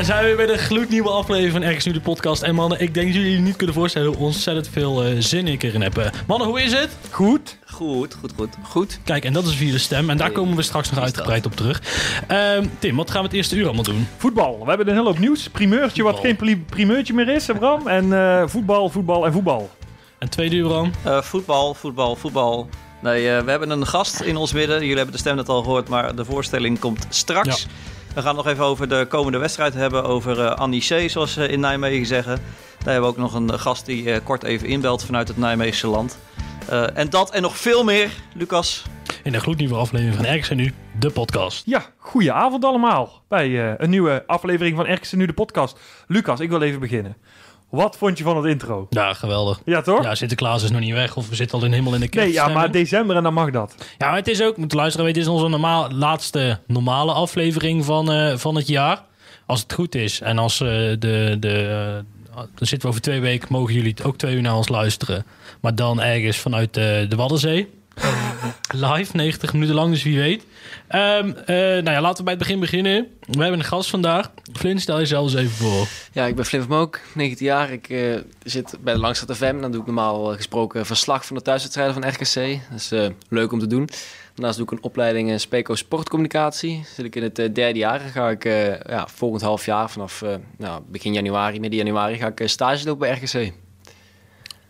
Daar zijn we bij de gloednieuwe aflevering van Ergens Nu de podcast. En mannen, ik denk dat jullie je niet kunnen voorstellen hoe ontzettend veel eh, zin ik erin heb. Eh, Mannen, hoe is het? Goed. Goed, goed, goed. Goed. Kijk, en dat is via de stem. En daar Hey, komen we straks nog is uitgebreid op terug. Ehm, Tim, wat gaan we het eerste uur allemaal doen? Voetbal. We hebben een hele hoop nieuws. Primeurtje wat Voetbal. geen pri- primeurtje meer is, hè, Bram. En eh, voetbal, voetbal en voetbal. En tweede uur dan? Eh, voetbal, voetbal, voetbal. Nee, eh, we hebben een gast in ons midden. Jullie hebben de stem net al gehoord, maar de voorstelling komt straks. We gaan nog even over de komende wedstrijd hebben. Over eh Annie C, zoals ze in Nijmegen zeggen. Daar hebben we ook nog een gast die eh, kort even inbelt vanuit het Nijmeegse land. Eh, en dat en nog veel meer, Lucas. In de gloednieuwe aflevering van Ergens Nu, de podcast. Ja, goeie avond allemaal. Bij eh, een nieuwe aflevering van Erkens Nu de podcast. Lucas, ik wil even beginnen. Wat vond je van het intro? Ja, geweldig. Ja, toch? Ja, Sinterklaas is nog niet weg of we zitten al in helemaal in de kerst. nee, ja, maar december en dan mag dat. Ja, maar het is ook, moet luisteren, het is onze normaal, laatste normale aflevering van, eh, van het jaar. Als het goed is. En als eh, de, de, eh, dan zitten we over twee weken, mogen jullie ook twee uur naar ons luisteren. Maar dan ergens vanuit de, de Waddenzee. Live, 90 minuten lang, dus wie weet. Ehm, eh, nou ja, laten we bij het begin beginnen. We hebben een gast vandaag. Flint, stel jezelf eens even voor. Ja, ik ben van Mook, 19 jaar. Ik eh, zit bij de Langstraat FM. Dan doe ik normaal eh, gesproken verslag van de thuiswedstrijden van RKC. Dat is leuk om te doen. Daarnaast doe ik een opleiding in Speco Sportcommunicatie. Zit ik in het derde jaar. Ga ik ja, volgend half jaar, vanaf nou, begin januari, midden januari, ga ik stage lopen bij RKC.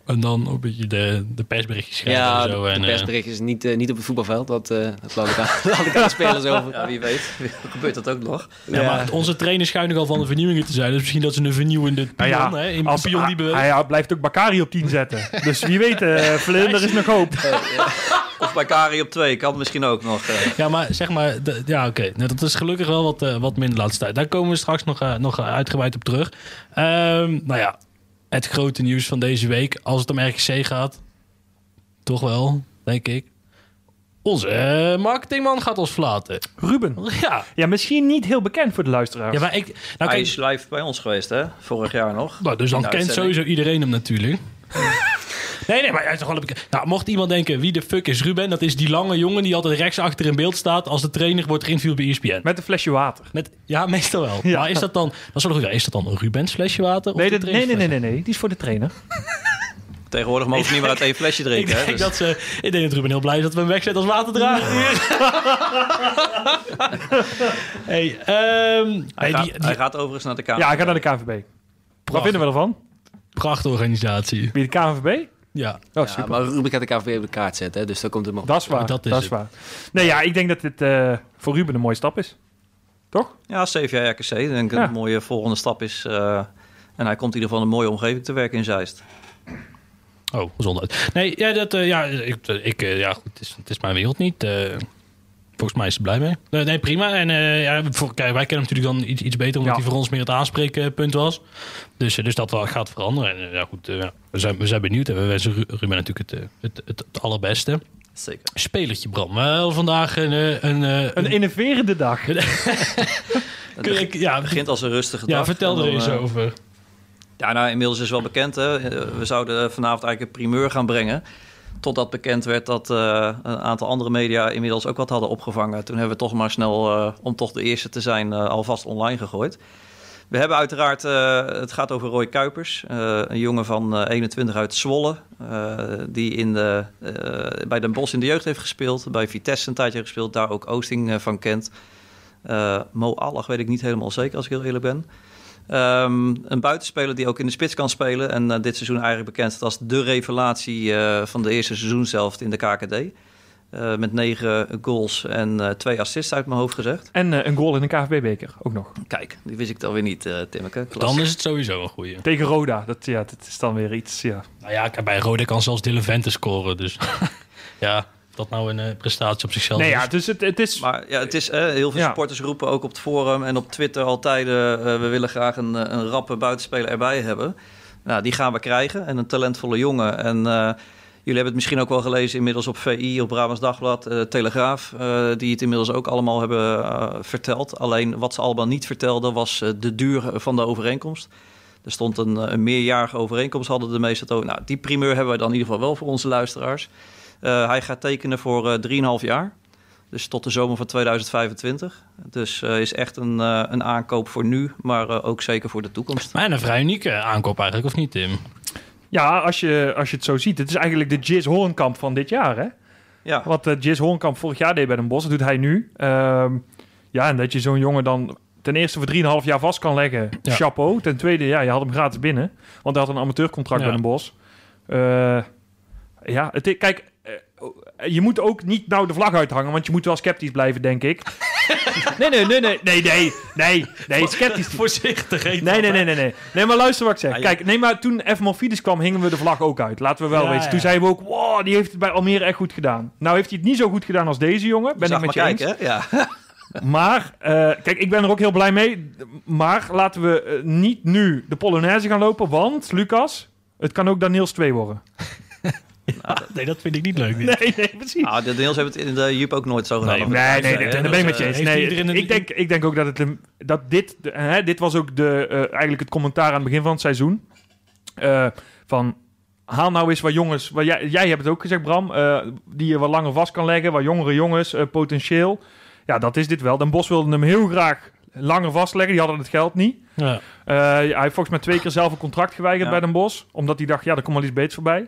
En dan een beetje de, de persberichtjes schrijven Ja, en de, zo. de En, eh, persbericht is niet, eh, niet op het voetbalveld. Dat, eh, dat laat ik aan, laat ik aan de spelers over. Ja, wie weet. Gebeurt dat ook nog? ja, maar onze trainers schijnen al van de vernieuwingen te zijn. Dus misschien dat ze een vernieuwende pion, Nou ja, hè, in Als, pion die hij, beweegt. hij blijft ook Bakari op 10 zetten. dus wie weet, eh Flynn, er is nog hoop. Of bij Kari op 2, kan misschien ook nog. eh. Ja, maar zeg maar, ja, oké. Nou, dat is gelukkig wel wat, wat minder de laatste tijd. Daar komen we straks nog, nog uitgebreid op terug. Ehm, nou ja, het grote nieuws van deze week, als het om RKC gaat, toch wel, denk ik. Onze eh, marketingman gaat ons verlaten. Ruben. Ja, Ja, misschien niet heel bekend voor de luisteraars. ja maar ik. Nou, Hij kijk, is live bij ons geweest, hè? Vorig jaar nog. nou, dus dan kent sowieso iedereen hem natuurlijk. Nee, nee, maar hij is toch wel een Nou, mocht iemand denken, wie de fuck is Ruben? Dat is die lange jongen die altijd rechts achter in beeld staat als de trainer wordt geïnterviewd bij ESPN. Met een flesje water. Met, ja, meestal wel. Ja. Maar is dat dan, dat is. Is dat dan een Rubens flesje water? Of Nee, de dat- nee, nee, nee, nee, nee. Die is voor de trainer. Tegenwoordig mogen we niet meer uit één flesje Ik drinken. hè, denk, dus- dat ze, ik denk dat Ruben heel blij is dat we hem wegzetten als waterdrager. hey, ehm, Hij, hey, gaat, die, die hij gaat overigens naar de kamer. Ja, hij gaat naar de KNVB. Wat vinden we ervan? prachtorganisatie. Wie de KNVB? Ja. Oh, super. maar Ruben gaat de KVB op de kaart zetten, hè, dus daar komt het maar op. Dat is waar. dat Dat is waar. Nee, ja, ik denk dat dit eh, voor Ruben een mooie stap is. Toch? Ja, zeven jaar RKC. Ik denk dat Ja. het een mooie volgende stap is. eh, en hij komt in ieder geval in een mooie omgeving te werken in Zeist. Oh, gezondheid. Nee, ja, dat, eh, ja, ik, ik, ja goed, het is, het is mijn wereld niet. Volgens mij is hij blij mee. Nee, nee prima. En eh, ja, voor, kijk, wij kennen hem natuurlijk dan iets, iets beter, omdat Ja. hij voor ons meer het aanspreekpunt was. Dus, eh, dus dat wel gaat veranderen. En eh, ja, goed, eh, ja, we, zijn, we zijn benieuwd. En we wensen Ru- Ruben natuurlijk het, het, het, het allerbeste. Zeker. Spelertje Bram. Wel vandaag een... een, eh, Een innoverende dag. kun je- ja, Het begint als een rustige dag. ja, vertel er eens over. Ja, nou, inmiddels is wel bekend. Hè. We zouden vanavond eigenlijk een primeur gaan brengen. Totdat bekend werd dat eh, een aantal andere media inmiddels ook wat hadden opgevangen. Toen hebben we toch maar snel, eh, om toch de eerste te zijn, eh, alvast online gegooid. We hebben uiteraard, het gaat over Roy Kuipers. een jongen van eh, 21 uit Zwolle. die in de, bij Den Bosch in de jeugd heeft gespeeld. Bij Vitesse een tijdje gespeeld. Daar ook Oosting van kent. Mo Allag weet ik niet helemaal zeker als ik heel eerlijk ben. Ehm, een buitenspeler die ook in de spits kan spelen. En eh, dit seizoen eigenlijk bekend als de revelatie eh, van de eerste seizoen zelf in de KKD. Eh, met negen goals en eh, twee assists uit mijn hoofd gezegd. En eh, een goal in de KVB-beker ook nog. Kijk, die wist ik dan weer niet, eh Timmeke. Dan is het sowieso een goeie. Tegen Roda. Dat, ja, dat is dan weer iets. Ja. Nou ja, bij Rode kan zelfs Dylan Vente scoren. Dus ja, dat nou een eh, prestatie op zichzelf Nee, is. ja, dus het, het is. Maar ja, het is, eh, heel veel Ja. supporters roepen ook op het forum en op Twitter altijd... eh, we willen graag een, een rappe buitenspeler erbij hebben. Nou, die gaan we krijgen en een talentvolle jongen. En eh, jullie hebben het misschien ook wel gelezen inmiddels op VI, op Brabants Dagblad, eh, Telegraaf... eh, die het inmiddels ook allemaal hebben verteld. Alleen wat ze allemaal niet vertelden was eh, de duur van de overeenkomst. Er stond een, een meerjarige overeenkomst, hadden de meeste het over. Nou, die primeur hebben we dan in ieder geval wel voor onze luisteraars. Eh, hij gaat tekenen voor eh 3,5 jaar. Dus tot de zomer van 2025. Dus eh, is echt een, eh, een aankoop voor nu, maar eh, ook zeker voor de toekomst. Maar een vrij unieke aankoop eigenlijk, of niet, Tim? Ja, als je, als je het zo ziet. Het is eigenlijk de Jizz Hoornkamp van dit jaar, hè? Ja, Wat uh, Jizz Hoornkamp vorig jaar deed bij Den Bosch, dat doet hij nu. Ehm, ja, en dat je zo'n jongen dan ten eerste voor 3,5 jaar vast kan leggen. Ja. Chapeau. Ten tweede, ja, je had hem gratis binnen. Want hij had een amateurcontract Ja. bij Den Bosch. Eh, ja, het, kijk, eh, je moet ook niet nou de vlag uithangen, want je moet wel sceptisch blijven, denk ik. nee, nee, nee, nee, nee, nee, nee, nee, sceptisch. Voorzichtig. Nee, nee, nee, nee, nee. Nee, maar luister wat ik zeg. Je- Kijk, nee, maar toen F. Morfidis kwam, hingen we de vlag ook uit. Laten we wel weten. Toen zeiden we ook, wow, die heeft het bij Almere echt goed gedaan. Nou heeft hij het niet zo goed gedaan als deze jongen. Ben ik met je eens. Ja. Maar, eh, kijk, ik ben er ook heel blij mee. Maar laten we eh, niet nu de Polonaise gaan lopen. Want, Lucas, het kan ook Daniels 2 worden. Nee, dat vind ik niet leuk. dit. Nee, nee, precies. Nou, de Deels hebben het in de Jup ook nooit zo gedaan. Nee, Nee, nee, daar ben ik met je eens. Nee, ik, denk, ik denk ook dat, het, een- dat dit, hè, dit was ook de, eh, eigenlijk het commentaar aan het begin van het seizoen. Eh, van, haal nou eens wat jongens, wat jij, jij hebt het ook gezegd Bram, eh, die je wat langer vast kan leggen, wat jongere jongens, eh, potentieel. Ja, dat is dit wel. Den Bos wilde hem heel graag langer vastleggen, die hadden het geld niet. Ja. Eh, hij heeft volgens mij twee keer zelf een contract geweigerd Ja. bij Den Bosch. Omdat hij dacht, ja, er komt wel iets beters voorbij.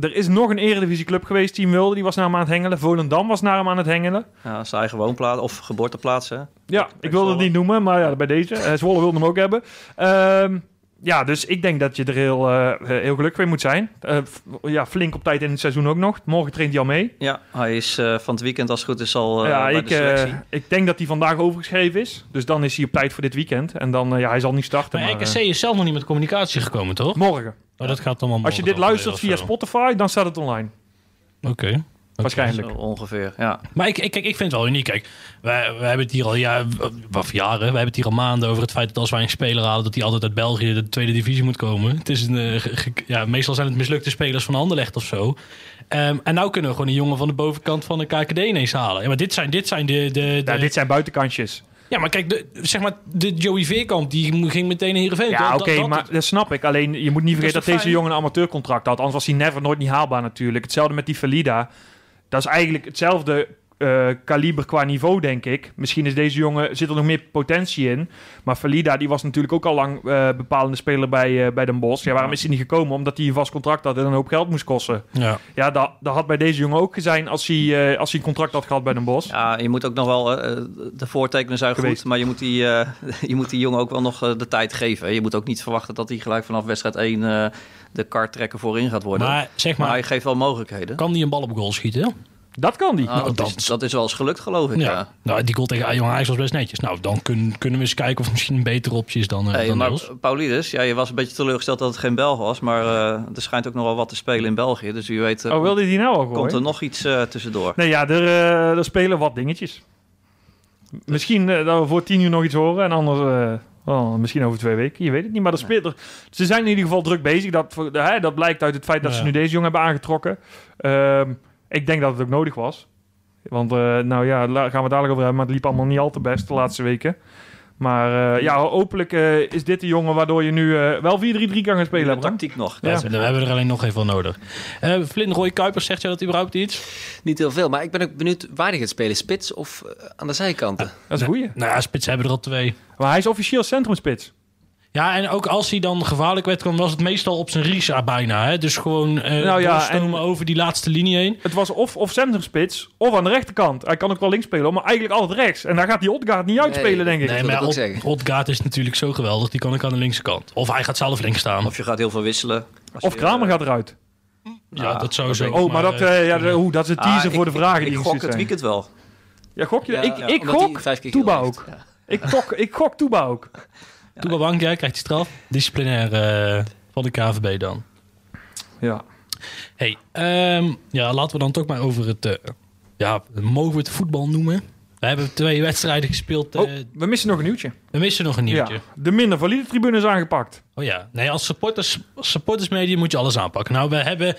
Er is nog een eredivisieclub geweest hem wilde. Die was naar hem aan het hengelen. Volendam was naar hem aan het hengelen. Ja, zijn eigen woonplaats of geboorteplaats, hè? Ja, ik wilde het niet noemen, maar ja, bij deze. Eh, Zwolle wilde hem ook hebben. Ehm, ja, dus ik denk dat je er heel, eh, heel gelukkig mee moet zijn. Eh, ja, flink op tijd in het seizoen ook nog. Morgen traint hij al mee. Ja, hij is eh, van het weekend als het goed is al eh, ja, bij ik, de ik denk dat hij vandaag overgeschreven is. Dus dan is hij op tijd voor dit weekend. En dan, ja, hij zal niet starten. Maar Maar, RKC is zelf nog niet met communicatie gekomen, toch? morgen. Oh, dat gaat allemaal Als je dit luistert via. Spotify, dan staat het online. Oké. Oké. Waarschijnlijk. Zo ongeveer, ja. Maar ik, ik, kijk, ik vind het wel uniek. Kijk, wij, wij hebben het hier al ja, of jaren. We hebben het hier al maanden over het feit dat als wij een speler halen, dat hij altijd uit België de tweede divisie moet komen. Het is een, eh, ja, meestal zijn het mislukte spelers van Anderlecht of zo. Ehm, en nou kunnen we gewoon een jongen van de bovenkant van de KKD ineens halen. Ja, maar dit zijn, dit zijn de, de, de- Ja, dit zijn buitenkantjes. ja, maar kijk, de, zeg maar, de Joey Veerkamp, die ging meteen naar Heerenveen. Ja, oké, maar dat snap ik. Alleen, je moet niet vergeten dat, deze jongen een amateurcontract had. Anders was hij never nooit niet haalbaar natuurlijk. Hetzelfde met die Valida. Dat is eigenlijk hetzelfde eh, kaliber qua niveau, denk ik. Misschien is deze jongen, zit er nog meer potentie in. Maar Valida, die was natuurlijk ook al lang eh, bepalende speler bij, eh, bij Den Bosch. Ja, waarom is hij niet gekomen? Omdat hij een vast contract had en een hoop geld moest kosten. Ja. Ja, dat, dat had bij deze jongen ook gezien als hij, eh, als hij een contract had gehad bij Den Bosch. Ja, je moet ook nog wel, eh, de voortekenen zijn Geweest. goed, maar je moet, die, eh, je moet die jongen ook wel nog eh, de tijd geven. Je moet ook niet verwachten dat hij gelijk vanaf wedstrijd 1 de karttrekker voorin gaat worden. Maar, Maar zeg maar, hij geeft wel mogelijkheden. kan die een bal op goal schieten? Dat kan die. Nou, dat, dat- is, dat is wel eens gelukt, geloof ik. Ja. Ja. Nou, die goal tegen Jong Ajax was best netjes. Nou, dan kun, kunnen we eens kijken of het misschien een betere optie is dan, eh Hey, dan maar Niels. Paulidis, ja, je was een beetje teleurgesteld dat het geen Belg was. Maar eh, er schijnt ook nog wel wat te spelen in België. Dus wie weet eh, Oh, wilde hij die nou al komt er nog iets eh, tussendoor. Nee, ja, er, eh, er spelen wat dingetjes. Misschien dat we voor tien uur nog iets horen en anders eh, oh, misschien over twee weken. Je weet het niet, maar er speelt er, ze zijn in ieder geval druk bezig. Dat, hè, dat blijkt uit het feit dat ze nu deze jongen hebben aangetrokken. Ehm, ik denk dat het ook nodig was. Want, eh, nou ja, daar gaan we dadelijk over hebben, maar het liep allemaal niet al te best de laatste weken. Maar eh, ja, hopelijk eh, is dit de jongen waardoor je nu eh, wel 4-3-3 kan gaan spelen. Bram? tactiek nog. Ja. Ja. We hebben er alleen nog even nodig. Eh Flint Roy Kuipers, zegt jij dat überhaupt iets? Niet heel veel, maar ik ben ook benieuwd waar hij gaat spelen. Spits of aan de zijkanten? Dat is een goeie. Nou ja, spits hebben er al twee. Maar hij is officieel centrumspits. Ja, en ook als hij dan gevaarlijk werd, dan was het meestal op zijn Risa bijna. Hè? Dus gewoon eh Nou ja, doorstomen en- over die laatste linie heen. Het was of, of centrumspits of aan de rechterkant. Hij kan ook wel links spelen, maar eigenlijk altijd rechts. En daar gaat die Odgaard niet uitspelen, Nee. denk ik. Nee, maar Od-. Odgaard is natuurlijk zo geweldig. Die kan ik aan de linkse kant. Of hij gaat zelf links staan. Of je gaat heel veel wisselen. Of je, Kramer eh, gaat eruit. ja, dat sowieso. Oh, maar, dat, eh, eh, ja, oeh, dat is een ah, teaser ik- voor de vragen ik, die ik gok het zijn. weekend wel. Ja, gok je? Ja, ik ja, ik gok Toeba ook. Ik, gok, ik gok Toeba ook. Toeba Bank, ja, krijgt hij straf. Disciplinair eh, van de KVB dan. Ja. Hey, ehm, ja, laten we dan toch maar over het... eh, ja, mogen we het voetbal noemen? We hebben twee wedstrijden gespeeld. eh, Oh, we missen nog een nieuwtje. we missen nog een nieuwtje. Ja. De minder valide tribune is aangepakt. Oh ja, nee, als supporters, als supportersmedia moet je alles aanpakken. Nou, we hebben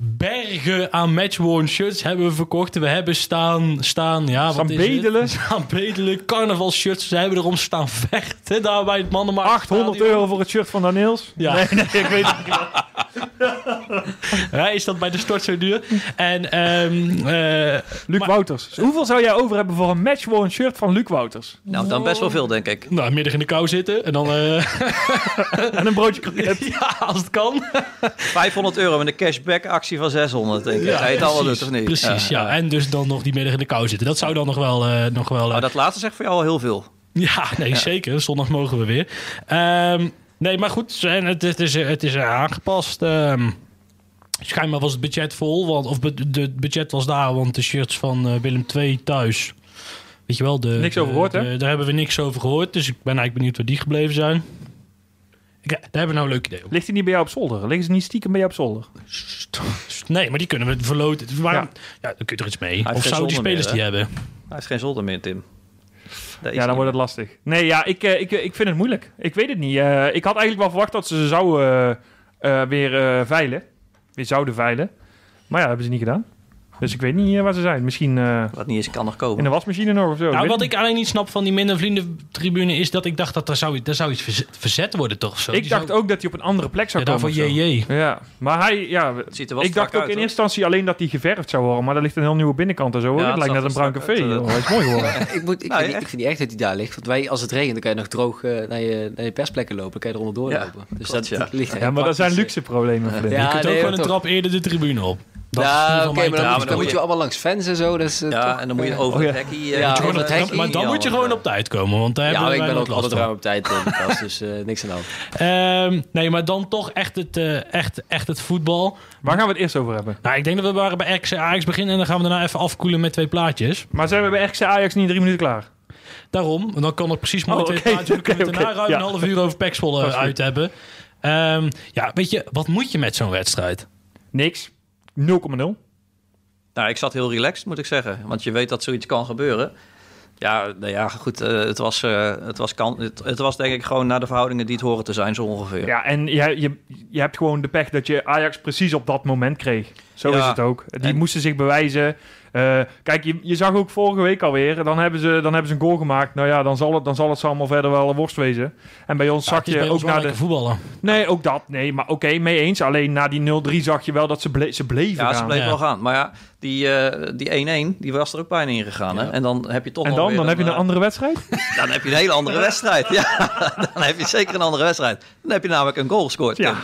bergen aan matchworn shirts hebben we verkocht. We hebben staan, staan ja, Staan wat is bedelen. Staan bedelen, carnaval shirts. Ze hebben erom staan vechten daar bij het mannenmarkt. 800 euro voor het shirt van Daniels. Ja. Nee, nee, ik weet het niet. Ja, is dat bij de stort zo duur? En ehm eh, Luc Maar- Wouters. Hoeveel zou jij over hebben voor een matchworn shirt van Luc Wouters? Nou, dan best wel veel, denk ik. nou, middag in de kou zitten en dan... eh, En een broodje kroket. ja, als het kan. 500 euro met een cashback actie van 600, denk ik. Ga je het allemaal doet, of niet? Precies, ja. En dus dan nog die middag in de kou zitten. Dat zou dan nog wel... eh, nog wel Maar dat laatste zegt voor jou al heel veel. Ja, nee, zeker. Zondag mogen we weer. Ehm, nee, maar goed, en het, het is, het is aangepast. Ehm schijnbaar was het budget vol, want, of be- het budget was daar, want de shirts van eh, Willem II thuis. Weet je wel, de, Niks over gehoord, hè? de- daar hebben we niks over gehoord, dus ik ben eigenlijk benieuwd waar die gebleven zijn. Ik, daar hebben we nou een leuk idee op. Ligt hij niet bij jou op zolder? Liggen ze niet stiekem bij jou op zolder? Nee, maar die kunnen we verloten. Waarom? Ja. Ja. dan kun je er iets mee. Of zouden die spelers meer, die hebben? Hij heeft geen zolder meer, Tim. Ja, dan niet. wordt het lastig. Nee, ja, ik, eh, ik, eh, ik vind het moeilijk. Ik weet het niet. Eh, ik had eigenlijk wel verwacht dat ze ze zouden weer veilen. Weer zouden veilen. Maar ja, dat hebben ze niet gedaan. Dus ik weet niet eh, waar ze zijn. Misschien eh, Wat niet is, kan nog in komen. de wasmachine nog of zo. Nou, wat ik alleen niet snap van die minder vriendentribune is dat ik dacht dat er zou, er zou iets verze- verzet worden, toch? Zo. Ik Die dacht zou- ook dat hij op een andere plek zou Ja, komen. daarvoor. JJ. Ja, maar hij, ja, Het ziet er wel ik dacht ook uit, in hoor. eerste instantie alleen dat hij geverfd zou worden. Maar daar ligt een heel nieuwe binnenkant en zo. hoor. Ja, het het lijkt net een er bruin café. uit. Hij is mooi geworden. Ik, moet, ik, Nou, vind, ja. ik vind niet echt dat hij daar ligt. Want wij, als het regent, dan kan je nog droog eh, naar, je, naar je persplekken lopen. Dan kan je eronder doorlopen. dus klopt, dat, dat ligt Ja, maar dat zijn luxe problemen. Je kunt ook gewoon een trap eerder de tribune op. Dat Ja, oké, maar dan, moet, dan dan moet moet je- allemaal langs fans en zo. Is, eh, Ja, toch, en dan moet je eh, over het ja. hekkie... Ja, eh, over over het het hekkie. maar dan moet je gewoon op tijd komen, want daar Ja, hebben ik ben ook altijd ruim op tijd in de kast, dus eh, niks aan de hand. Ehm, nee, maar dan toch echt het, eh, echt, echt het voetbal. Waar gaan we het eerst over hebben? Nou, ik denk dat we waren bij RKC Ajax beginnen en dan gaan we daarna even afkoelen met twee plaatjes. Maar zijn we bij RKC Ajax niet in drie minuten klaar? Daarom, want dan kan ik precies mooi Oh, twee plaatjes. Daarna oké, ruim ja. een half uur over goed. uit hebben. Ehm, ja, weet je, wat moet je met zo'n wedstrijd? Niks. 0,0. Nou, ik zat heel relaxed, moet ik zeggen. Want je weet dat zoiets kan gebeuren. Ja, nou ja goed. eh, het, was, eh, het, was kan, het, het was denk ik gewoon naar de verhoudingen die het horen te zijn, zo ongeveer. Ja, en je, je, je hebt gewoon de pech dat je Ajax precies op dat moment kreeg. Zo Ja, is het ook. Die en- moesten zich bewijzen. Eh, kijk, je, je zag ook vorige week alweer. Dan hebben, ze, dan hebben ze een goal gemaakt. Nou ja, dan zal het, dan zal het ze allemaal verder wel een worst wezen. En bij ons Ja, zag het is je bij ook naar de... voetballen. Nee, ook dat. Nee, maar oké, mee eens. Alleen na die 0-3 zag je wel dat ze, ble ze bleven Ja, ze bleven Ja. wel gaan. Maar ja, die eh, die 1-1, die was er ook bijna in gegaan. Hè? En dan heb je toch en nog dan? Dan heb je een eh, andere wedstrijd? Dan heb je een hele andere wedstrijd. Ja, dan heb je zeker een andere wedstrijd. Dan heb je namelijk een goal gescoord. Ja.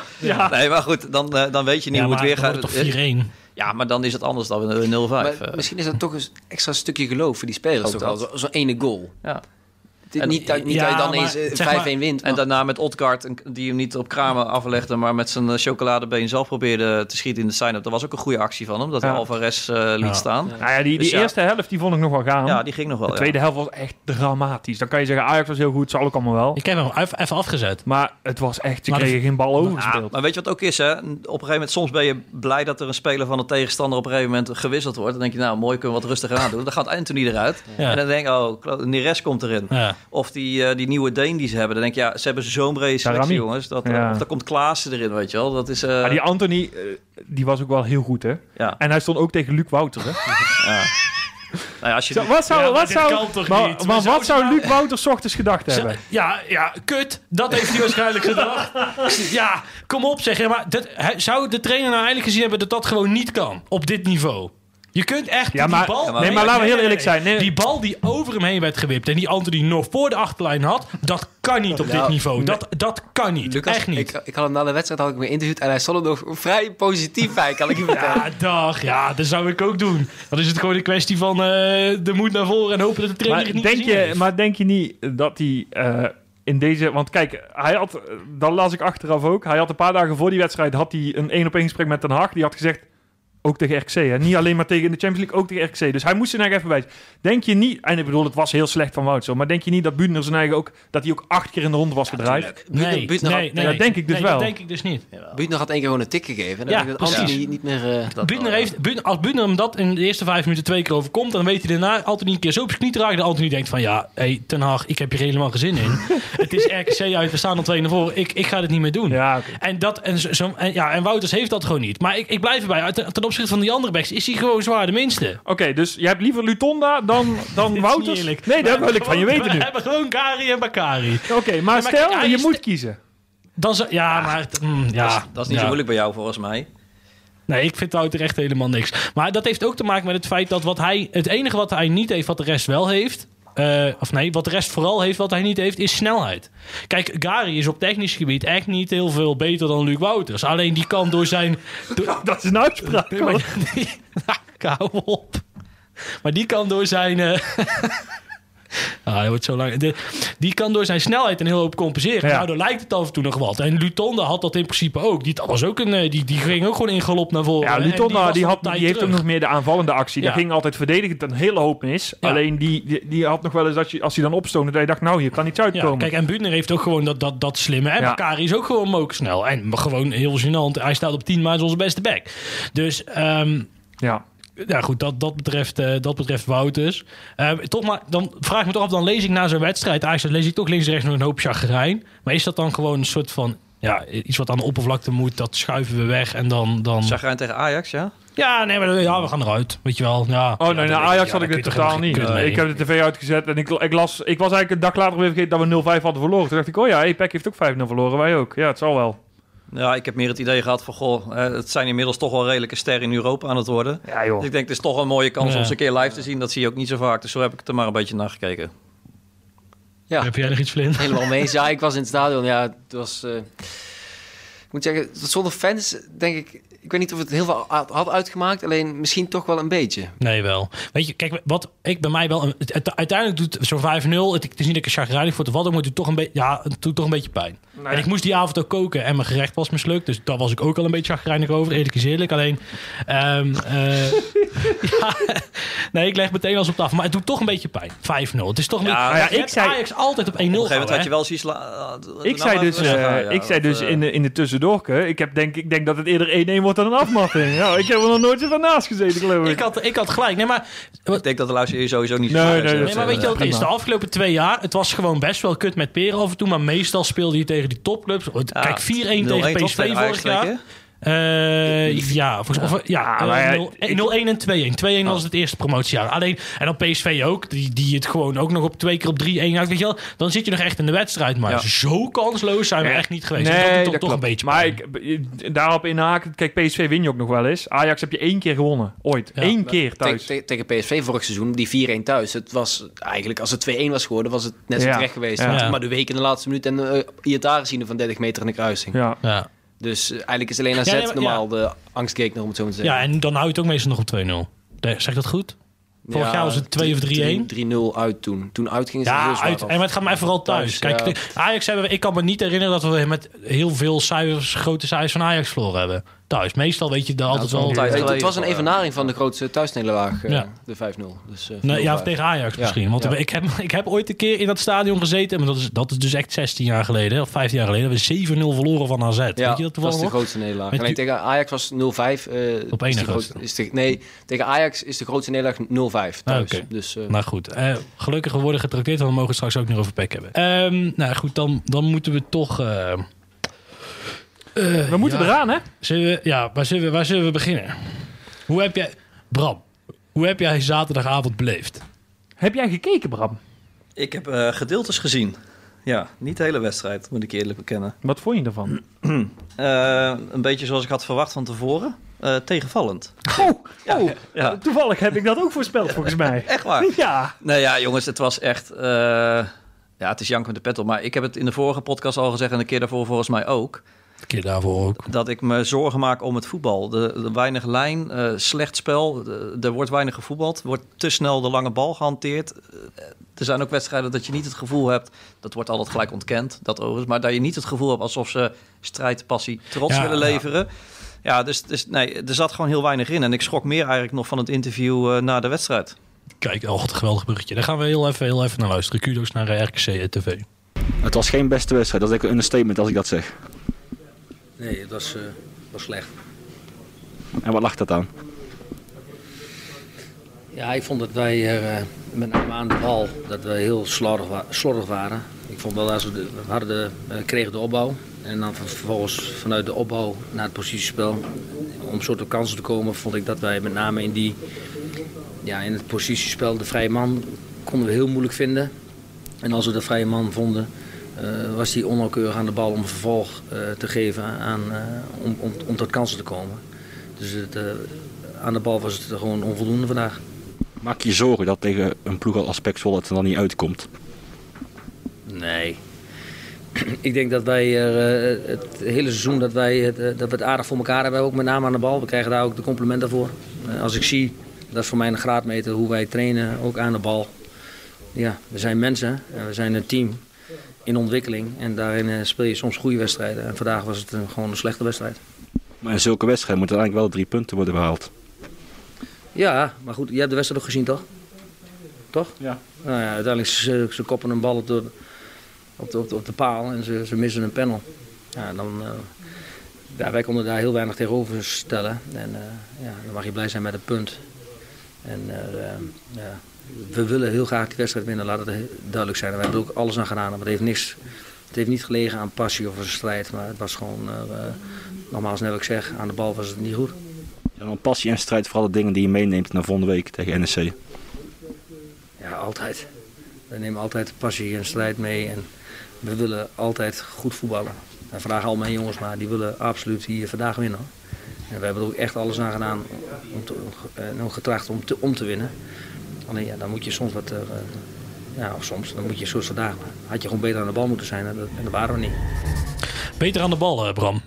Nee, maar goed, dan, dan weet je niet Ja, hoe het weer dan gaat. wordt het toch 4-1? Ja, maar dan is het anders dan een 0-5. Maar eh. misschien is dat toch een extra stukje geloof voor die spelers. Ook Toch wel. Zo'n ene goal. ja. Dit, En- niet dat, niet Ja, dat je dan maar eens eh, zeg maar- 5-1 wint. En maar- daarna met Odgaard, een- die hem niet op Kramer aflegde, maar met zijn eh, chocoladebeen zelf probeerde te schieten in de sign-up. Dat was ook een goede actie van hem, dat hij Ja. Alvarez eh, liet Ja. staan. Ja. Nou ja, die, die Dus ja. eerste helft die vond ik nog wel gaan. Ja, die ging nog wel. de ja. tweede helft was echt dramatisch. Dan kan je zeggen, Ajax was heel goed, zal ook allemaal wel. Ik heb hem even even afgezet. Maar het was echt, ze kregen geen bal Ja, overgespeeld. maar weet je wat ook is, hè? Op een gegeven moment, soms ben je blij dat er een speler van de tegenstander op een gegeven moment gewisseld wordt. Dan denk je, nou, mooi, kunnen we wat rustiger aan doen. Dan gaat Anthony eruit. Ja. En dan denk je, oh, Neres komt erin. Ja. Of die, eh, die nieuwe Deen die ze hebben. Dan denk je, ja, ze hebben zo'n brede selectie, Darami. jongens. Dat, Ja. Of daar komt Klaassen erin, weet je wel. Dat is, eh, Maar die Anthony, eh, die was ook wel heel goed, hè? ja, En hij stond ook tegen Luc Wouters, hè? ja. Nou ja, als je Zo, wat zou, Ja, maar wat zou, kan toch maar, niet? maar Maar wat zou- zou Luc Wouters 's ochtends gedacht hebben? Ja, ja, kut. Dat heeft hij waarschijnlijk gedacht. Ja, kom op zeg. Maar dat, hij- zou de trainer nou eigenlijk gezien hebben dat dat gewoon niet kan op dit niveau? Je kunt echt Ja, die bal... Ja, maar- nee, maar laten we heel eerlijk zijn. Nee, Die bal die over hem heen werd gewipt en die Anthony nog voor de achterlijn had, dat kan niet op dit niveau. Dat, dat kan niet. Lucas, Echt niet. Ik, ik had hem na de wedstrijd had ik me interviewd en hij stond er nog vrij positief bij, kan ik je vertellen. Ja, dag. Ja, dat zou ik ook doen. Dan is het gewoon een kwestie van eh, de moed naar voren en hopen dat de trainer maar, het niet denk je, heeft. maar denk je niet dat hij eh, in deze... Want kijk, hij had, dat las ik achteraf ook. Hij had een paar dagen voor die wedstrijd had hij een één op één gesprek met Den Haag. Die had gezegd, ook tegen RKC. Hè? Niet alleen maar tegen de Champions League, ook tegen RKC. Dus hij moest zijn eigen even wijzen. Denk je niet... En ik bedoel, het was heel slecht van Wout zo. Maar denk je niet dat Buurner zijn eigen ook... Dat hij ook acht keer in de ronde was gedraaid? Nee, Buutner nee, had- nee. Ja, denk ik dus nee, wel. Dat denk ik dus niet. Buutner had één keer gewoon een tik gegeven. En Ja, dan dat precies. Niet meer... eh, Dat Buutner heeft, Buutner- als Buutner hem dat in de eerste vijf minuten twee keer overkomt, dan weet hij daarna altijd niet een keer zo op zijn knie te raken dat Anthony denkt van ja, hey, Ten Hag, ik heb hier helemaal geen zin in. het is RKC uit, we staan al twee naar voren, ik, ik ga dit niet meer doen. Ja, oké. En, dat, en, zo, zo- en, ja, en Wouters heeft dat gewoon niet. Maar ik, ik blijf erbij, ten, ten opzichte van die andere backs is hij gewoon zwaar de minste. Oké, dus jij hebt liever Lutonda dan, dan Wouters? Nee, dat wil ik van je weten nu. We hebben gewoon Kari en Bakari. Oké, maar maar stel, je moet kiezen. Dan zo, ja, maar... het- mm, ja, Dat is, dat is niet ja. zo moeilijk bij jou volgens mij. Nee, ik vind Wouter echt helemaal niks. Maar dat heeft ook te maken met het feit dat wat hij, het enige wat hij niet heeft, wat de rest wel heeft. Eh, of nee, wat de rest vooral heeft, wat hij niet heeft, is snelheid. Kijk, Gary is op technisch gebied echt niet heel veel beter dan Luc Wouters. Alleen die kan door zijn. door- Dat is een uitspraak. Nee, maar die, hou op. Maar die kan door zijn. eh, ah, dat wordt zo lang. De- die kan door zijn snelheid een heel hoop compenseren. Ja. Nou, daar lijkt het af en toe nog wat. En Lutonde had dat in principe ook. Die, was ook een, eh, die, die ging ook gewoon in galop naar voren. Ja, was die, een had, die heeft ook nog meer de aanvallende actie. Daar Ja. ging altijd verdedigend een hele hoop mis. Ja. Alleen die, die, die had nog wel eens dat je, als hij dan opstoonde, dat je dacht, nou, hier kan Ja, uitkomen. kijk, en Buutner heeft ook gewoon dat, dat, dat slimme. En. Bakari is ook gewoon mokersnel. En gewoon heel gênant. Hij staat op 10, maar is onze beste back. Dus ehm, ja. Ja, goed, dat, dat, betreft, eh, dat betreft Wouters. Eh, toch maar, dan vraag ik me toch af, dan lees ik na zo'n wedstrijd, eigenlijk lees ik toch links en rechts nog een hoop chagrijn. Maar is dat dan gewoon een soort van, ja, iets wat aan de oppervlakte moet, dat schuiven we weg en dan... dan... Zagrijn tegen Ajax, ja? Ja, nee, maar ja, we gaan eruit, weet je wel. Ja, Oh nee, naar Ajax ja, had ik het totaal niet. Eh, ik heb de tv uitgezet en ik, ik, las, ik was eigenlijk een dag later weer vergeten dat we 0-5 hadden verloren. Toen dacht ik, oh ja, EPEC heeft ook 5-0 verloren, wij ook. Ja, het zal wel. Ja, ik heb meer het idee gehad van, goh, het zijn inmiddels toch wel redelijke sterren in Europa aan het worden. Ja joh. Dus ik denk, het is toch een mooie kans Ja. om ze een keer live te zien. Dat zie je ook niet zo vaak. Dus zo heb ik er maar een beetje naar gekeken. ja, Heb jij nog iets, Flint? helemaal mee. Ja, ik was in het stadion. Ja, het was... eh, ik moet zeggen, zonder fans denk ik... Ik weet niet of het heel veel had uitgemaakt. Alleen misschien toch wel een beetje. Nee, wel. Weet je, kijk, wat ik bij mij wel... een- Het, uiteindelijk doet zo'n 5-0... Het, het is niet dat ik er chagrijnig voor te wat, maar het doet toch een beetje... Ja, het doet toch een beetje pijn. En ik moest die avond ook koken en mijn gerecht was mislukt. Dus daar was ik ook al een beetje chagrijnig over. Eerlijk is eerlijk. Alleen... ehm, eh, ja, nee, ik leg meteen als op tafel. Maar het doet toch een beetje pijn. 5-0. Het is toch een Ja, beetje... ja, je ik zei- Ajax altijd op 1-0 Op een gegeven moment gehouden, had je hè? wel zoiets... la- Ik nou, zei dus, eh, aan, ja, ik zei dus in, de, in de tussendoorke, ik, heb denk, ik denk dat het eerder 1-1 wordt dan een afmatting. Ja, ik heb er nog nooit zo van naast gezeten, geloof ik. Ik had, ik had gelijk. Nee, maar Ik denk dat de luisteraar je sowieso niet Nee, zo nee, eh, Nee, maar weet je wat het is? De afgelopen twee jaar, het was gewoon best wel kut met peren af en toe. Maar meestal speelde je tegen die topclubs. Kijk, 4-1 tegen 0-1 toch, PSV tegen Ajax vorig jaar. Eh, ja, volgens, of, ja, eh, ja, 0 ik- 0-1 en 2-1. 2-1 was het eerste promotiejaar. Alleen, en dan PSV ook, die, die het gewoon ook nog op twee keer op 3-1 uit. Weet je wel, dan zit je nog echt in de wedstrijd. Maar Ja. zo kansloos zijn we echt niet geweest. En dat doet toch, toch een beetje Maar ik, daarop inhaken, kijk, PSV win je ook nog wel eens. Ajax heb je één keer gewonnen, ooit. Ja. Eén keer thuis. Te- te- tegen PSV vorig seizoen, die 4-1 thuis. Het was eigenlijk, als het 2-1 was geworden, was het net zo Ja. terecht geweest. Ja. Ja. Maar de week in de laatste minuut en uh, Iataren zien van 30 meter in de kruising. Ja. Ja. Dus eh, eigenlijk is alleen AZ Ja, nee, maar- normaal de angstgekner, om het zo maar te ja, zeggen. en dan hou je het ook meestal nog op 2-0. De- Zeg ik dat goed? Vorig jaar was het 2 of 3-1. 3-0 uit toen. Toen uitgingen ze heel Ja, zwaar uit, af. en het gaat mij vooral thuis. Thuis, Kijk, ja. Ajax hebben we, ik kan me niet herinneren dat we met heel veel cijfers, grote cijfers van Ajax verloren hebben. Thuis. Meestal weet je daar altijd is wel. het, was een eh, evenaring van de grootste thuisnederlaag, eh, Ja. de 5-0. Dus, eh, Nee, ja, 0-5. tegen Ajax Ja. misschien. Want Ja. ik, heb, ik heb ooit een keer in dat stadion gezeten. Maar dat is, dat is dus echt 16 jaar geleden. Of 15 jaar geleden. We hebben 7-0 verloren van AZ. Ja, weet je dat dat was de grootste nederlaag. Die- tegen Ajax was 0-5. eh, Op is de grootste. grootste- is de- Nee, tegen Ajax is de grootste nederlaag 0-5 thuis. Ah. Dus eh, Nou goed, eh, gelukkig we worden getrakteerd. Want we mogen straks ook nog over PEC hebben. Ehm, nou goed, dan, dan moeten we toch... eh, We moeten ja. eraan, hè? Zullen we, ja, waar zullen, we, waar zullen we beginnen? Hoe heb jij... Bram, hoe heb jij zaterdagavond beleefd? Heb jij gekeken, Bram? Ik heb eh, gedeeltes gezien. Ja, niet de hele wedstrijd, moet ik eerlijk bekennen. Wat vond je ervan? Eh, een beetje zoals ik had verwacht van tevoren. Eh, tegenvallend. Oh, Ja, oh, ja. toevallig heb ik dat ook voorspeld volgens mij. Echt waar? Ja. Nee, ja, jongens, het was echt... eh, ja, het is jank met de pet op. Maar ik heb het in de vorige podcast al gezegd... en de keer daarvoor volgens mij ook... Een keer daarvoor ook. dat ik me zorgen maak om het voetbal. De, de weinig lijn, eh, slecht spel. de- er wordt weinig gevoetbald. Er wordt te snel de lange bal gehanteerd. Eh, er zijn ook wedstrijden dat je niet het gevoel hebt... dat wordt altijd gelijk ontkend, dat overigens... maar dat je niet het gevoel hebt alsof ze strijd, passie, trots Ja, willen leveren. Ja, dus, dus nee, er zat gewoon heel weinig in. En ik schrok meer eigenlijk nog van het interview eh, na de wedstrijd. Kijk, oh, wat een geweldig bruggetje. Daar gaan we heel even, heel even naar luisteren. Kudos naar RKC TV. Het was geen beste wedstrijd. Dat is een understatement als ik dat zeg. Nee, het was, eh, was slecht. En wat lag dat aan? Ja, ik vond dat wij eh, met name aan de bal dat we heel slordig, wa- slordig waren. Ik vond wel dat we, de, we hadden de, eh, kregen de opbouw. En dan vervolgens vanuit de opbouw naar het positiespel. Om zo tot kansen te komen, vond ik dat wij met name in, die, ja, in het positiespel de vrije man konden we heel moeilijk vinden. En als we de vrije man vonden, eh, was hij onnauwkeurig aan de bal om vervolg eh, te geven aan, eh, om, om, om tot kansen te komen. Dus het, aan de bal was het gewoon onvoldoende vandaag. Maak je zorgen dat tegen een ploeg als Pek Zwolle het er dan niet uitkomt? Nee. Ik denk dat wij het hele seizoen dat wij het, dat we het aardig voor elkaar hebben, ook met name aan de bal. We krijgen daar ook de complimenten voor. Als ik zie, dat is voor mij een graadmeter, hoe wij trainen, ook aan de bal. Ja, we zijn mensen en we zijn een team in ontwikkeling. En daarin eh, speel je soms goede wedstrijden. En vandaag was het een- gewoon een slechte wedstrijd. Maar in zulke wedstrijden moeten eigenlijk wel drie punten worden behaald. Ja, maar goed, je hebt de wedstrijd ook gezien toch? Toch? Ja. Nou ja, uiteindelijk ze, ze koppen een bal op de, op de, op de, op de paal en ze, ze missen een panel. Ja, dan, eh, ja, wij konden daar heel weinig tegenover stellen. En eh, ja, dan mag je blij zijn met een punt. En eh, eh, ja, we willen heel graag die wedstrijd winnen, laat het he- duidelijk zijn. En we hebben er ook alles aan gedaan. Maar het heeft, niks, het heeft niet gelegen aan passie of een strijd. Maar het was gewoon, eh, eh, nogmaals, net wat ik zeg, aan de bal was het niet goed. En dan passie en strijd voor alle dingen die je meeneemt naar volgende week tegen NEC. Ja, altijd. We nemen altijd passie en strijd mee en we willen altijd goed voetballen. En vragen al mijn jongens maar, die willen absoluut hier vandaag winnen. En we hebben er ook echt alles aan gedaan om te, en ook getracht om te, om te winnen. Alleen ja, dan moet je soms wat, eh, ja, of soms, dan moet je zoals vandaag, had je gewoon beter aan de bal moeten zijn en dat, en dat waren we niet. Beter aan de bal, eh, Bram.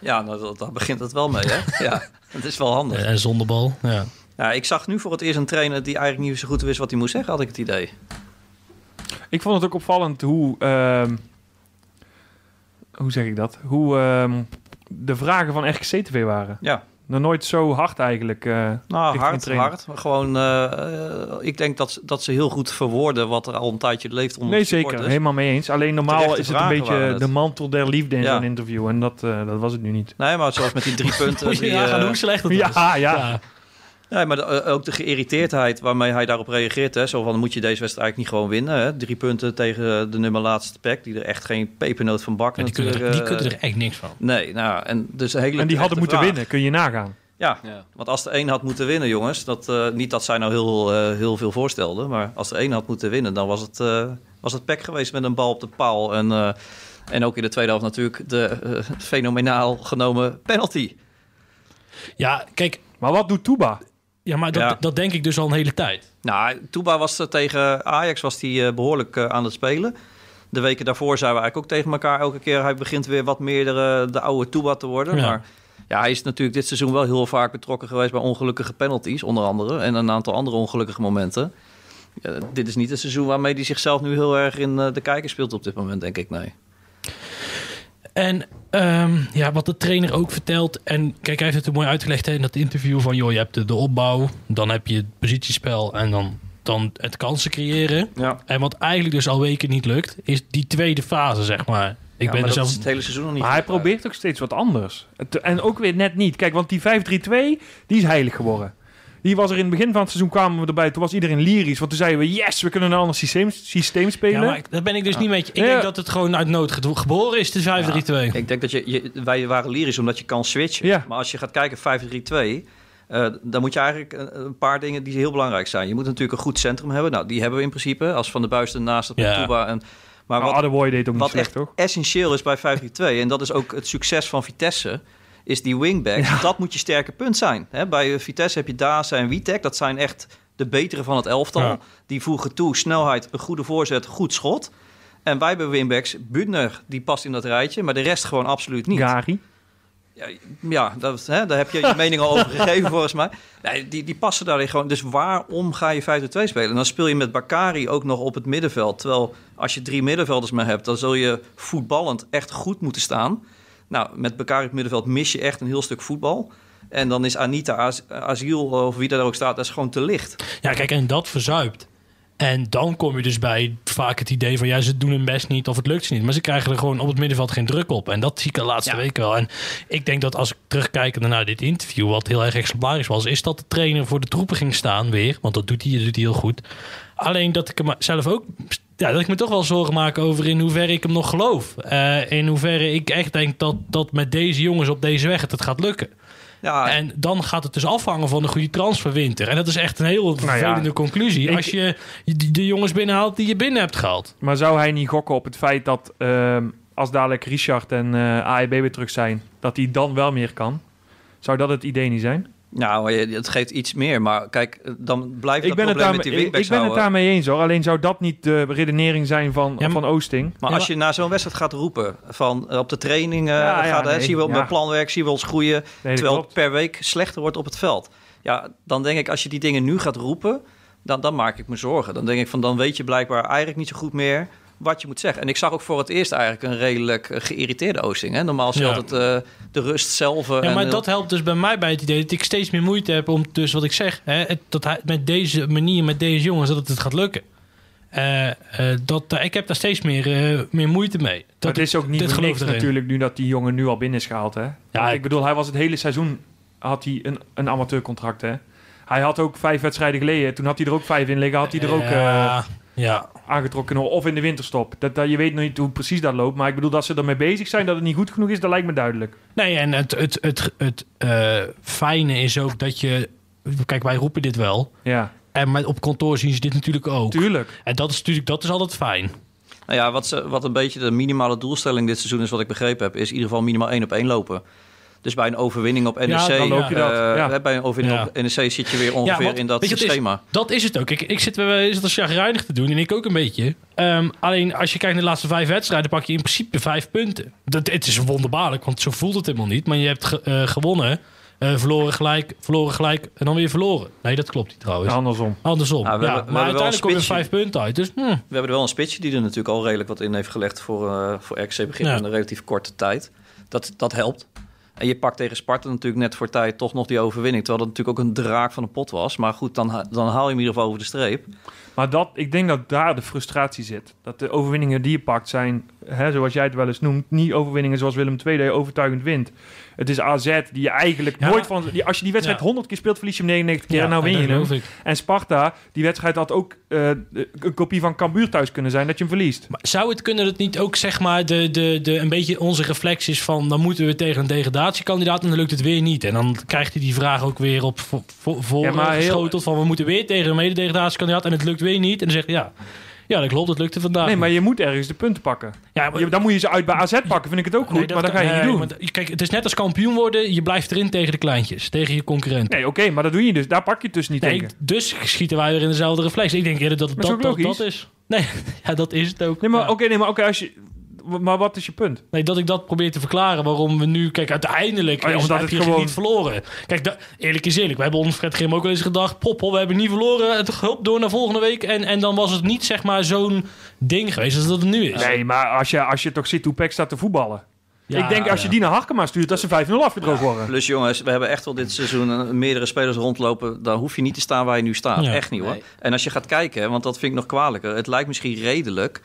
Ja, nou, dat- daar begint het wel mee, hè? ja, dat is wel handig. Eh, En zonder bal. Ja. Ja, ik zag nu voor het eerst een trainer die eigenlijk niet zo goed wist wat hij moest zeggen, had ik het idee. Ik vond het ook opvallend hoe... ehm, hoe zeg ik dat? Hoe ehm, de vragen van RKC TV waren. Ja, Nog nooit zo hard eigenlijk. eh, nou, hard, hard. Gewoon, eh, eh, ik denk dat, ze- dat ze heel goed verwoorden wat er al een tijdje leeft onder Nee, zeker. Helemaal mee eens. Alleen normaal is het een beetje het. de mantel der liefde in Ja. zo'n interview. En dat, dat was het nu niet. Nee, maar zoals met die drie punten. Die, nagaan eh, hoe slecht het was. Ja, ja. Nee, maar de- eh, ook de geïrriteerdheid waarmee hij daarop reageert. Hè, zo van, moet je deze wedstrijd eigenlijk niet gewoon winnen? Hè? Drie punten tegen de nummer laatste pack, die er echt geen pepernoot van bakken die, kunnen er, die eh, kunnen er echt niks van. Nee, nou, en dus een hele En die hadden moeten vraag. winnen, kun je nagaan. Ja, Ja. want als de een had moeten winnen, jongens, dat, eh, niet dat zij nou heel, eh, heel veel voorstelde, maar als de een had moeten winnen, dan was het, eh was het pek geweest met een bal op de paal. En, eh, en ook in de tweede helft natuurlijk de fenomenaal genomen penalty. Ja, kijk. Maar wat doet Touba? Ja, maar dat, Ja. dat denk ik dus al een hele tijd. Nou, Touba was eh, tegen Ajax was die, eh, behoorlijk eh, aan het spelen. De weken daarvoor zeiden we eigenlijk ook tegen elkaar elke keer... hij begint weer wat meer de, de oude Touba te worden. Ja. Maar ja, hij is natuurlijk dit seizoen wel heel vaak betrokken geweest... bij ongelukkige penalties, onder andere. En een aantal andere ongelukkige momenten. Ja, dit is niet het seizoen waarmee hij zichzelf nu heel erg in de kijker speelt op dit moment, denk ik. Nee. En ehm, ja, wat de trainer ook vertelt. En kijk, hij heeft het er mooi uitgelegd hè, in dat interview van... joh, je hebt de, de opbouw, dan heb je het positiespel en dan, dan het kansen creëren. Ja. En wat eigenlijk dus al weken niet lukt, is die tweede fase, zeg maar. Ik Ja, ben maar er zelf... het hele seizoen nog niet. Maar hij uit. probeert ook steeds wat anders. En ook weer net niet. Kijk, want die 5-3-2, die is heilig geworden. Die was er in het begin van het seizoen kwamen we erbij. Toen was iedereen lyrisch. Want toen zeiden we, yes, we kunnen een ander systeem, systeem spelen. Ja, maar ik- daar ben ik dus niet met je. Ik Ja. denk dat het gewoon uit nood ge- geboren is, de 5-3-2. Ik denk dat je, je, wij waren lyrisch omdat je kan switchen. Ja. Maar als je gaat kijken 5-3-2, eh, dan moet je eigenlijk een, een paar dingen die heel belangrijk zijn. Je moet natuurlijk een goed centrum hebben. Nou, die hebben we in principe. Als Van de Buis ernaast met Ja. En, Maar Maar wat, Adewoye deed ook niet wat slecht, echt toch? essentieel is bij 5-3-2... en dat is ook het succes van Vitesse... is die wingback. Dat moet je sterke punt zijn. Hè, bij eh, Vitesse heb je Daza en Witek. Dat zijn echt de betere van het elftal. Ja. Die voegen toe snelheid, een goede voorzet, goed schot. En wij hebben wingbacks. Budner, die past in dat rijtje... maar de rest gewoon absoluut niet. Gari. Ja, ja dat, hè, daar heb je je mening al over gegeven volgens mij. Nee, die, die passen daarin gewoon. Dus waarom ga je 5-2 spelen? En dan speel je met Bakari ook nog op het middenveld. Terwijl als je drie middenvelders meer hebt... dan zul je voetballend echt goed moeten staan. Nou, met Bakari op het middenveld mis je echt een heel stuk voetbal. En dan is Anita Az- Aziel, of wie daar ook staat, dat is gewoon te licht. Ja, kijk, en dat verzuipt. En dan kom je dus bij vaak het idee van... ja, ze doen hun best niet of het lukt ze niet. Maar ze krijgen er gewoon op het middenveld geen druk op. En dat zie ik de laatste Ja. week wel. En ik denk dat als ik terugkijk naar dit interview... wat heel erg exemplarisch was... is dat de trainer voor de troepen ging staan weer. Want dat doet hij, dat doet hij heel goed. Alleen dat ik hem zelf ook... Ja, dat ik me toch wel zorgen maak over in hoeverre ik hem nog geloof. Eh, in hoeverre ik echt denk dat, dat met deze jongens op deze weg het, het gaat lukken. Ja, En dan gaat het dus afhangen van de goede transferwinter. En dat is echt een heel vervelende conclusie. ik- als je de jongens binnenhaalt die je binnen hebt gehaald. Maar zou hij niet gokken op het feit dat ehm, als dadelijk Richard en eh AEB weer terug zijn, dat hij dan wel meer kan? Zou dat het idee niet zijn? Nou, het geeft iets meer. Maar kijk, dan blijft Ik dat ben, het, probleem met die wingbacks ik ben het daarmee eens hoor. Alleen zou dat niet de redenering zijn van, Ja, van Oosting? Maar Ja, als je naar zo'n wedstrijd gaat roepen van eh, op de training eh, Ja, gaat, hè, nee, zien we ja. met planwerk, zien we ons groeien, Nee, terwijl het per week slechter wordt op het veld. Ja, dan denk ik als je die dingen nu gaat roepen, dan, dan maak ik me zorgen. Dan denk ik van dan weet je blijkbaar eigenlijk niet zo goed meer wat je moet zeggen. En ik zag ook voor het eerst eigenlijk een redelijk eh, geïrriteerde Oosting. Hè? Normaal is Ja. altijd eh, de rust zelf. eh, Ja, en maar heel- dat helpt dus bij mij bij het idee dat ik steeds meer moeite heb om, dus wat ik zeg, hè, het- dat hij, met deze manier, met deze jongens, dat het, gaat lukken. Eh, eh, dat, ik heb daar steeds meer, eh, meer moeite mee. Dat het is ook niet voor niks natuurlijk nu dat die jongen nu al binnen is gehaald. Hè? Want ik- ik bedoel, hij was het hele seizoen had hij een, een amateurcontract. Hè? Hij had ook vijf wedstrijden geleden. Toen had hij er ook vijf in liggen. Had hij er ook eh, Ja, aangetrokken. Of in de winterstop. Dat, dat, je weet nog niet hoe precies dat loopt. Maar ik bedoel dat ze ermee bezig zijn dat het niet goed genoeg is. Dat lijkt me duidelijk. Nee, en het, het, het, het eh, fijne is ook dat je... Kijk, wij roepen dit wel. Ja, En met, op kantoor zien ze dit natuurlijk ook. tuurlijk. En dat is natuurlijk dat is altijd fijn. Nou ja, wat, ze, wat een beetje de minimale doelstelling dit seizoen is, wat ik begrepen heb, is in ieder geval minimaal één op één lopen. Dus bij een overwinning op NEC, dan loop je dat, eh, ja. bij een overwinning Ja. op NEC zit je weer ongeveer in dat het is? schema. Dat is het ook. Ik, ik zit wel eens als chagrijnig te doen en ik ook een beetje. Ehm, alleen als je kijkt naar de laatste vijf wedstrijden, pak je in principe vijf punten. Dat, het is wonderbaarlijk, want zo voelt het helemaal niet. Maar je hebt ge- eh, gewonnen, eh, verloren gelijk, verloren gelijk en dan weer verloren. Nee, dat klopt niet trouwens. Andersom. Andersom. Nou, we ja, hebben- maar hebben wel uiteindelijk kom je een er vijf punten uit. Dus hm, We hebben er wel een spitsje die er natuurlijk al redelijk wat in heeft gelegd voor, eh voor RKC begin Ja. in een relatief korte tijd. Dat, dat helpt. En je pakt tegen Sparta natuurlijk net voor tijd toch nog die overwinning. Terwijl dat natuurlijk ook een draak van de pot was. Maar goed, dan, dan haal je hem in ieder geval over de streep. Maar dat, ik denk dat daar de frustratie zit. Dat de overwinningen die je pakt zijn, hè, zoals jij het wel eens noemt, niet overwinningen zoals Willem II dat je overtuigend wint. Het is AZ die je eigenlijk Ja. nooit van... Die, als je die wedstrijd Ja. 100 keer speelt, verlies je hem 99 keer ja, en nou win je hem. En Sparta, die wedstrijd had ook eh, een kopie van Cambuur thuis kunnen zijn, dat je hem verliest. Maar zou het kunnen dat niet ook zeg maar de, de, de, een beetje onze reflex is van dan moeten we tegen een degradatiekandidaat en dan lukt het weer niet. En dan krijgt hij die vraag ook weer op voor, voor, voor Ja, maar heel- geschoteld van we moeten weer tegen een mededegradatiekandidaat en het lukt weer niet. En dan zeg je ja, ja dat klopt, het lukte vandaag. Nee, maar je moet ergens de punten pakken. ja, maar- Je- dan moet je ze uit bij AZ pakken, vind ik het ook goed, nee, maar dat kan- ga je nee, niet doen. maar kijk, het is net als kampioen worden, je blijft erin tegen de kleintjes, tegen je concurrenten. Nee, oké, maar dat doe je dus. Daar pak je het dus niet Nee, tegen. dus schieten wij weer in dezelfde reflex. Ik denk eerder dat het dat, dat, dat is. Nee, ja, dat is het ook. Nee, maar Ja. oké, nee, maar oké, als je... Maar wat is je punt? Nee, dat ik dat probeer te verklaren waarom we nu... Kijk, uiteindelijk Oh ja, is, omdat heb het je gewoon- niet verloren. Kijk, da- eerlijk is eerlijk. We hebben onder Fred Grim ook wel eens gedacht... Poppel, we hebben niet verloren. Het hulp door naar volgende week. En, en dan was het niet zeg maar zo'n ding geweest als dat het nu is. Nee, maar als je, als je toch ziet hoe PEC staat te voetballen. Ja, ik denk als je ja. die naar Harkema stuurt, dat ze 5-0 afgedroogd worden. Plus jongens, we hebben echt wel dit seizoen eh, meerdere spelers rondlopen. Dan hoef je niet te staan waar je nu staat. Ja. Echt niet hoor. Nee. En als je gaat kijken, want dat vind ik nog kwalijker. Het lijkt misschien redelijk.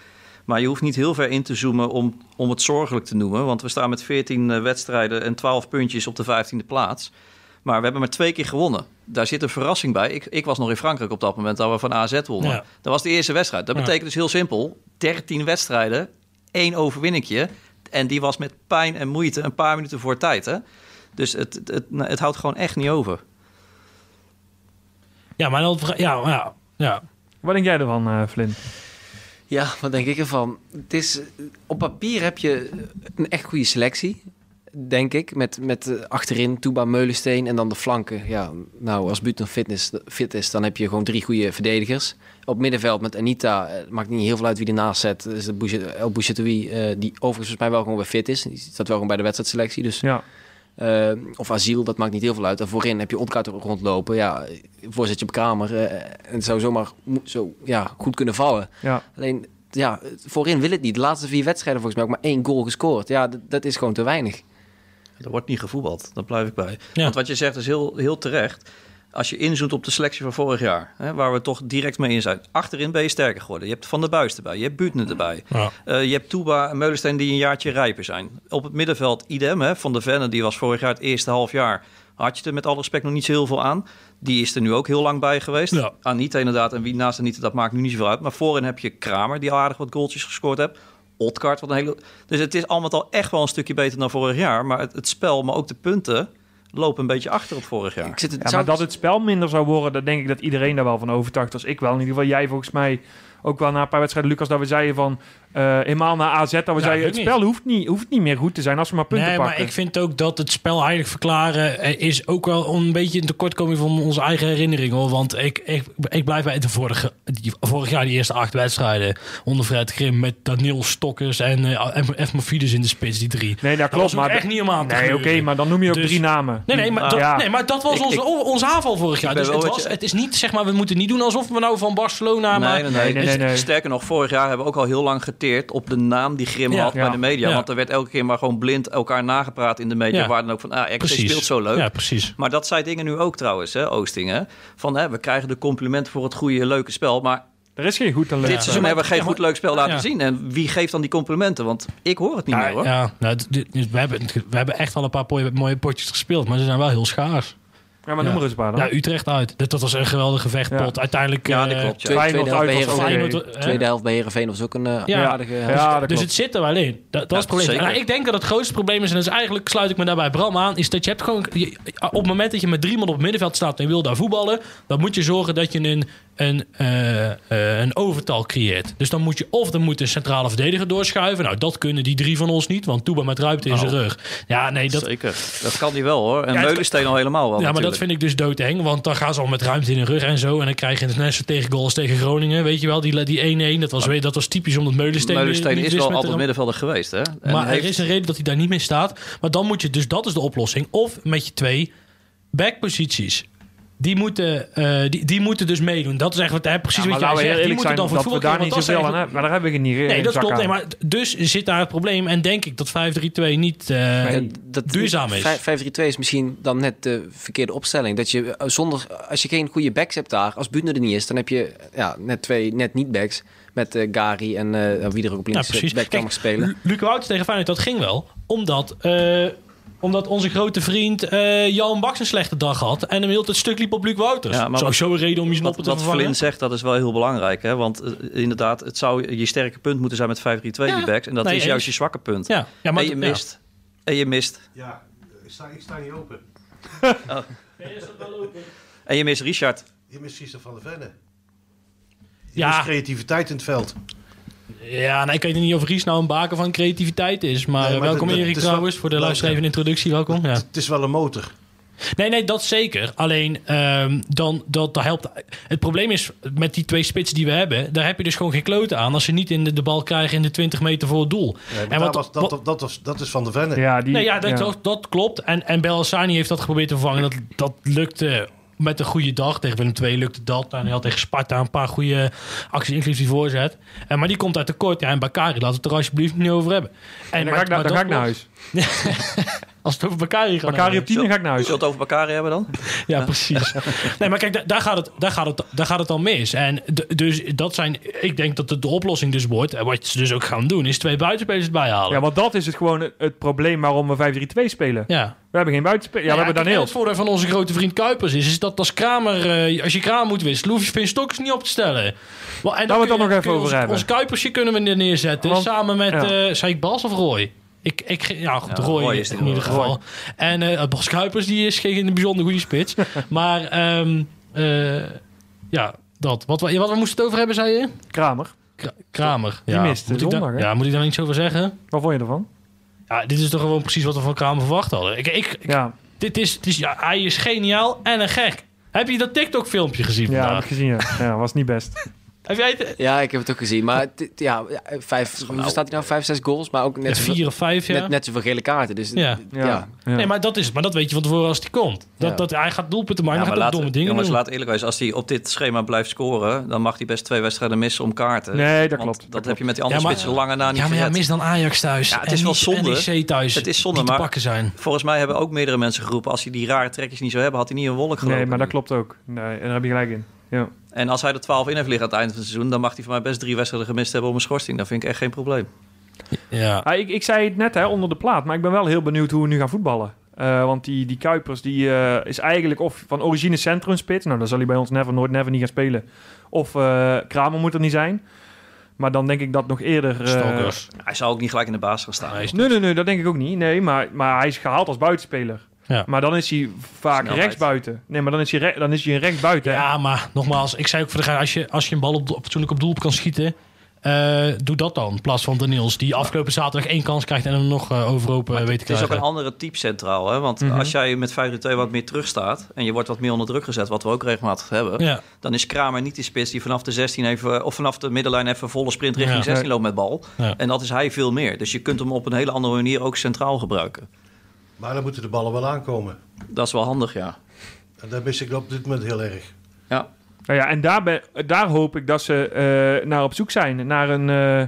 Maar je hoeft niet heel ver in te zoomen om, om het zorgelijk te noemen. Want we staan met 14 eh, wedstrijden en 12 puntjes op de 15e plaats. Maar we hebben maar twee keer gewonnen. Daar zit een verrassing bij. Ik, ik was nog in Frankrijk op dat moment dat we van AZ wonnen. Ja. Dat was de eerste wedstrijd. Dat Ja. betekent dus heel simpel. 13 wedstrijden, één overwinningje. En die was met pijn en moeite een paar minuten voor tijd. Hè? Dus het, het, het, het houdt gewoon echt niet over. Ja, maar dan... Ja, ja, ja. Wat denk jij ervan, eh Flynn? Ja, wat denk ik ervan? Het is, op papier heb je een echt goede selectie, denk ik. Met, met eh, achterin Touba Meulensteen en dan de flanken. Ja, nou, als Buten fitness, fit is, dan heb je gewoon drie goede verdedigers. Op middenveld met Anita, eh, maakt niet heel veel uit wie ernaast zet. Is de Bouchetoui, eh die overigens volgens mij wel gewoon weer fit is. Die staat wel gewoon bij de wedstrijdselectie. Dus, Ja. Eh, of Asiel, dat maakt niet heel veel uit. En voorin heb je Otkaart rondlopen. Ja, voorzet je op Kramer. eh, en het zou zomaar zo, ja, goed kunnen vallen. Ja. Alleen, ja, voorin wil het niet. De laatste vier wedstrijden volgens mij ook maar één goal gescoord. Ja, dat, dat is gewoon te weinig. Er wordt niet gevoetbald, daar blijf ik bij. Ja. Want wat je zegt is heel, heel terecht. Als je inzoomt op de selectie van vorig jaar, hè, waar we toch direct mee in zijn. Achterin ben je sterker geworden. Je hebt Van der Buis erbij, je hebt Buutner erbij. Ja. Eh, je hebt Touba en Meulensteen die een jaartje rijper zijn. Op het middenveld idem, hè, Van der Venne, die was vorig jaar het eerste half jaar. Had je er met alle respect nog niet zo heel veel aan. Die is er nu ook heel lang bij geweest. Ja. Anita inderdaad, en wie naast Anita, dat maakt nu niet zoveel uit. Maar voorin heb je Kramer, die al aardig wat goaltjes gescoord hebt. Otkart, wat een hele... Dus het is allemaal al echt wel een stukje beter dan vorig jaar. Maar het, het spel, maar ook de punten, lopen een beetje achter op vorig jaar. Ik zit het, Ja, zou- maar dat het spel minder zou worden, dan denk ik dat iedereen daar wel van overtuigd was. Ik wel. In ieder geval jij volgens mij ook wel na een paar wedstrijden, Lucas, dat we zeiden van eh helemaal naar AZ, dat we Ja, zeiden het spel hoeft niet, hoeft niet meer goed te zijn als we maar punten Nee, pakken. maar ik vind ook dat het spel eigenlijk verklaren eh, is ook wel een beetje een tekortkoming van onze eigen herinnering hoor. Want ik, ik, ik blijf bij de vorige, die, vorig jaar die eerste acht wedstrijden onder Fred Grim met Daniel Stokkers en uh, Efmofides in de spits, die drie. Nee, dat Dat klopt. maar echt niet om aan te Nee, oké, maar dan noem je ook Dus- drie namen. Nee, nee, maar, dat, Ja. nee, maar dat was Ik- onze, ik- onze aanval vorig jaar. Dus het, was, je- het is niet, zeg maar, we moeten niet doen alsof we nou van Barcelona... maar, nee, nee, nee. Nee, nee, nee, nee. Sterker nog, vorig jaar hebben we ook al heel lang op de naam die Grim Ja. had bij de media. Want er werd elke keer maar gewoon blind elkaar nagepraat in de media. Waar dan ook van, ah, precies. speelt zo leuk. Ja, precies. Maar dat zei dingen nu ook trouwens, hè, Oosting. Hè? Van, hè, we krijgen de complimenten voor het goede, leuke spel. Maar Er is geen goed talent. dit seizoen hebben we geen ja, goed leuk spel laten ja. zien. En wie geeft dan die complimenten? Want ik hoor het niet Ja, meer hoor. ja nou, we, hebben, we hebben echt al een paar mooie potjes gespeeld, maar ze zijn wel heel schaars. Ja, maar noem Ja. er eens een paar dan. Ja, Utrecht uit. Dat, dat was een geweldige vechtpot. Ja. Uiteindelijk... Ja, dat eh, klopt. Ja. Tweede, tweede helft uit bij Heerenveen. Tweede helft bij Heerenveen was ook een eh, Ja. aardige... Ja, dat dus klopt. het zit er wel in. Dat, dat is het probleem. Nou, ik denk dat het grootste probleem is, en dat is eigenlijk sluit ik me daarbij Bram aan, is dat je hebt gewoon. je- op het moment dat je met drie man op het middenveld staat en je wil daar voetballen, dan moet je zorgen dat je een, een, eh, een overtal creëert. Dus dan moet je of dan moet de centrale verdediger doorschuiven. Nou, dat kunnen die drie van ons niet, want Toeba met ruimte in zijn Nou. rug. Ja, nee, dat, Zeker. Dat kan die wel hoor. En Ja, Meulensteen al helemaal wel ja, maar dat vind ik dus doodeng. Want dan gaan ze al met ruimte in de rug en zo. En dan krijg je het net zo tegen goals tegen Groningen. Weet je wel, die die 1-1. Dat was, weer- dat was typisch omdat Meulensteen... Meulensteen is wel altijd de- middenvelder geweest. Hè? En Maar heeft- er is een reden dat hij daar niet meer staat. Maar dan moet je dus, dat is de oplossing. Of met je twee backposities. Die moeten, eh, die, die moeten dus meedoen. Dat is wat, hè, precies Ja, wat maar jij zegt. Die moeten zijn dan voor dat we voetbal daar niet zoveel dat aan hebben. Maar daar hebben we niet in Nee, dat klopt. Nee, maar dus zit daar het probleem. En denk ik dat 5-3-2 niet... eh, dat duurzaam is. 5-3-2 is misschien dan net de verkeerde opstelling. Dat je eh, zonder, als je geen goede backs hebt daar, als Buutner er niet is, dan heb je ja, net twee net niet backs met eh, Gary en eh, wie er ook op links precies. back kan spelen. Lu- Luc Wouters tegen Feyenoord, dat ging wel. Omdat, eh, omdat onze grote vriend eh Jan Baks een slechte dag had. En hem heel het stuk liep op Luc Wouters. Ja, maar Sowieso een reden om je Wat, snoppen te wat vervangen. Flynn zegt, dat is wel heel belangrijk. Hè? Want eh, inderdaad, het zou je sterke punt moeten zijn met 5-3-2 Ja. die backs. En dat Nee, is juist je zwakke punt. Ja, ja maar en je ja. mist. En je mist. Ja, ik sta, ik sta niet open. En je mist Richard. Je mist Cesar van der Venne. Je Ja. mist creativiteit in het veld. Ja, nee, ik weet niet of Ries nou een baken van creativiteit is. Maar, Nee, eh, maar welkom Erik wel- trouwens. Voor de luisteraar introductie. Welkom. Ja. Het is wel een motor. Nee, nee, dat zeker. Alleen, ehm, dan, dat, dat helpt. Het probleem is, met die twee spitsen die we hebben... daar heb je dus gewoon geen kloten aan... als ze niet in de, de bal krijgen in de 20 meter voor het doel. Nee, En dat, wat- was, dat, wat- dat, was, dat is van der Venne. Ja, die, Nee, ja, dat, ja. Dat, dat klopt. En, en Bellassani heeft dat geprobeerd te vervangen. Dat, dat lukte met een goede dag. Tegen Willem II lukte dat. En hij had tegen Sparta een paar goede acties, inclusief die voorzet. En, maar die komt uit tekort. Ja, en Bakari, laten we het er alsjeblieft niet over hebben. En, En dan ga ik, naar- dan ga ik naar huis. Als het over Bakari gaat. Bakari op 10, dan ga ik naar huis. Zult het over Bakari hebben dan? Ja, precies. Nee, maar kijk, da- daar gaat het, daar gaat het, daar gaat het dan mis. En dus dat zijn, ik denk dat de, de oplossing dus wordt, en wat ze dus ook gaan doen, is twee buitenspelers erbij halen. Ja, want dat is het gewoon het, het probleem waarom we 5-3-2 spelen. ja. We hebben geen buitenspelers. Ja, we hebben Daniels. Het voordeel van onze grote vriend Kuipers is, is dat als Kramer, eh, als je Kramer moet wisselen, hoef je Finn Stokkers niet op te stellen. Wel, en Daar we het dan nog even over ons, hebben. Ons Kuipersje kunnen we er neerzetten, Want- samen met, ja. eh zei ik Bas of Roy? Ik, ik, ja, goed, Ja, Roy, Roy is in ieder geval. En eh Bas Kuipers, die is geen bijzonder goede spits. maar, ehm, eh, ja, dat. Wat, we- wat we moesten het over hebben, zei je? Kramer. Kra- Kramer. Die ja. mist moet ik zondag? Ja, moet ik daar iets over zeggen? Wat vond je ervan? Ja, dit is toch gewoon precies wat we van Kramer verwacht hadden. Ik, ik, ik- Ja, dit is, het is, ja, hij is geniaal en een gek. Heb je dat TikTok-filmpje gezien ja heb ik gezien. Ja, ja was niet best. Heb jij het? Ja, ik heb het ook gezien. Maar ja, vijf, hoeveel staat hij nou? Vijf, zes goals, maar ook net, vier of vijf, ja? net, net zoveel gele kaarten. Dus Ja. ja. Nee, maar dat is het. Maar dat weet je van tevoren als hij komt. Dat, Ja. dat, hij gaat doelpunten maken, Ja, maar gaat ook laat, domme dingen jongens, doen. laat eerlijk wezen. Als hij op dit schema blijft scoren, dan mag hij best twee wedstrijden missen om kaarten. Nee, dat klopt. Dat, heb je met die andere spitsen lange na niet ja, maar ja, mis dan Ajax thuis. Ja, het en is wel zonde. NEC thuis. Het is zonde, maar- pakken zijn. Volgens mij hebben ook meerdere mensen geroepen... als hij die rare trekjes niet zou hebben, had hij niet een wolk gelopen. Nee, maar dat klopt ook. Nee, en daar heb je gelijk in. Ja. En als hij er 12 in heeft liggen aan het eind van het seizoen... dan mag hij voor mij best drie wedstrijden gemist hebben om een schorsing. Dat vind ik echt geen probleem. Ja. Ah, ik, ik zei het net hè, onder de plaat, maar ik ben wel heel benieuwd hoe we nu gaan voetballen. Eh, want die, die Kuipers die, eh, is eigenlijk of van origine centrumspits. Nou, dan zal hij bij ons never, nooit, never niet gaan spelen. Of eh, Kramer moet er niet zijn. Maar dan denk ik dat nog eerder... eh. Hij zou ook niet gelijk in de baas gaan staan. Nee, nee, nee, dat denk ik ook niet. Nee, maar, maar hij is gehaald als buitenspeler. Ja. Maar dan is hij vaak Snelheid. rechtsbuiten. Nee, maar dan is hij, re- dan is hij een rechtsbuiten. hè? Ja, maar nogmaals, ik zei ook voor de gein, als je, als je een bal op, op, fatsoenlijk op doel kan schieten, eh, doe dat dan. In plaats van Daniels, die afgelopen zaterdag één kans krijgt en hem nog eh, overhoop eh, weet te Het is ook een andere type centraal. Hè? Want Mhm. als jij met 5-2 wat meer terug staat... en je wordt wat meer onder druk gezet, wat we ook regelmatig hebben... Ja, dan is Kramer niet die spits die vanaf de 16 even... of vanaf de middenlijn even volle sprint richting Ja. 16 loopt met bal. Ja. En dat is hij veel meer. Dus je kunt hem op een hele andere manier ook centraal gebruiken. Maar dan moeten de ballen wel aankomen. Dat is wel handig, ja. En daar mis ik op dit moment heel erg. Ja, Nou ja, en daar, ben, daar hoop ik dat ze eh, naar op zoek zijn. Naar een... eh,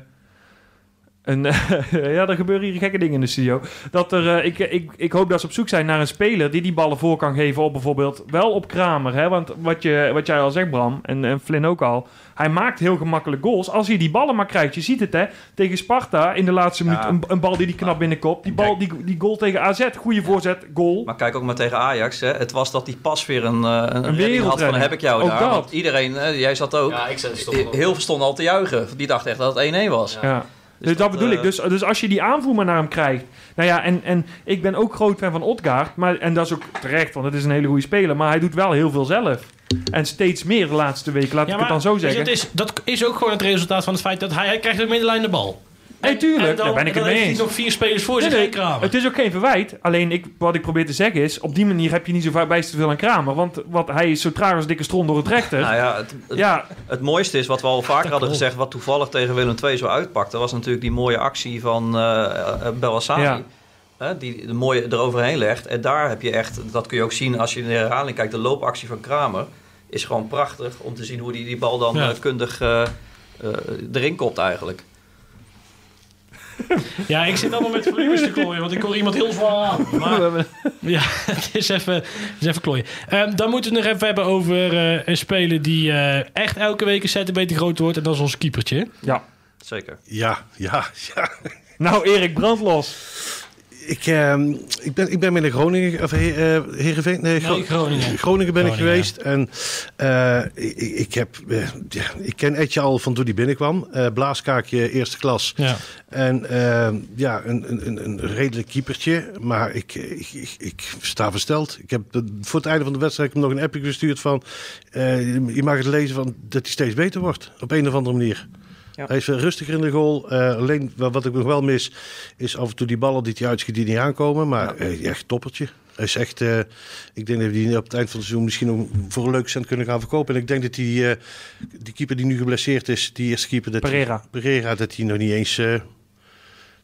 een ja, er gebeuren hier gekke dingen in de studio. Dat er, eh, ik, ik, ik hoop dat ze op zoek zijn naar een speler die die ballen voor kan geven op bijvoorbeeld wel op Kramer. Hè? Want wat, je, wat jij al zegt, Bram, en, en Flynn ook al. Hij maakt heel gemakkelijk goals als hij die ballen maar krijgt. Je ziet het hè, tegen Sparta in de laatste Ja. minuut. Een, een bal die die knap binnenkopt. Die, bal, die, die goal tegen AZ, goede voorzet, goal. maar kijk ook maar tegen Ajax. Hè. Het was dat die pas weer een, eh, een, had van heb ik jou Ook daar. dat. Want iedereen, jij zat ook, Ja, ik heel veel stonden al te juichen. Die dachten echt dat het 1-1 was. Ja. Dus, dat, bedoel eh, ik. Dus, dus als je die aanvoer maar naar hem krijgt. Nou ja, en, en ik ben ook groot fan van Odgaard. Maar, en dat is ook terecht, want het is een hele goede speler. Maar hij doet wel heel veel zelf. En steeds meer de laatste weken, laat Ja, ik het dan zo zeggen. dat, is, dat is ook gewoon het resultaat van het feit dat hij, hij krijgt op middenlijn de bal. Nee, tuurlijk, en dan, daar ben ik en het mee eens. hij nog vier spelers voor Nee, zich, nee, geen Kramer. het is ook geen verwijt. Alleen ik, wat ik probeer te zeggen is... op die manier heb je niet zo vaak bij te veel aan Kramer. Want wat, hij is zo traag als dikke stron door het rechter. Nou ja, het, het, ja, het mooiste is wat we al vaker hadden klopt. gezegd... wat toevallig tegen Willem II zo uitpakte... was natuurlijk die mooie actie van Bellassani. Ja. Hè, die de mooie eroverheen legt. En daar heb je echt, dat kun je ook zien als je in de herhaling kijkt... de loopactie van Kramer is gewoon prachtig... om te zien hoe hij die bal dan Ja. eh, kundig eh, eh, erin kopt eigenlijk. Ja, ik zit allemaal met volumes te klooien, want ik hoor iemand heel zwaar aan. Maar ja, het is even, het is even klooien. Ehm, dan moeten we het nog even hebben over eh, een speler die eh, echt elke week een centimeter groter wordt. En dat is ons keepertje. ja. Zeker. Ja, ja, ja. Nou, Erik, brandlos. Ik, ehm, ik, ben, ik ben met de Groningen, of eh, Heerenveen, nee, Gro- Nee, Groningen. Groningen ben ik geweest. En eh, ik, ik heb, eh, ja, ik ken Etje al van toen hij binnenkwam. Blaaskaakje, eerste klas. Ja. En eh, ja, een, een, een- redelijk keepertje. Maar ik, ik, ik, ik sta versteld. Ik heb voor het einde van de wedstrijd hem nog een appje gestuurd van... je mag het lezen van dat hij steeds beter wordt. Op een of andere manier. Ja. Hij is veel rustiger in de goal. Eh, alleen wa- wat ik nog wel mis, is af en toe die ballen die hij uitschiet die niet aankomen. Maar eh, echt toppertje. Hij is echt, eh, ik denk dat we die op het eind van het seizoen misschien nog voor een leuke cent kunnen gaan verkopen. En ik denk dat die, eh, die keeper die nu geblesseerd is, die eerste keeper, dat die- Pereira. Pereira, dat hij nog niet eens eh,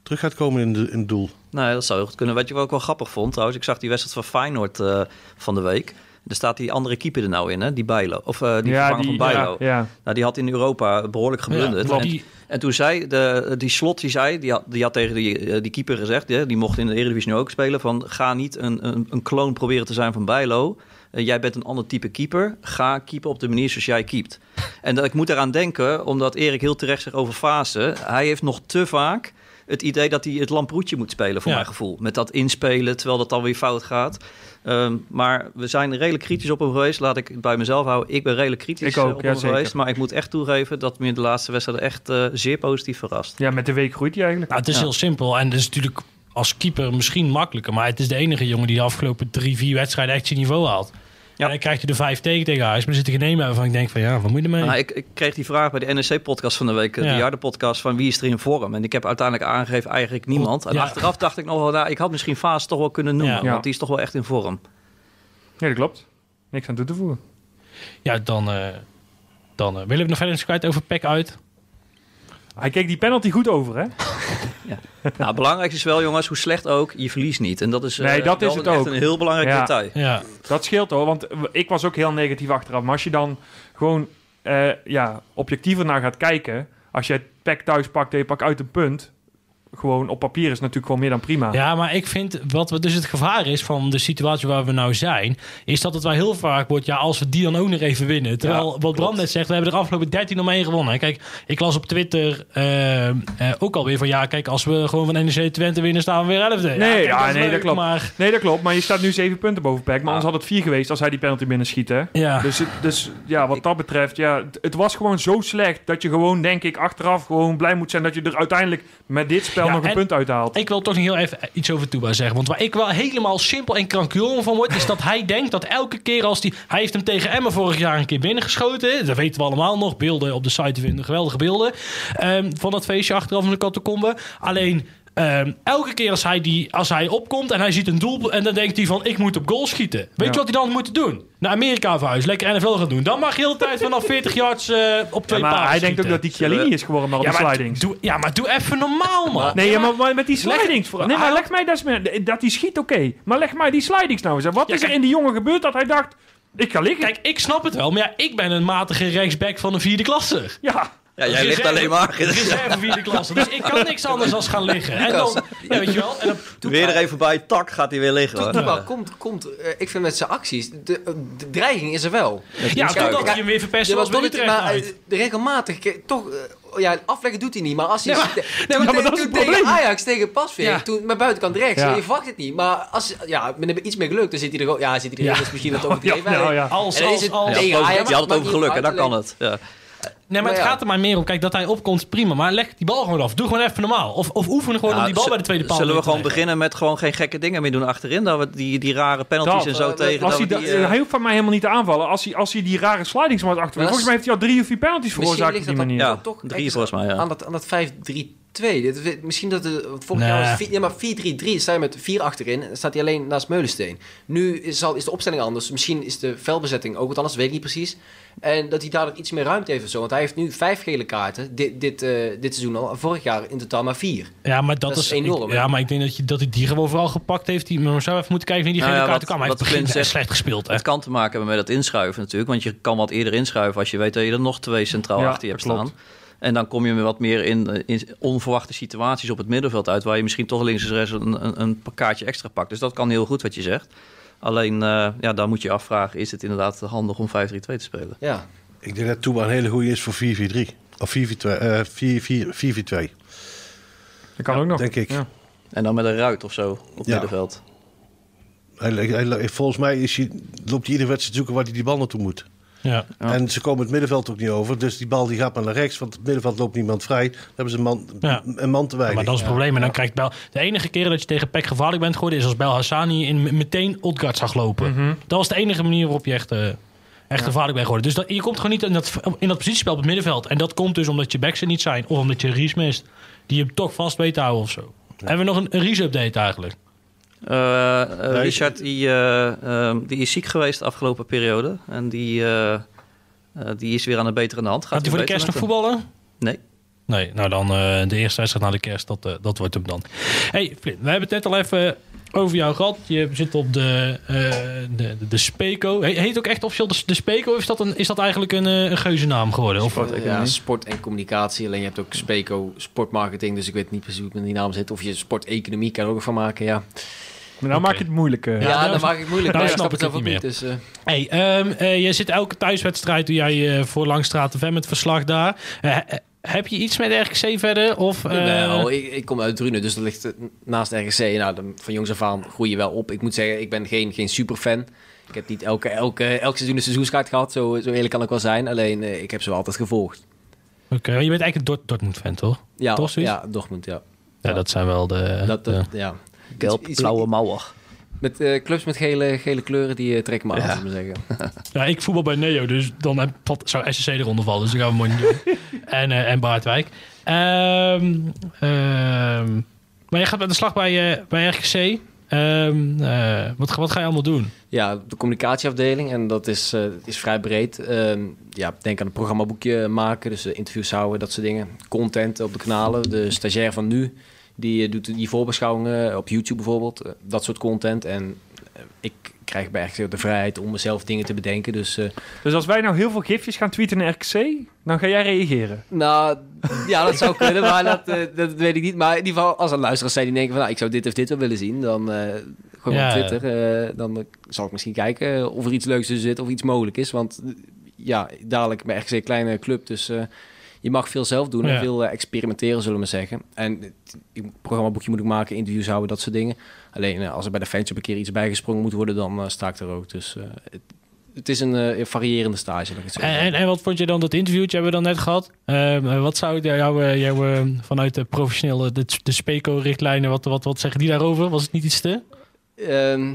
terug gaat komen in, de, in het doel. Nee, dat zou heel goed kunnen. Weet je wat ik wel grappig vond trouwens? Ik zag die wedstrijd van Feyenoord eh, van de week. Er staat die andere keeper er nou in, hè? Die Bijlo. Of eh, die ja, vervanger van Bijlo. Ja, ja. Nou, die had in Europa behoorlijk geblunderd. Ja, en, die- en toen zei de, die slot, die zei, die had, die had tegen die, eh, die keeper gezegd, hè, die mocht in de Eredivisie nu ook spelen, van ga niet een, een, een kloon proberen te zijn van Bijlo. Eh, jij bent een ander type keeper. Ga keeper op de manier zoals jij keept. En dat, ik moet eraan denken, omdat Erik heel terecht zegt over fase. Hij heeft nog te vaak het idee dat hij het lamproetje moet spelen, voor Ja. mijn gevoel. Met dat inspelen, terwijl dat dan weer fout gaat. Ehm, maar we zijn redelijk kritisch op hem geweest. Laat ik het bij mezelf houden. Ik ben redelijk kritisch Ik ook, op ja, hem zeker. geweest. Maar ik moet echt toegeven dat me in de laatste wedstrijd echt eh, zeer positief verrast. ja, met de week groeit hij eigenlijk. Nou, het is Ja. heel simpel. En het is natuurlijk als keeper misschien makkelijker. Maar het is de enige jongen die de afgelopen drie, vier wedstrijden echt zijn niveau haalt. Ja. En dan krijg je de vijf tegen tegen huis. Maar er zit er geen een bij waarvan ik denk van ja, wat moet je ermee? Nou, ik, ik kreeg die vraag bij de NEC-podcast van de week, eh, Ja. de Jarde-podcast, van wie is er in vorm? En ik heb uiteindelijk aangegeven eigenlijk niemand. En Ja. achteraf dacht ik nog wel, nou, ik had misschien Vaas toch wel kunnen noemen, Ja. want die is toch wel echt in vorm. Ja, dat klopt. Niks aan toe te voegen. Ja, dan, eh, dan eh, willen we nog verder eens kwijt over Pek uit. Hij keek die penalty goed over, hè? Nou, het belangrijkste is wel, jongens, hoe slecht ook, je verliest niet. En dat is, eh, Nee, dat is het echt ook. een heel belangrijk Ja. detail. Ja, Dat scheelt hoor, want ik was ook heel negatief achteraf. Maar als je dan gewoon eh, ja, objectiever naar gaat kijken... als je het pack thuis pakt en je pakt uit een punt... gewoon op papier is natuurlijk gewoon meer dan prima. Ja, maar ik vind wat we dus het gevaar is van de situatie waar we nou zijn, is dat het wel heel vaak wordt, ja, als we die dan ook nog even winnen. Terwijl Ja, wat Bram net zegt, we hebben er afgelopen 13 om 1 gewonnen. Kijk, ik las op Twitter eh, eh, ook alweer van ja, kijk, als we gewoon van NEC Twente winnen, staan we weer 11e. Nee, kijk, ja, is nee, dat klopt. Maar Nee, dat klopt. Maar je staat nu zeven punten boven pack. Maar anders had het vier geweest als hij die penalty binnen schiet, hè? ja, Dus, dus ja, wat dat betreft, ja, het, het was gewoon zo slecht dat je gewoon, denk ik, achteraf gewoon blij moet zijn dat je er uiteindelijk met dit spel Nog een en- punt uithaalt. ik wil toch nog heel even iets over Touba zeggen. Want waar ik wel helemaal simpel en krankjoren van word... is dat hij denkt dat elke keer als hij... Hij heeft hem tegen Emmen vorig jaar een keer binnengeschoten. Dat weten we allemaal nog. Beelden op de site te vinden. Geweldige beelden. ehm, van dat feestje achteraf in de catacombe. Alleen... ehm, elke keer als hij, die, als hij opkomt en hij ziet een doel... en dan denkt hij van, ik moet op goal schieten. Weet Ja. je wat hij dan moet doen? Naar Amerika verhuizen. Lekker NFL gaan doen. Dan mag je de hele tijd vanaf 40 yards eh, op twee Ja, maar hij denkt ook dat die Chiellini is geworden met al ja, die maar slidings. doe, ja, maar doe even normaal, man. Nee, ja, maar, maar met die Leg- slidings... voor- nee, maar leg mij dat, dat hij schiet, oké. Maar leg mij die slidings nou eens. Wat is er in die jongen gebeurd dat hij dacht... Ik ga liggen. Kijk, ik snap het wel, maar ja, ik ben een matige rechtsback van een vierde klasse. Ja, Ja, jij ligt alleen maar. Reserve vierde klasse. Dus ik kan niks anders dan gaan liggen. En dan, ja, weet je wel. En dan, Weer er even bij, tak, gaat hij weer liggen. Komt, komt, eh, ik vind met zijn acties, de, de dreiging is er wel. ja, totdat hij hem weer verpest Ja, was bij tot het- Utrecht maar, uit. eh, regelmatig, toch, eh, ja, afleggen doet hij niet. Maar als hij, Nee, maar- te- nee, toen, maar dat is het tegen probleem. Ajax, tegen Pasveer, Ja. toen met buitenkant rechts, Ja. je verwacht het niet. Maar als, ja, met een iets meer geluk, dan zit hij er gewoon, ja, zit hij er Ja. is misschien wat ja, overdreven. nou ja. Als, En dan is als, het- als. Ja, tegen positief. Ajax je had het over geluk, en dan kan het. Ja. Nee, maar het Maar ja. gaat er maar meer om. Kijk, dat hij opkomt, prima. Maar leg die bal gewoon af. Doe gewoon even normaal. Of, of oefen gewoon om Nou, die bal bij de tweede paal Zullen we gewoon leggen. beginnen met gewoon geen gekke dingen meer doen achterin? Dat we die, die rare penalties Dat, en zo eh, tegen. als dat hij, die, eh, hij hoeft van mij helemaal niet te aanvallen. Als hij, als hij die rare slidings maar achter. Maar Volgens mij heeft hij al drie of vier penalties veroorzaakt op die manier. Ja, toch drie volgens mij, ja. Aan dat, aan dat 5-3-2. Dit- Misschien dat de, vorig Nee. jaar was het vier- ja, maar 4-3-3 sta je met 4 achterin. Dan staat hij alleen naast Meulensteen. Nu is, al, is de opstelling anders. Misschien is de veldbezetting ook wat anders. Weet ik niet precies. En dat hij daardoor iets meer ruimte heeft of zo. Want hij heeft nu vijf gele kaarten. Dit, dit, eh, dit seizoen al. En vorig jaar in totaal maar vier. Ja, maar dat, Dat is enorm, ik- ja, maar ik denk dat, je, dat hij die gewoon vooral gepakt heeft. Die, maar we zouden even moeten kijken wie die Nou gele ja, kaarten kwam. Hij heeft begin zegt- slecht gespeeld. Het kan te maken hebben met dat inschuiven natuurlijk. Want je kan wat eerder inschuiven als je weet dat je er nog twee centraal Ja, achter je hebt klopt. staan. En dan kom je wat meer in, in onverwachte situaties op het middenveld uit... waar je misschien toch links en rechts een, een, een kaartje extra pakt. Dus dat kan heel goed wat je zegt. Alleen, eh, ja, dan moet je je afvragen... is het inderdaad handig om 5-3-2 te spelen? Ja. Ik denk dat Touba een hele goede is voor 4-4-3. Of 4-4-2. eh, 4-4- 4-4-2. Dat kan ook nog. Denk ik. Ja. En dan met een ruit of zo op Ja. middenveld. Hij, hij- hij- volgens mij is hij, loopt hij iedere wedstrijd zoeken waar hij die bal naartoe moet. Ja. En ze komen het middenveld ook niet over. Dus die bal die gaat maar naar rechts. Want het middenveld loopt niemand vrij. Dan hebben ze een man, Ja. een man te weinig. Maar dat is het probleem. En dan krijgt Bel. De enige keer dat je tegen Peck gevaarlijk bent geworden, is als Bel Hassani in meteen Odgaard zag lopen. Mhm. Dat was de enige manier waarop je echt, eh, echt gevaarlijk bent geworden. Dus dat, je komt gewoon niet in dat, in dat positiespel op het middenveld. En dat komt dus omdat je backs er niet zijn. Of omdat je Ries mist. Die je toch vast weet te houden of zo. Hebben we nog een, een Ries-update eigenlijk? Eh, eh. Richard die, eh, ehm, die is ziek geweest de afgelopen periode. En die, eh, eh, die is weer aan de betere hand. Gaat hij voor de kerst nog voetballen? Nee. Nee, nou dan eh, de eerste wedstrijd na de kerst, dat, eh, dat wordt hem dan. hey, Flint, we hebben het net al even over jou gehad. Je zit op de, eh de, de, de Speco. He- heet ook echt officieel de, de Speco? Of is dat, een, is dat eigenlijk een, eh, een geuzennaam geworden? Of. Ja, sport en communicatie. Alleen je hebt ook Speco sportmarketing. Dus ik weet niet precies hoe het met die naam zit. Of je sporteconomie kan er ook van maken, ja. Maar nou maak je het moeilijk. eh. Ja, dan maak ik het moeilijk. nou maar snap ik het ook niet Dus, eh, hey, ehm, eh, je zit elke thuiswedstrijd, doe jij eh, voor Langstraat TV met verslag daar. Heb je iets met RKC verder? Of, eh, Nou, ik, ik kom uit Drunen, dus dat ligt naast RGC. Nou, dan, van jongs af aan groei je wel op. Ik moet zeggen, ik ben geen, geen superfan. Ik heb niet elke, elke, elk seizoen een seizoenskaart gehad. Zo, zo eerlijk kan ik wel zijn. Alleen, ik heb ze wel altijd gevolgd. Oké, je bent eigenlijk een Dort- Dortmund-fan, toch? Ja, Toch ja Dortmund, ja. Ja, Ja. dat zijn wel de... Dat, de- dat, ja. Gelb, Iets- blauwe mouwen. Met eh, clubs met gele, gele kleuren, die eh, trekken me aan, Ja. maar zeggen. Ja, ik voetbal bij Neo, dus dan zou SSC eronder vallen. Dus dat gaan we mooi niet doen. en, eh, en Baardwijk. Ehm, ehm, maar je gaat met de slag bij, eh, bij RGC. Ehm, eh, wat, ga- wat ga je allemaal doen? Ja, de communicatieafdeling. En dat is, eh, is vrij breed. Ehm, ja, denk aan een programmaboekje maken. Dus interviews houden, dat soort dingen. Content op de kanalen. De stagiair van nu, die eh, doet die voorbeschouwingen op YouTube bijvoorbeeld. Eh, dat soort content. En eh, ik krijg bij RGC de vrijheid om mezelf dingen te bedenken. Dus eh, Dus als wij nou heel veel gifjes gaan tweeten naar RKC, dan ga jij reageren. Nou, ja, dat zou kunnen, maar dat, eh, dat weet ik niet. Maar in ieder geval, als er luisteraars zijn die denken van... Nou, ik zou dit of dit wel willen zien, dan eh gewoon Ja, op Twitter. eh, dan eh, zal ik misschien kijken eh, of er iets leuks tussen zit of iets mogelijk is. Want eh, ja, dadelijk bij een kleine club, dus... je mag veel zelf doen Ja. en veel eh, experimenteren, zullen we zeggen. En het programmaboekje moet ik maken, interviews houden, dat soort dingen. Alleen eh, als er bij de fans op een keer iets bijgesprongen moet worden, dan eh, sta ik er ook. Dus het, het is een variërende stage, laat ik het zo En, en, en wat vond je dan dat interviewtje hebben we dan net gehad? Ehm, eh, wat zou jou, eh, jou vanuit de professionele, de, de SPECO-richtlijnen, wat, wat, wat zeggen die daarover? Was het niet iets te? Ehm,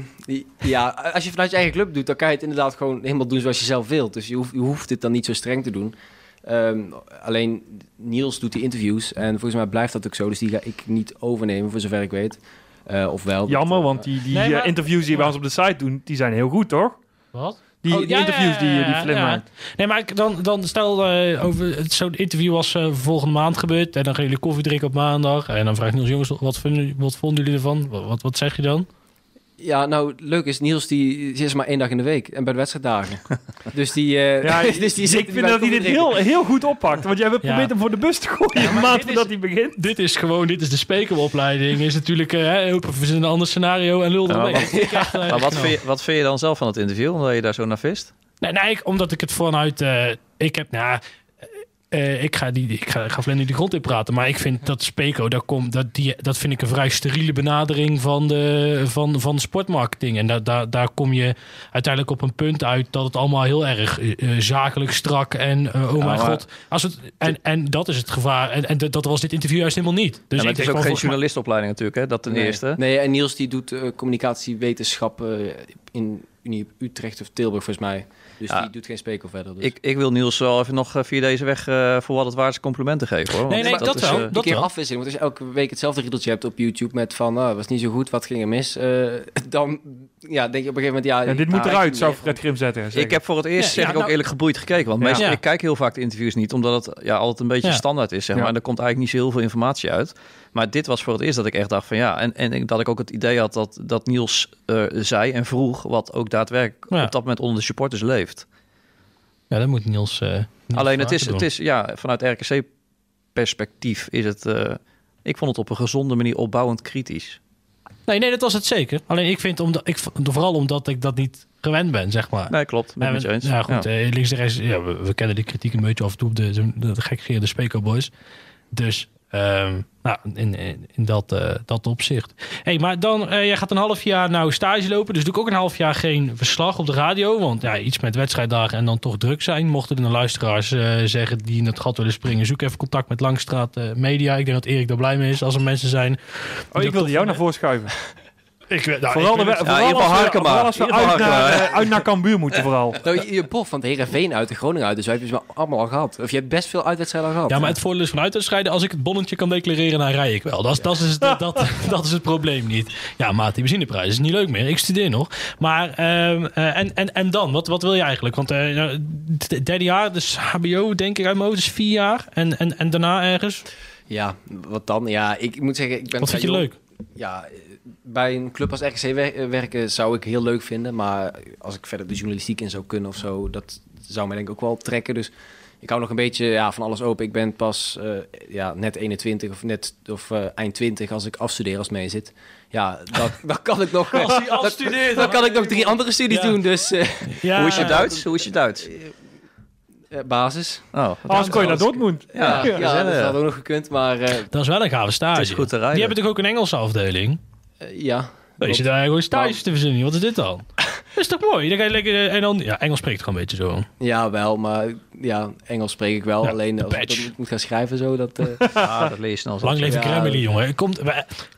ja, als je vanuit je eigen club doet, dan kan je het inderdaad gewoon helemaal doen zoals je zelf wilt. Dus je hoeft, je hoeft het dan niet zo streng te doen. Ehm, alleen Niels doet die interviews en volgens mij blijft dat ook zo. Dus die ga ik niet overnemen, voor zover ik weet. Eh, of wel. Jammer, want die, die Nee, maar- eh, interviews die bij ons op de site doen, die zijn heel goed, toch? Wat? Die, Oh, die ja, interviews die, ja, die ja. maakt. Nee, maar ik- dan, dan stel eh, over het- zo'n interview was eh, volgende maand gebeurd. En dan gaan jullie koffie drinken op maandag. En dan vraagt Niels, jongens, wat, vinden, wat vonden jullie ervan? Wat, wat, wat zeg je dan? Ja, nou, leuk is, Niels die, die is maar één dag in de week en bij de wedstrijddagen. dus die, eh, Ja, dus die zit ik vind dat hij dit heel, heel goed oppakt. Want jij hebt Ja. probeert hem voor de bus te gooien maand dit voordat is- hij begint. Dit is gewoon, dit is de spekeropleiding. Is natuurlijk, hè, hopen we een ander scenario en lul Ja, maar eh, Maar wat echt vind, je, wat vind je dan zelf van het interview, omdat je daar zo naar vist? Nee, nee ik- omdat ik het vanuit. eh, ik heb. Nou, eh, ik ga, die, ik ga, ik de grond in praten. Maar ik vind dat Speco, daar komt, dat, die, dat vind ik een vrij steriele benadering van de, van, van de sportmarketing. En daar, daar, daar kom je uiteindelijk op een punt uit dat het allemaal heel erg eh, eh, zakelijk strak en oh mijn god. Als het, en, en dat is het gevaar. En, en dat was dit interview juist helemaal niet. Dus Dus ik het is ook geen journalistopleiding natuurlijk, hè? dat ten nee. eerste. Nee, en Niels die doet communicatiewetenschap eh, in Unie Utrecht of Tilburg volgens mij. Dus Ja. die doet geen speko verder. Dus. Ik, ik wil Niels wel even nog eh, via deze weg eh, voor wat het waard is complimenten geven. Hoor. Nee, nee, dat is, wel. eh, Dat een keer wel. afwisseling. Want als je elke week hetzelfde riedeltje hebt op YouTube met van, ah, was niet zo goed, wat ging er mis? Eh, dan ja, denk je op een gegeven moment, ja... Ja, dit nou, moet ik eruit, zou. Fred Grim zetten. ik heb voor het eerst, Ja, zeg ja, ik ook nou- eerlijk geboeid gekeken. Want Ja. meestal, Ja. ik kijk heel vaak de interviews niet, omdat het ja, altijd een beetje Ja. standaard is. Zeg maar. Ja. En er komt eigenlijk niet zo heel veel informatie uit. Maar dit was voor het eerst dat ik echt dacht van ja. En, en dat ik ook het idee had dat, dat Niels eh, zei en vroeg wat ook daadwerkelijk Ja. op dat moment onder de supporters leeft. Ja, dat moet Niels. eh, Niels Alleen het is, het is ja, vanuit RKC-perspectief is het. eh, ik vond het op een gezonde manier opbouwend kritisch. Nee, nee, dat was het zeker. Alleen ik vind, omdat, ik, vooral omdat ik dat niet gewend ben, zeg maar. Nee, klopt. Ben met je eens. Ja, goed. Eh, links en rechts, ja, we, we kennen die kritiek een beetje af en toe op de, de, de gekgeerde Speco Boys. Dus ehm, nou, in, in, dat, eh, dat opzicht. hey, maar dan, eh jij gaat een half jaar nou stage lopen. Dus doe ik ook een half jaar geen verslag op de radio. Want ja, iets met wedstrijddagen en dan toch druk zijn. Mochten er nou luisteraars eh, zeggen die in het gat willen springen, zoek even contact met Langstraat Media. Ik denk dat Erik daar blij mee is als er mensen zijn. Oh, ik wilde jou naar voren schuiven. Ik, weet- nou, vooral ik de, Ja, vooral als we, Harkema. vooral als we In ieder uit, naar, eh, uit naar Cambuur moeten vooral. Nou, je, je Bob van het Heerenveen uit de Groningen uit, dus wij hebben ze allemaal al gehad. Of je hebt best veel uitwedstrijden al gehad. Ja, maar het voordeel is van uitwedstrijden. Als ik het bonnetje kan declareren, dan rij ik wel. Dat, is- dat, is, dat, dat, dat is het probleem niet. Ja, maat, die benzineprijs is niet leuk meer. Ik studeer nog. Maar, ehm, eh, en, en, en dan? Wat, wat wil je eigenlijk? Want eh, nou, het derde jaar, dus HBO, denk ik uit mijn hoofd, is vier jaar. En, en, en daarna ergens? Ja, wat dan? Ja, ik moet zeggen, ik ben Wat vind je leuk? Ja, bij een club als RKC eh, werken zou ik heel leuk vinden. Maar als ik verder de journalistiek in zou kunnen of zo, dat zou mij denk ik ook wel trekken. Dus ik hou nog een beetje ja, van alles open. Ik ben pas eh, ja, net 21 of net of eh, eind 20 als ik afstudeer als mee zit. Ja, dan, dan kan ik nog. Als dan- afstudeert, Dan kan ik nog drie andere studies Ja. doen. Dus eh, Ja, Hoe is je Duits? Hoe is je Duits? Eh, basis. Oh, Anders kon je naar Dortmund. Ja, Ja, ja, ja, dat had ook nog gekund. Maar eh, Dat is wel een gave stage. Het is goed te rijden. Die hebben toch ook een Engelse afdeling? eh, ja. Je zit daar gewoon stages te verzinnen. Wat is dit dan? Dat is toch mooi? Dan ga je lekker, eh, en dan, ja, Engels spreekt gewoon een beetje zo. Ja, wel, maar ja, Engels spreek ik wel. Ja, Alleen als ik badge. dat moet gaan schrijven, zo, dat... eh, Ja, dat leer je snel. zo. Lang leven Ja, dat- jongen. Komt,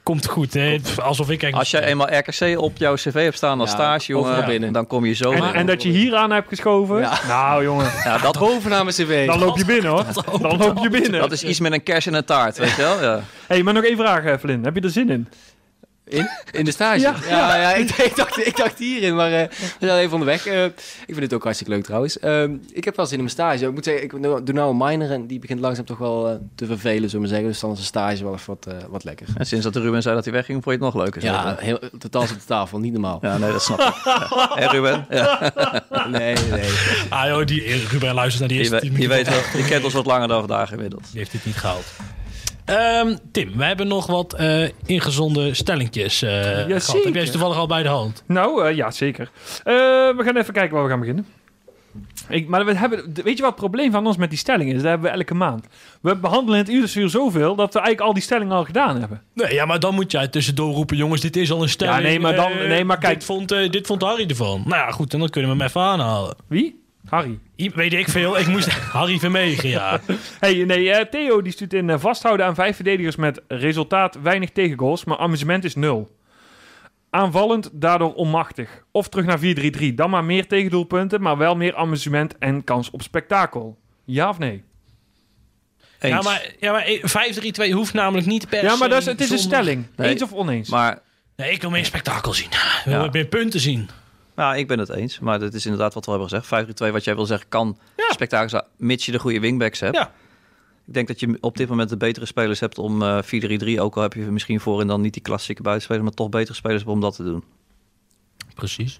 komt goed, hè? Alsof ik Engels Als jij eenmaal RKC op jouw cv hebt staan als Ja, stage, jongen, binnen. dan kom je zo. En, en dat je hier aan hebt geschoven. Ja. Nou, jongen. ja, dat, Bovenaan mijn cv. Dan loop je binnen, hoor. Dan loop je binnen. dat is iets met een kers en een taart, weet je wel? Ja. hey, maar nog één vraag, eh, Flynn. Heb je er zin in? In? In de stage? Ja. Ja, ja, ik, ik, dacht, ik dacht hierin, maar eh, we zijn even onderweg. Eh, ik vind het ook hartstikke leuk trouwens. Ehm, ik heb wel zin in mijn stage. Ik moet zeggen, ik doe nou een minor en die begint langzaam toch wel eh, te vervelen, zullen we zeggen. Dus dan is een stage wel even wat, wat lekker. En sinds dat Ruben zei dat hij wegging, vond je het nog leuker. Ja, heel, totaal op de tafel, niet normaal. ja nee, dat snap ik. Ja. Hé, Ruben? Ja. Nee, nee. Ah joh, die Ruben luistert naar die Je, eerste je minuten. weet wel, je kent ons wat langer dan vandaag inmiddels. Die heeft dit niet gehaald. Ehm, Tim, we hebben nog wat eh ingezonde stellingjes eh gehad. Heb jij ze toevallig al bij de hand? Nou, eh, ja, zeker. We gaan even kijken waar we gaan beginnen. Ik, maar we hebben, weet je wat het probleem van ons met die stellingen is? Dat hebben we elke maand. We behandelen in het uursuur zoveel dat we eigenlijk al die stellingen al gedaan hebben. Nee, ja, maar dan moet jij tussendoor roepen, jongens, dit is al een stelling. Ja, nee, maar dan- nee, maar kijk- Dit vond, dit vond Harry ervan. Nou ja, goed, en dan kunnen we hem even aanhalen. Wie? Harry. Weet ik veel, ik moest Harry Vermegen, ja. Hey, nee, eh, Theo die stuurt in eh, vasthouden aan vijf verdedigers met resultaat weinig tegengoals, maar amusement is nul. Aanvallend, daardoor onmachtig. Of terug naar 4-3-3. Dan maar meer tegendoelpunten, maar wel meer amusement en kans op spektakel. Ja of nee? Eens. Ja, maar, ja, maar eh, 5-3-2 hoeft namelijk niet per Ja, maar dat is, het is een stelling. Nee. Eens of oneens? Maar Nee, ik wil meer spektakel zien. Ik wil Ja. meer punten zien. Nou, ik ben het eens. Maar dat is inderdaad wat we hebben gezegd. 5-3-2, wat jij wil zeggen, kan Ja. spektakel zijn, mits je de goede wingbacks hebt. Ja. Ik denk dat je op dit moment de betere spelers hebt om eh 4-3-3. Ook al heb je misschien voorin dan niet die klassieke buitenspelers, maar toch betere spelers om dat te doen. Precies.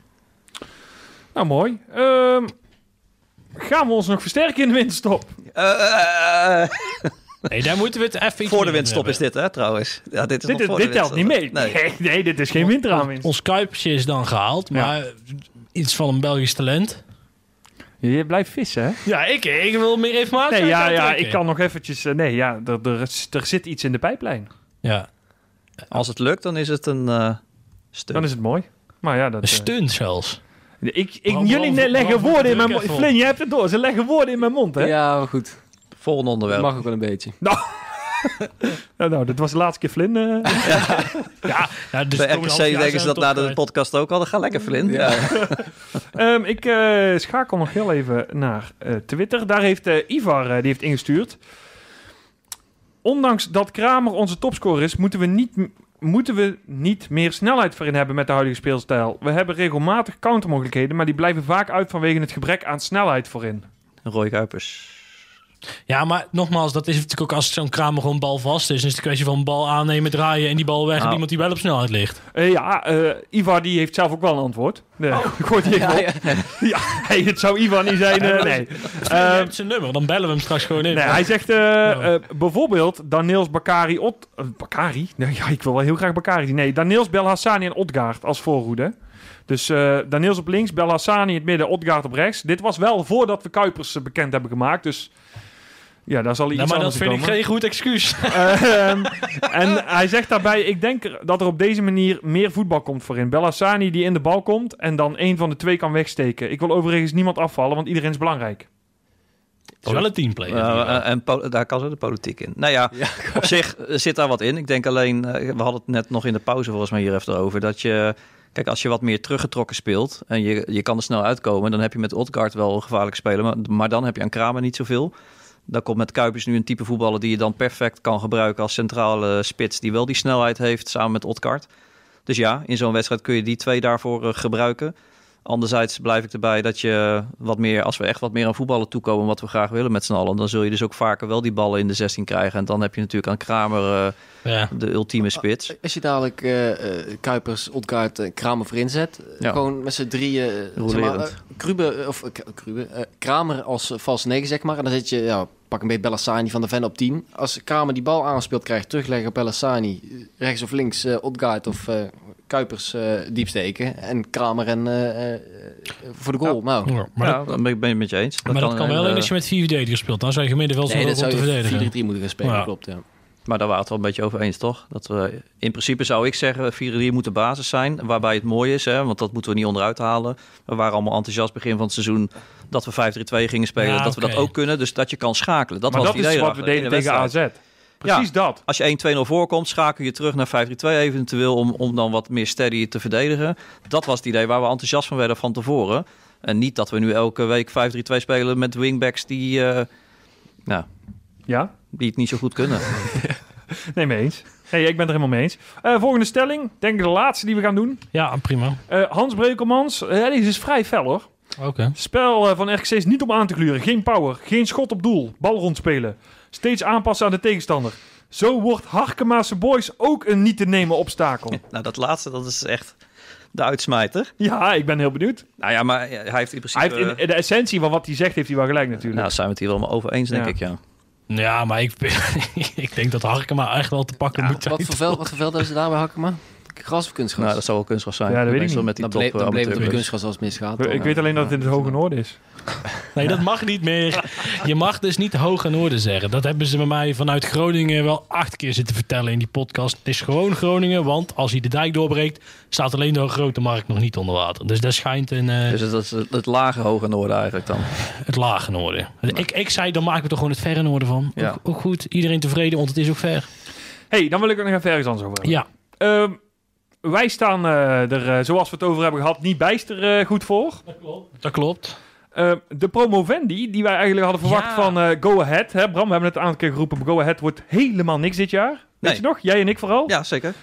Nou, mooi. Ehm, gaan we ons nog versterken in de winterstop? Eh, Nee, daar moeten we het even voor de over is dit, hè, trouwens. Ja, dit is Dit, nog is- voor de dit telt niet mee. Nee. Nee. nee, dit is geen winteraanwinst. Ons kuipje is dan gehaald, Ja. maar iets van een Belgisch talent. Je blijft vissen, hè? Ja, ik, ik wil meer informatie. Nee, ja, ja, ik kan nog eventjes... eh, nee, ja, er, er, er zit iets in de pijplijn. Ja, Als het lukt, dan is het een eh stunt. Dan is het mooi. Maar ja, dat... een eh, stunt zelfs. ik, ik, jullie leggen woorden in mijn mond. Flynn, je hebt het door. Ze leggen woorden in mijn mond, hè? Ja, maar goed. Volgende Dat onderwerp. mag ook wel een beetje. Nou, nou, dit was de laatste keer Flynn. eh. Ja, ja dus Bij RKC jaar denken ze dat na de podcast ook al. Ga lekker, Flynn. Ja. Ehm, ik eh, schakel nog heel even naar eh, Twitter. Daar heeft eh, Ivar eh, die heeft ingestuurd. Ondanks dat Kramer onze topscorer is, moeten we niet, moeten we niet meer snelheid voorin hebben met de huidige speelstijl. We hebben regelmatig countermogelijkheden, maar die blijven vaak uit vanwege het gebrek aan snelheid voorin. Roy Kuipers. Ja, maar nogmaals, dat is natuurlijk ook als zo'n kramer gewoon bal vast is. Dan is het een kwestie van bal aannemen, draaien en die bal weg. En Nou. iemand die wel op snelheid ligt. Eh, ja, eh, Ivar die heeft zelf ook wel een antwoord. Nee, gooit hij even Ja, op. ja. Ja, hey, het zou Ivar niet zijn. eh, nee. Je Ehm, hebt zijn nummer, dan bellen we hem straks gewoon in. Nee, hij zegt eh, eh, bijvoorbeeld Daniels Bakari Ot... Bakari? Nee, ja, ik wil wel heel graag Bakari. Nee, Daniels Belhassani en Otgaard als voorhoede. Dus eh Daniels op links, Belhassani in het midden, Otgaard op rechts. Dit was wel voordat we Kuipers bekend hebben gemaakt, dus... Ja, daar zal hij Nou, iets maar dat vind ik geen goed excuus. Ehm, en hij zegt daarbij, ik denk dat er op deze manier meer voetbal komt voorin. Belhassani die in de bal komt en dan één van de twee kan wegsteken. Ik wil overigens niemand afvallen, want iedereen is belangrijk. Het is wel een teamplayer. Eh, eh, en daar kan ze de politiek in. Nou ja, op zich zit daar wat in. Ik denk alleen, eh, we hadden het net nog in de pauze volgens mij hier even over. Dat je, kijk, als je wat meer teruggetrokken speelt en je, je kan er snel uitkomen, dan heb je met Odgaard wel een gevaarlijke speler. Maar, maar dan heb je aan Kramer niet zoveel. Dan komt met Kuipers nu een type voetballer die je dan perfect kan gebruiken als centrale spits, die wel die snelheid heeft samen met Odgaard. Dus ja, in zo'n wedstrijd kun je die twee daarvoor eh, gebruiken. Anderzijds blijf ik erbij dat je wat meer, als we echt wat meer aan voetballen toekomen, wat we graag willen met z'n allen, dan zul je dus ook vaker wel die ballen in de 16 krijgen. En dan heb je natuurlijk aan Kramer eh, Ja. de ultieme spits. Als je dadelijk eh, eh, Kuipers, Odgaard, eh, Kramer voorin zet, eh, Ja. gewoon met z'n drieën, eh, zeg maar, eh, Krube, eh, of eh, Krube, eh, Kramer als vals 9 zeg maar, en dan zet je, ja, pak een beetje Bellassani van de Ven op 10. Als Kramer die bal aanspeelt krijgt, terugleggen op Bellassani, rechts of links Odgaard of eh, Kuipers eh diep steken en Kramer en voor de goal. Nou, Ja, maar ja, dat, dan ben ik ben ik met je eens. maar dat een kan wel alleen als je met vier verdedigers speelt. Dan zou je gemiddeld wel zo nee, op dat zou te je verdedigen. 4-3 moeten gaan spelen, Ja. klopt ja. Maar daar waren we het wel een beetje over eens, toch? Dat we in principe zou ik zeggen, 4-3 moet de basis zijn. Waarbij het mooi is, hè, want dat moeten we niet onderuit halen. We waren allemaal enthousiast begin van het seizoen dat we 5-3-2 gingen spelen. Ja, dat we dat ook kunnen, dus dat je kan schakelen. Dat maar was dat het idee is wat we deden de tegen. AZ. Precies dat. Als je 1-2-0 voorkomt, schakel je terug naar 5-3-2 eventueel... Om, om dan wat meer steady te verdedigen. Dat was het idee waar we enthousiast van werden van tevoren. En niet dat we nu elke week 5-3-2 spelen met wingbacks die, eh, nou, Ja? die het niet zo goed kunnen. Nee, mee eens. Nee, ik ben er helemaal mee eens. Eh, volgende stelling. Denk ik de laatste die we gaan doen. Ja, prima. Eh, Hans Breukelmans. Eh, deze is vrij fel hoor. Oké. Spel eh, van RKC is niet om aan te gluren. Geen power. Geen schot op doel. Bal rondspelen. Steeds aanpassen aan de tegenstander. Zo wordt Harkema's Boys ook een niet te nemen obstakel. nou, dat laatste, dat is echt de uitsmijter. ja, ik ben heel benieuwd. Nou ja, maar hij heeft in principe... Hij heeft in, in de essentie van wat hij zegt, heeft hij wel gelijk natuurlijk. Nou, zijn we het hier wel maar over eens, denk Ja. ik, ja. Ja, maar ik, ik denk dat Harkema echt wel te pakken moet zijn. Wat voor veld, wat voor veld hebben ze daar bij Hakkema? Gras of kunstgras? Nou, dat zou wel kunstgras zijn. Ja, dat weet ik niet. met die dan bleef, top dan bleef het op amateurclubs. kunstgras als het misgaat. ik dan, weet alleen dat het in het Hoge Noorden is. Nee, dat mag niet meer. Je mag dus niet hoog en noorden zeggen. Dat hebben ze bij mij vanuit Groningen wel acht keer zitten vertellen in die podcast. Het is gewoon Groningen, want als hij de dijk doorbreekt, staat alleen de grote markt nog niet onder water. Dus dat schijnt een, eh, Dus dat is het, het lage hoge noorden eigenlijk dan. het lage noorden. Ik, ik zei, dan maken we er gewoon het verre noorden van. Ja. Ook, ook goed, iedereen tevreden, want het is ook ver. hey, dan wil ik er nog even ergens anders over hebben. Ja, Ehm, wij staan eh, er, eh, zoals we het over hebben gehad, niet bijster eh, goed voor. dat klopt. Eh, de promovendi, die wij eigenlijk hadden verwacht Ja. van eh, Go Ahead. Hè? Bram, we hebben het een aantal keer geroepen. Go Ahead wordt helemaal niks dit jaar. Weet Nee. je nog? Jij en ik vooral. Ja, zeker.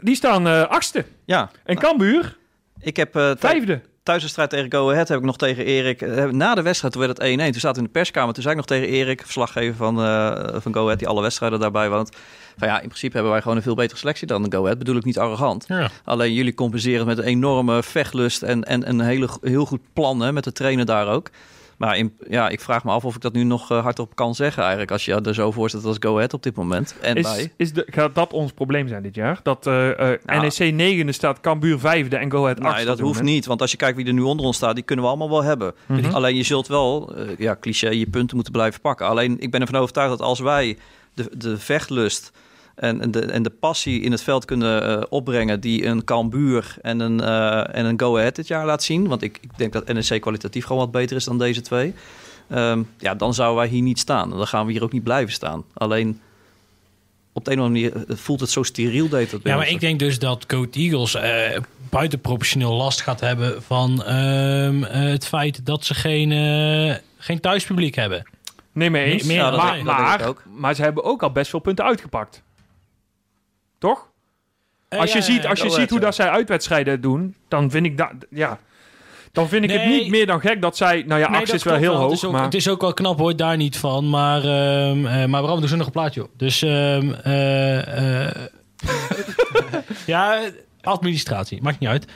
Die staan eh, achtste. Ja, En Cambuur, ik heb uh, vijfde. thuis de strijd tegen Go Ahead heb ik nog tegen Erik. na de wedstrijd toen werd het 1-1. Toen we in de perskamer. Toen zei ik nog tegen Erik, verslaggever van, eh, van Go Ahead, die alle wedstrijden daarbij woont. Van ja, in principe hebben wij gewoon een veel betere selectie dan de Go Ahead. Bedoel ik niet arrogant. Ja. Alleen jullie compenseren met een enorme vechtlust en, en een hele, heel goed plan hè, met de trainer daar ook. Maar in, ja, ik vraag me af of ik dat nu nog eh, hardop kan zeggen eigenlijk. Als je er zo voor staat als Go Ahead op dit moment. En Is, wij. is de, gaat dat ons probleem zijn dit jaar? Dat eh, eh, Nou. NEC negende staat, Cambuur vijfde en Go Ahead achtste. Nee, dat hoeft niet. Want als je kijkt wie er nu onder ons staat, die kunnen we allemaal wel hebben. Mhm. Alleen je zult wel, ja, cliché, je punten moeten blijven pakken. Alleen ik ben ervan overtuigd dat als wij de, de vechtlust en, en, de, en de passie in het veld kunnen eh, opbrengen... die een Cambuur en een, eh, en een Go Ahead dit jaar laat zien... want ik, ik denk dat NEC kwalitatief gewoon wat beter is dan deze twee... ehm, ja, dan zouden wij hier niet staan. En dan gaan we hier ook niet blijven staan. Alleen op de een of andere manier eh, voelt het zo steriel, deed het bij Ja, maar ik denk dus dat Coat Eagles eh buitenproportioneel last gaat hebben van ehm, eh, het feit dat ze geen, eh, geen thuispubliek hebben. Nee, mee eens. Nee, meer- Ja, dat maar, dat maar, ook. maar ze hebben ook al best veel punten uitgepakt. Toch? Eh, Als je ja, ziet, als je ziet hoe dat zij uitwedstrijden doen, dan vind ik dat, ja, dan vind ik het niet meer dan gek dat zij, nou ja, Nee, 8 dat is wel heel Het hoog, is, ook, maar het is ook wel knap hoor, daar niet van. Maar, ehm eh maar Bram, doe ze nog een plaatje op. Dus ehm eh, ja, administratie, maakt niet uit.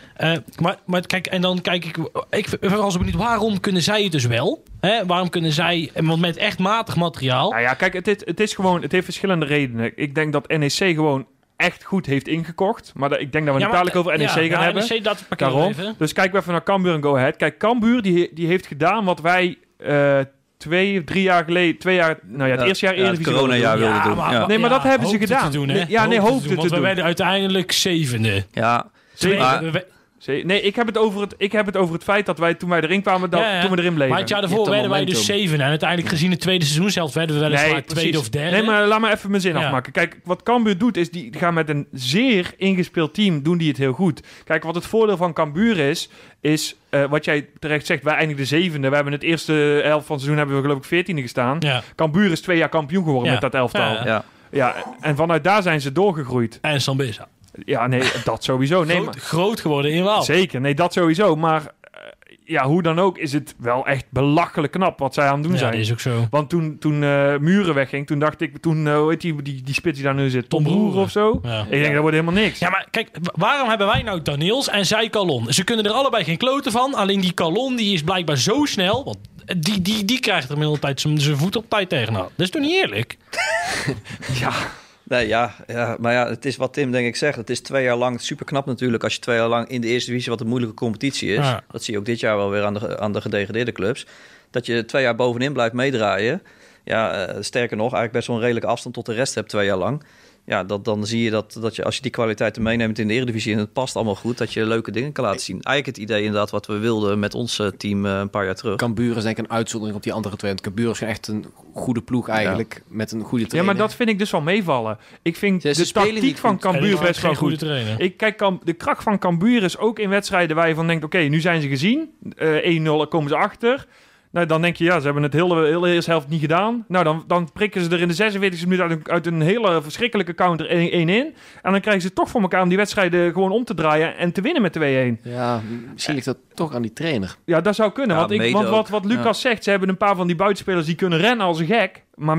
Maar, maar kijk, en dan kijk ik, ik wel zo benieuwd, waarom kunnen zij het dus wel? Hè? Waarom kunnen zij, want met echt matig materiaal. nou ja, kijk, het, is- het is gewoon, het heeft verschillende redenen. Ik denk dat NEC gewoon echt goed heeft ingekocht, maar dat, ik denk dat we Ja, het dadelijk over NEC ja, gaan ja, hebben. NEC, dat Daarom. even. Dus kijken we even naar Cambuur en Go Ahead. Kijk, Cambuur die, die heeft gedaan wat wij eh, twee, drie jaar geleden, twee jaar, nou ja, het Ja, eerste jaar ja, wilden coronajaar doen. wilde doen. ja. Nee, maar dat hebben ze gedaan. Te doen, hè? Nee, ja, nee, Hoopte te Want we doen. werden uiteindelijk zevende. Ja, Zeker. Maar- We- we- Zee- Nee, ik heb, het over het, ik heb het over het feit dat wij toen wij erin kwamen, dat, Ja, ja. toen we erin bleven. Maar het jaar daarvoor werden wij dus zeven. En uiteindelijk gezien het tweede seizoen zelf werden we weliswaar Nee, tweede of derde. Nee, maar laat maar even mijn zin Ja. afmaken. Kijk, wat Cambuur doet, is die gaan met een zeer ingespeeld team, doen die het heel goed. Kijk, wat het voordeel van Cambuur is, is eh, wat jij terecht zegt, wij eindigden zevende. We hebben het eerste helft van het seizoen hebben we geloof ik veertiende gestaan. Ja. Cambuur is twee jaar kampioen geworden Ja. met dat elftal. Ja, Ja. ja. ja. en vanuit daar zijn ze doorgegroeid. En Sambisa. Ja, nee, dat sowieso. Nee, groot, maar, groot geworden in Waal. zeker, nee, dat sowieso. Maar eh, ja, hoe dan ook is het wel echt belachelijk knap wat zij aan het doen Ja, zijn. dat is ook zo. Want toen, toen eh, Muren wegging, toen dacht ik, toen, eh, hoe heet die, die, die spits die daar nu zit, Tom Tom Broer of zo. Ja. Ik denk, dat wordt helemaal niks. Ja, maar kijk, wa- waarom hebben wij nou Daniels en zij Calon? Ze kunnen er allebei geen kloten van. Alleen die Calon die is blijkbaar zo snel. Want die, die, die krijgt er inmiddels tijd zijn voet op tijd tegenaan. Dat is toch niet eerlijk? Nee, ja, ja, maar ja, het is wat Tim denk ik zegt. Het is twee jaar lang super knap natuurlijk als je twee jaar lang in de eerste divisie, wat een moeilijke competitie is. Ja. Dat zie je ook dit jaar wel weer aan de, aan de gedegradeerde clubs. Dat je twee jaar bovenin blijft meedraaien. ja, eh, sterker nog, eigenlijk best wel een redelijke afstand tot de rest hebt twee jaar lang. Ja, dat, dan zie je dat, dat je als je die kwaliteiten meeneemt in de Eredivisie en het past allemaal goed, dat je leuke dingen kan laten zien. Eigenlijk het idee inderdaad wat we wilden met ons eh, team eh, een paar jaar terug. Cambuur is denk ik een uitzondering op die andere twee. Want Cambuur is echt een goede ploeg eigenlijk. Met een goede Ja, trainer. maar dat vind ik dus wel meevallen. Ik vind Ja, de tactiek van Cambuur best wel goed. Ik kijk, de kracht van Cambuur is ook in wedstrijden waar je van denkt... oké, nu zijn ze gezien. Eh 1-0 komen ze achter. Nou, dan denk je, ja, ze hebben het hele, hele eerste helft niet gedaan. Nou, dan, dan prikken ze er in de 46e minuut uit een, uit een hele verschrikkelijke counter 1 1 in. En dan krijgen ze toch voor elkaar om die wedstrijden gewoon om te draaien... en te winnen met 2-1. Ja, misschien ligt dat toch aan die trainer. Ja, dat zou kunnen. Ja, want ik, want wat, wat Lucas zegt, ze hebben een paar van die buitenspelers die kunnen rennen als een gek. Maar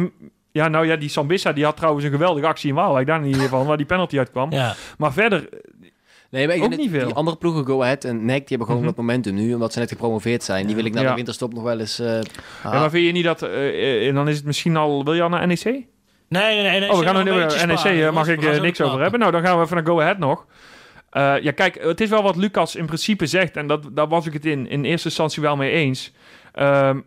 ja, nou ja, die Sambissa die had trouwens een geweldige actie in Waalwijk. Daar niet van, waar die penalty uitkwam. Ja, Maar verder, Nee, maar ik Ook niet veel. Die andere ploegen, Go Ahead en NEC, die hebben gewoon Mhm. dat momentum nu. Omdat ze net gepromoveerd zijn. Die wil ik na Ja. de winterstop nog wel eens... eh, ja, maar vind je niet dat... eh, eh, dan is het misschien al... Wil je al naar NEC? nee, nee, nee. nee oh, we gaan beetje NEC, sparen, eh, mag ik niks over hebben. Nou, dan gaan we even naar Go Ahead nog. Eh, ja, kijk, het is wel wat Lucas in principe zegt. En dat, daar was ik het in, in eerste instantie wel mee eens. Ehm,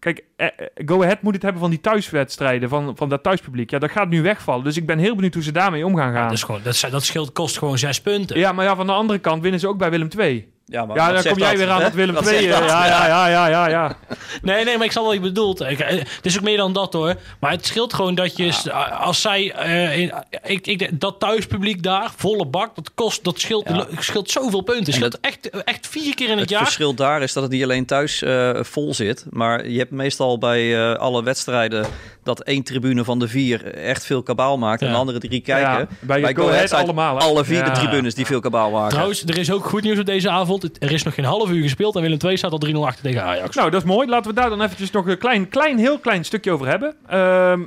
kijk, eh, eh, Go Ahead moet het hebben van die thuiswedstrijden, van, van dat thuispubliek. Ja, dat gaat nu wegvallen. Dus ik ben heel benieuwd hoe ze daarmee om gaan gaan. Dat, is gewoon, dat, dat scheelt, kost gewoon zes punten. Ja, maar ja, van de andere kant winnen ze ook bij Willem II. Ja, maar Ja, dan kom jij dat, weer aan hè? met Willem II. eh, dat? Ja, ja, ja, ja, ja, ja. Nee, nee, maar ik snap wat je bedoelt. Ik, eh, het is ook meer dan dat hoor. Maar het scheelt gewoon dat je, als zij, eh, in, ik, ik, dat thuispubliek daar, volle bak, dat kost, dat scheelt, Ja. scheelt zoveel punten. Het En scheelt echt, echt vier keer in het, Het jaar. verschil daar is dat het niet alleen thuis eh, vol zit, maar je hebt meestal bij eh, alle wedstrijden dat één tribune van de vier echt veel kabaal maakt en de andere drie kijken. Ja, bij bij Go Ahead het allemaal, hè? alle vier de tribunes die veel kabaal maken. Trouwens, er is ook goed nieuws op deze avond. Er is nog geen half uur gespeeld en Willem II staat al 3-0 achter tegen Ajax. Nou, dat is mooi. Laten we daar dan eventjes nog een klein, klein, heel klein stukje over hebben. Ehm,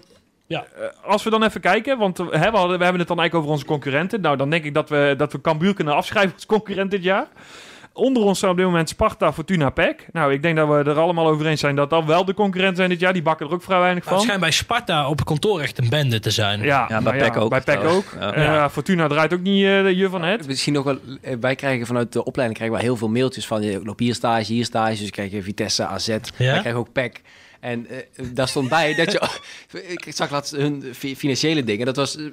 Ja. eh, als we dan even kijken, want eh, hè, we, hadden, we hebben het dan eigenlijk over onze concurrenten. Nou, dan denk ik dat we, dat we Cambuur kunnen afschrijven als concurrent dit jaar. Onder ons staan op dit moment Sparta, Fortuna, PEC. Nou, ik denk dat we er allemaal over eens zijn dat dat wel de concurrenten zijn dit jaar. Die bakken er ook vrij weinig Nou, het van. schijnt bij Sparta op kantoor echt een bende te zijn. Ja, Ja, bij PEC ook, Bij PEC ook. Ja. Eh, Ja. Fortuna draait ook niet eh, de je van het. Misschien nog wel, eh, wij krijgen vanuit de opleiding krijgen wij heel veel mailtjes van je loopt hier stage, hier stage. Dus krijg je Vitesse, AZ. Wij krijgen ook PEC. En eh, daar stond bij dat je... ik zag laatst hun fi- financiële dingen. Dat was eh,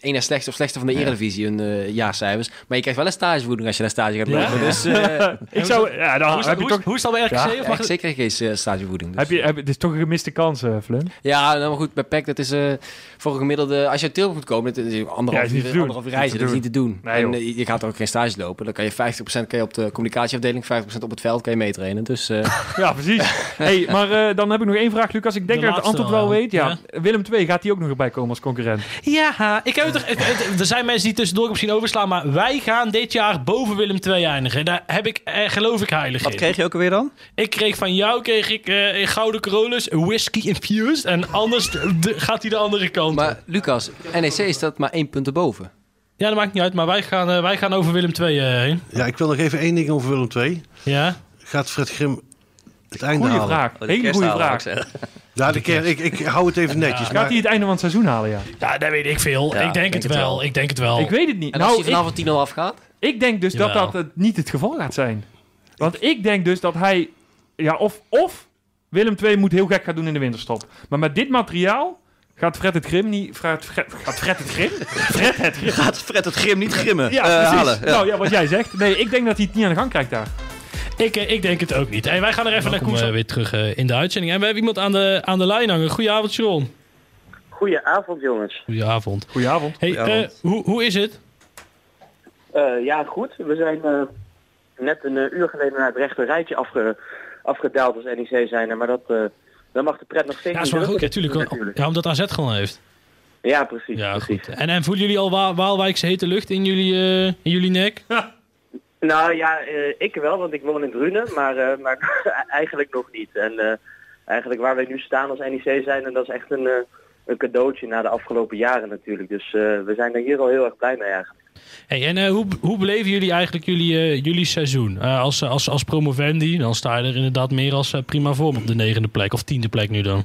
één na slechtste of slechtste van de Eredivisie, hun eh, jaarcijfers. Maar je krijgt wel een stagevoeding als je naar stage gaat Ja? lopen. Dus eh Ik zou, ja, dan Hoe is, heb je toch... hoe is dat bij RKC? Ja, of mag RKC kreeg geen stagevoeding. Dus. Heb je, heb, het is toch een gemiste kans, Flynn? Ja, nou maar goed, bij PEC, dat is eh, voor een gemiddelde... Als je uit Tilburg moet komen, dat is Ja, anderhalf, uur, uur reizen, dat te is niet te doen. Nee, en je gaat ook geen stage lopen. Dan kan je 50% kan je op de communicatieafdeling, 50% op het veld kan je meetrainen. Dus eh, Ja, precies. hey, maar eh, dan heb ik nog één vraag, Lucas. Ik denk De dat ik het antwoord wel wel, weet. Ja. Willem II, gaat die ook nog erbij komen als concurrent? Ja, ik heb het er, er zijn mensen die tussendoor misschien overslaan, maar wij gaan dit jaar boven Willem II eindigen. Daar heb ik, eh, geloof ik heilig Wat in. kreeg je ook alweer dan? Ik kreeg van jou kreeg ik eh, Gouden Corollas, whisky infused. En anders de- gaat hij de andere kant. op. Maar Lucas, NEC staat maar één punt erboven. Ja, dat maakt niet uit, maar wij gaan, eh, wij gaan over Willem II eh, heen. Ja, ik wil nog even één ding over Willem II. Ja? Gaat Fred Grim het einde Goeie halen? vraag. Oh, de Hele goede vraag. ik. Ja, de ik, ik hou het even netjes. Gaat maar- hij het einde van het seizoen halen, ja? Ja, dat weet ik veel. Ja, ik denk, het het wel. wel. Ik denk het wel. Ik weet het niet. En als Nou, hij ik, vanavond 10-0 afgaat? ik denk dus dat Jawel. dat het niet het geval gaat zijn. Want ik denk dus dat hij... Ja, of, of Willem II moet heel gek gaan doen in de winterstop. Maar met dit materiaal gaat Fred het Grim niet... Fred, Fred, gaat Fred het Grim? Fred het Grim. Gaat Fred het grim niet grimmen Ja, eh, precies. halen? Ja. Nou ja, wat jij zegt. Nee, ik denk dat hij het niet aan de gang krijgt daar. Ik, eh, ik denk het ook niet. Hey, wij gaan er even Welkom, naar eh, weer terug eh, in de uitzending. En we hebben iemand aan de, aan de lijn hangen. Goedenavond, Sharon. Goedenavond, jongens. Goedenavond. Goedenavond. Hey, Goedenavond. eh, hoe, hoe is het? Eh, ja, goed. We zijn eh, net een uur geleden naar het rechte rijtje afge, afgedaald als NEC zijn. Maar dat, eh dan mag de pret nog steeds Ja, niet dat is wel drukken. goed. Ja, tuurlijk. Ja, omdat AZ gewoon heeft. Ja, precies. Ja, precies. goed. En, en voelen jullie al Wa- Waalwijkse hete lucht in jullie, eh, in jullie nek? Nou ja, eh, ik wel, want ik woon in Drunen, maar, eh, maar eigenlijk nog niet. En eh, eigenlijk waar wij nu staan als NEC zijn, en dat is echt een, een cadeautje na de afgelopen jaren natuurlijk. Dus we zijn er hier al heel erg blij mee eigenlijk. Hey, en hoe, hoe beleven jullie eigenlijk jullie, jullie seizoen? Als, als, als promovendi, dan sta je er inderdaad meer als prima vorm op de negende plek. Of tiende plek nu dan.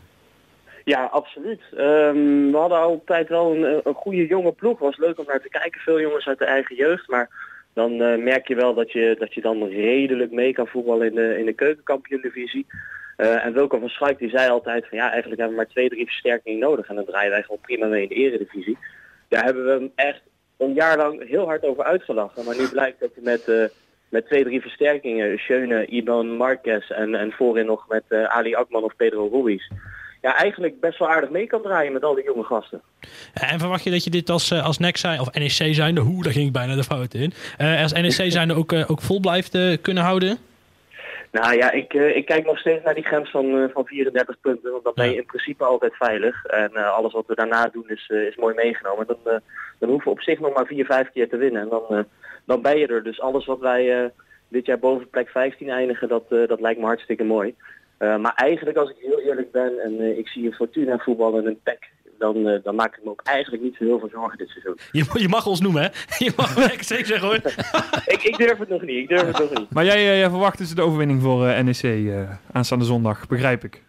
Ja, absoluut. Ehm, we hadden altijd wel een, een goede jonge ploeg. was leuk om naar te kijken. Veel jongens uit de eigen jeugd. Maar dan eh, merk je wel dat je, dat je dan redelijk mee kan voetballen in de, in de keukenkampioen-divisie. Eh, en Wilco van Schaik die zei altijd van ja, eigenlijk hebben we maar twee, drie versterkingen nodig. En dan draaien wij gewoon prima mee in de eredivisie. Daar hebben we hem echt een jaar lang heel hard over uitgelachen. Maar nu blijkt dat hij met, eh, met twee, drie versterkingen, Schöne, Iban Marquez en, en voorin nog met Ali Akman of Pedro Ruiz. Ja, eigenlijk best wel aardig mee kan draaien met al die jonge gasten. En verwacht je dat je dit als, eh, als NEC zijn, of NEC zijnde, hoe, daar ging ik bijna de fout in. Eh, als NEC zijnde ook, eh, ook vol blijft eh, kunnen houden? Nou ja, ik, eh, ik kijk nog steeds naar die grens van, eh, van 34 punten. Want dan ben je in principe altijd veilig. En eh, alles wat we daarna doen is, eh, is mooi meegenomen. Dan, eh, dan hoeven we op zich nog maar 4, 5 keer te winnen. En dan, eh, dan ben je er. Dus alles wat wij eh, dit jaar boven plek 15 eindigen, dat, eh, dat lijkt me hartstikke mooi. Eh, maar eigenlijk als ik heel eerlijk ben en eh, ik zie een Fortuna voetballen en een PEC, dan, eh, dan maak ik me ook eigenlijk niet zo heel veel zorgen dit seizoen. Je, je mag ons noemen, hè? Je mag NEC zeggen, hoor. ik, ik durf het nog niet, ik durf het nog niet. Maar jij, jij verwacht dus de overwinning voor eh, NEC eh, aanstaande zondag, begrijp ik.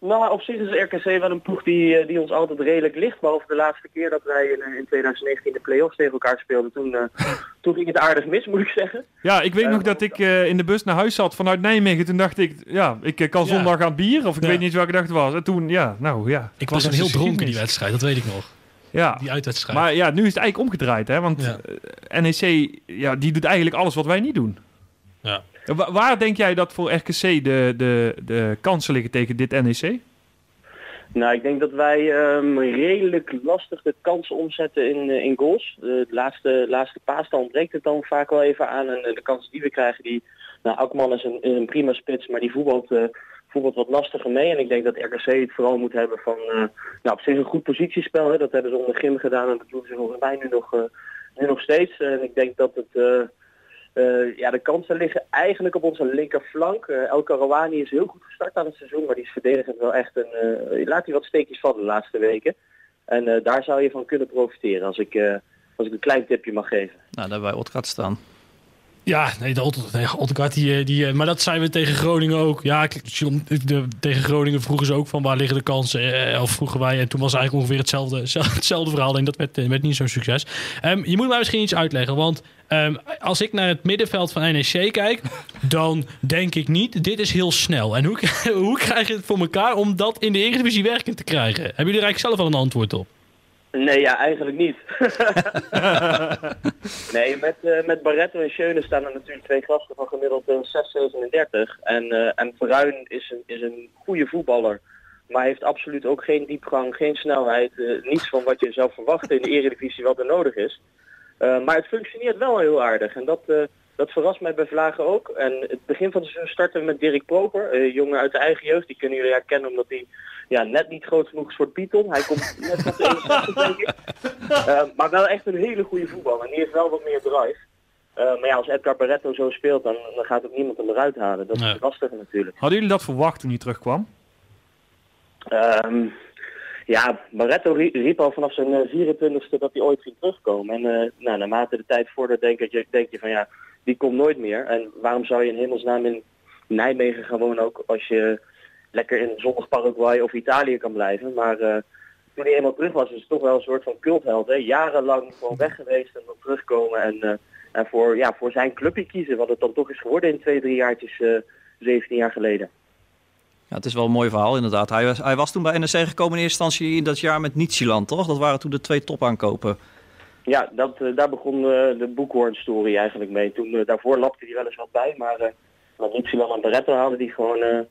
Nou, op zich is RKC wel een ploeg die, eh, die ons altijd redelijk ligt. Behalve de laatste keer dat wij in, eh, in 2019 de play-offs tegen elkaar speelden. Toen, eh, toen ging het aardig mis, moet ik zeggen. Ja, ik weet Eh, nog dat ik eh, in de bus naar huis zat vanuit Nijmegen. Toen dacht ik, ja, ik eh, kan Ja. zondag aan bier. Of ik Ja. weet niet welke dag het was. En toen, ja, nou ja. Ik was Dat een heel dronken die wedstrijd, dat weet ik nog. Ja, Die uitwedstrijd. maar ja, nu is het eigenlijk omgedraaid. Hè? Want Ja. eh, NEC, ja, die doet eigenlijk alles wat wij niet doen. Ja. Wa- waar denk jij dat voor RKC de, de, de kansen liggen tegen dit NEC? Nou, ik denk dat wij ehm, redelijk lastig de kansen omzetten in, eh, in goals. De laatste, laatste paas, dan ontbreekt het dan vaak wel even aan. En eh, de kansen die we krijgen, die... Nou, Akman is een, een prima spits, maar die voetbalt, eh, voetbalt wat lastiger mee. En ik denk dat RKC het vooral moet hebben van... nou, op zich een goed positiespel. Hè. Dat hebben ze onder Grim gedaan en dat doen ze volgens mij nu nog, nu nog steeds. En ik denk dat het... eh, ja, de kansen liggen eigenlijk op onze linkerflank. Eh El Karawani is heel goed gestart aan het seizoen, maar die is verdedigend wel echt een... eh, laat hij wat steekjes vallen de laatste weken. En eh, daar zou je van kunnen profiteren als ik, eh, als ik een klein tipje mag geven. Nou, daar hebben wij Otgaard staan. Ja, nee, de Ottegaard, die, die, eh, maar dat zijn we tegen Groningen ook. Ja, kijk, de, tegen Groningen vroegen ze ook van waar liggen de kansen. eh, of vroegen wij, en toen was eigenlijk ongeveer hetzelfde, hetzelfde verhaal. Alleen dat werd, werd niet zo'n succes. Ehm, je moet mij misschien iets uitleggen, want ehm, als ik naar het middenveld van NEC kijk, dan denk ik niet, dit is heel snel. En hoe, hoe krijg je het voor elkaar om dat in de Eredivisie werkend te krijgen? Hebben jullie er eigenlijk zelf al een antwoord op? Nee, ja, eigenlijk niet. nee, met, eh, met Barretto en Schöne staan er natuurlijk twee gasten van gemiddeld eh, 6,37. En, eh en Verruin is een, is een goede voetballer. Maar heeft absoluut ook geen diepgang, geen snelheid. eh, niets van wat je zou verwachten in de eredivisie wat er nodig is. Eh, maar het functioneert wel heel aardig. En dat, eh, dat verrast mij bij Vlagen ook. En het begin van het seizoen starten we met Dirk Proper. eh, jongen uit de eigen jeugd. Die kunnen jullie herkennen omdat hij ja, net niet groot genoeg is voor Python. Hij komt net van de 61 denk ik. Eh, maar wel echt een hele goede voetbal. En die heeft wel wat meer drive. Eh, maar ja, als Edgar Barretto zo speelt, dan, dan gaat ook niemand hem eruit halen. Dat is Nee. het lastige natuurlijk. Hadden jullie dat verwacht toen hij terugkwam? Ehm, ja, Barretto rie- riep al vanaf zijn eh, 24ste dat hij ooit ging terugkomen. En eh, nou, naarmate de tijd vordert denk, ik, denk je van ja, die komt nooit meer. En waarom zou je in hemelsnaam in Nijmegen gaan wonen ook als je lekker in zonnig Paraguay of Italië kan blijven. Maar eh, toen hij eenmaal terug was, is het toch wel een soort van cultheld. Hè? Jarenlang gewoon weg geweest en dan terugkomen en, eh, en voor, ja, voor zijn clubje kiezen. Wat het dan toch is geworden in twee, drie jaartjes, eh 17 jaar geleden. Ja, het is wel een mooi verhaal inderdaad. Hij was, hij was toen bij NEC gekomen in eerste instantie in dat jaar met Nietzscheland, toch? Dat waren toen de twee topaankopen. Ja, dat, eh, daar begon eh, de Boekhoorn-story eigenlijk mee. Toen, eh, daarvoor lapte hij wel eens wat bij, maar met Ypsilon en Barretto haalden die gewoon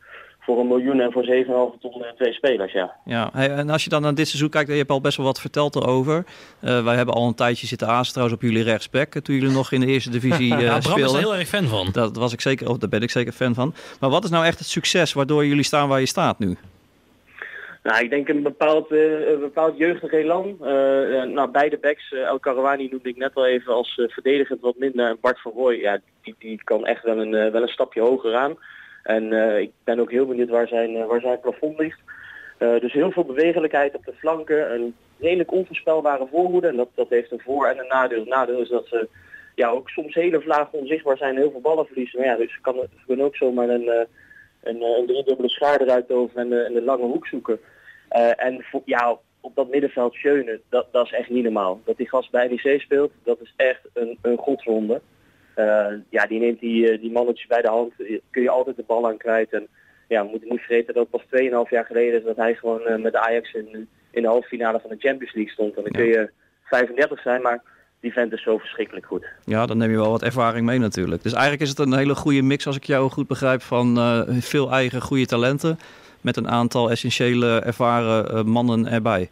voor een miljoen en voor 7,5 ton eh, twee spelers, ja. Ja, hey, en als je dan naar dit seizoen kijkt, je hebt al best wel wat verteld erover. Eh, wij hebben al een tijdje zitten aanstaan trouwens op jullie rechtsback, eh, toen jullie nog in de eerste divisie eh Ja, speelden. er heel erg fan van. Dat was ik zeker, oh, daar ben ik zeker fan van. Maar wat is nou echt het succes waardoor jullie staan waar je staat nu? Nou, ik denk een bepaald, eh, een bepaald jeugdig elan. Eh, eh, nou, beide backs, eh, El Karawani noemde ik net al even als eh, verdedigend wat minder. En Bart van Rooij, ja, die, die kan echt wel een, eh, wel een stapje hoger aan. En eh, ik ben ook heel benieuwd waar zijn, eh, waar zijn plafond ligt. Eh, dus heel veel bewegelijkheid op de flanken. Een redelijk onvoorspelbare voorhoede. En dat, dat heeft een voor- en een nadeel. Het nadeel is dat ze ja, ook soms hele vlagen onzichtbaar zijn heel veel ballen verliezen. Maar ja, dus ze, kan, kunnen ook zomaar een, een, een driedubbele schaar eruit over en, en de lange hoek zoeken. En ja, op dat middenveld Schöne, dat, dat is echt niet normaal. Dat die gast bij NEC speelt, dat is echt een, een godswonde. Eh, ja, die neemt die, eh, die mannetjes bij de hand. Eh, Kun je altijd de bal aan kwijt. En ja, we moeten niet vergeten dat het pas 2,5 jaar geleden is dat hij gewoon met Ajax in, in de halve finale van de Champions League stond. En dan kun je 35 zijn, maar die vent is zo verschrikkelijk goed. Ja, dan neem je wel wat ervaring mee natuurlijk. Dus eigenlijk is het een hele goede mix, als ik jou goed begrijp, van veel eigen goede talenten met een aantal essentiële ervaren mannen erbij.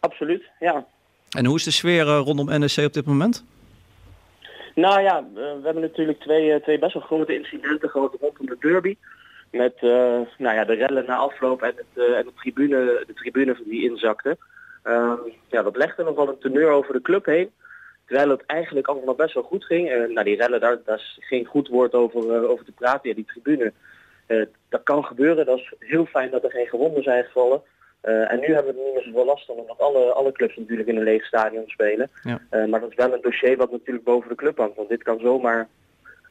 Absoluut, ja. En hoe is de sfeer rondom NEC op dit moment? Nou ja, eh, we hebben natuurlijk twee, eh, twee best wel grote incidenten gehad rondom de derby. Met eh, nou ja, de rellen na afloop en, het, en de, tribune, de tribune die inzakte. Ehm, ja, dat legde nogal een teneur over de club heen. Terwijl het eigenlijk allemaal best wel goed ging. Eh, nou, die rellen, daar, daar is geen goed woord over, over te praten. Ja, die tribune, dat kan gebeuren. Dat is heel fijn dat er geen gewonden zijn gevallen. Eh, en nu hebben we er niet meer zoveel last van, omdat alle, alle clubs natuurlijk in een leeg stadion spelen. Ja. Eh, maar dat is wel een dossier wat natuurlijk boven de club hangt. Want dit kan zomaar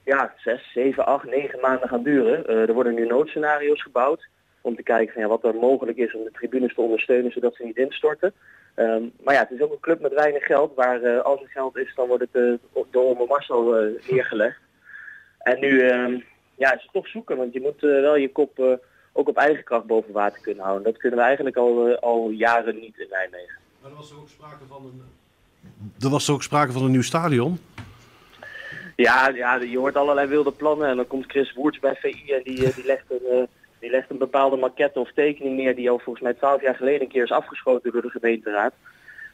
ja, zes, zeven, acht, negen maanden gaan duren. Eh, er worden nu noodscenario's gebouwd om te kijken van, ja, wat er mogelijk is om de tribunes te ondersteunen zodat ze niet instorten. Ehm, maar ja, het is ook een club met weinig geld, waar als er geld is, dan wordt het door Oma Marcel neergelegd. En nu ehm, ja, is het toch zoeken, want je moet wel je kop ook op eigen kracht boven water kunnen houden. Dat kunnen we eigenlijk al, eh, al jaren niet in Nijmegen. Maar er was ook sprake van een... Er was ook sprake van een nieuw stadion. Ja, ja, je hoort allerlei wilde plannen en dan komt Chris Woerts bij VI en die, eh, die, legt een, eh, die legt een bepaalde maquette of tekening neer die al volgens mij twaalf jaar geleden een keer is afgeschoten door de gemeenteraad.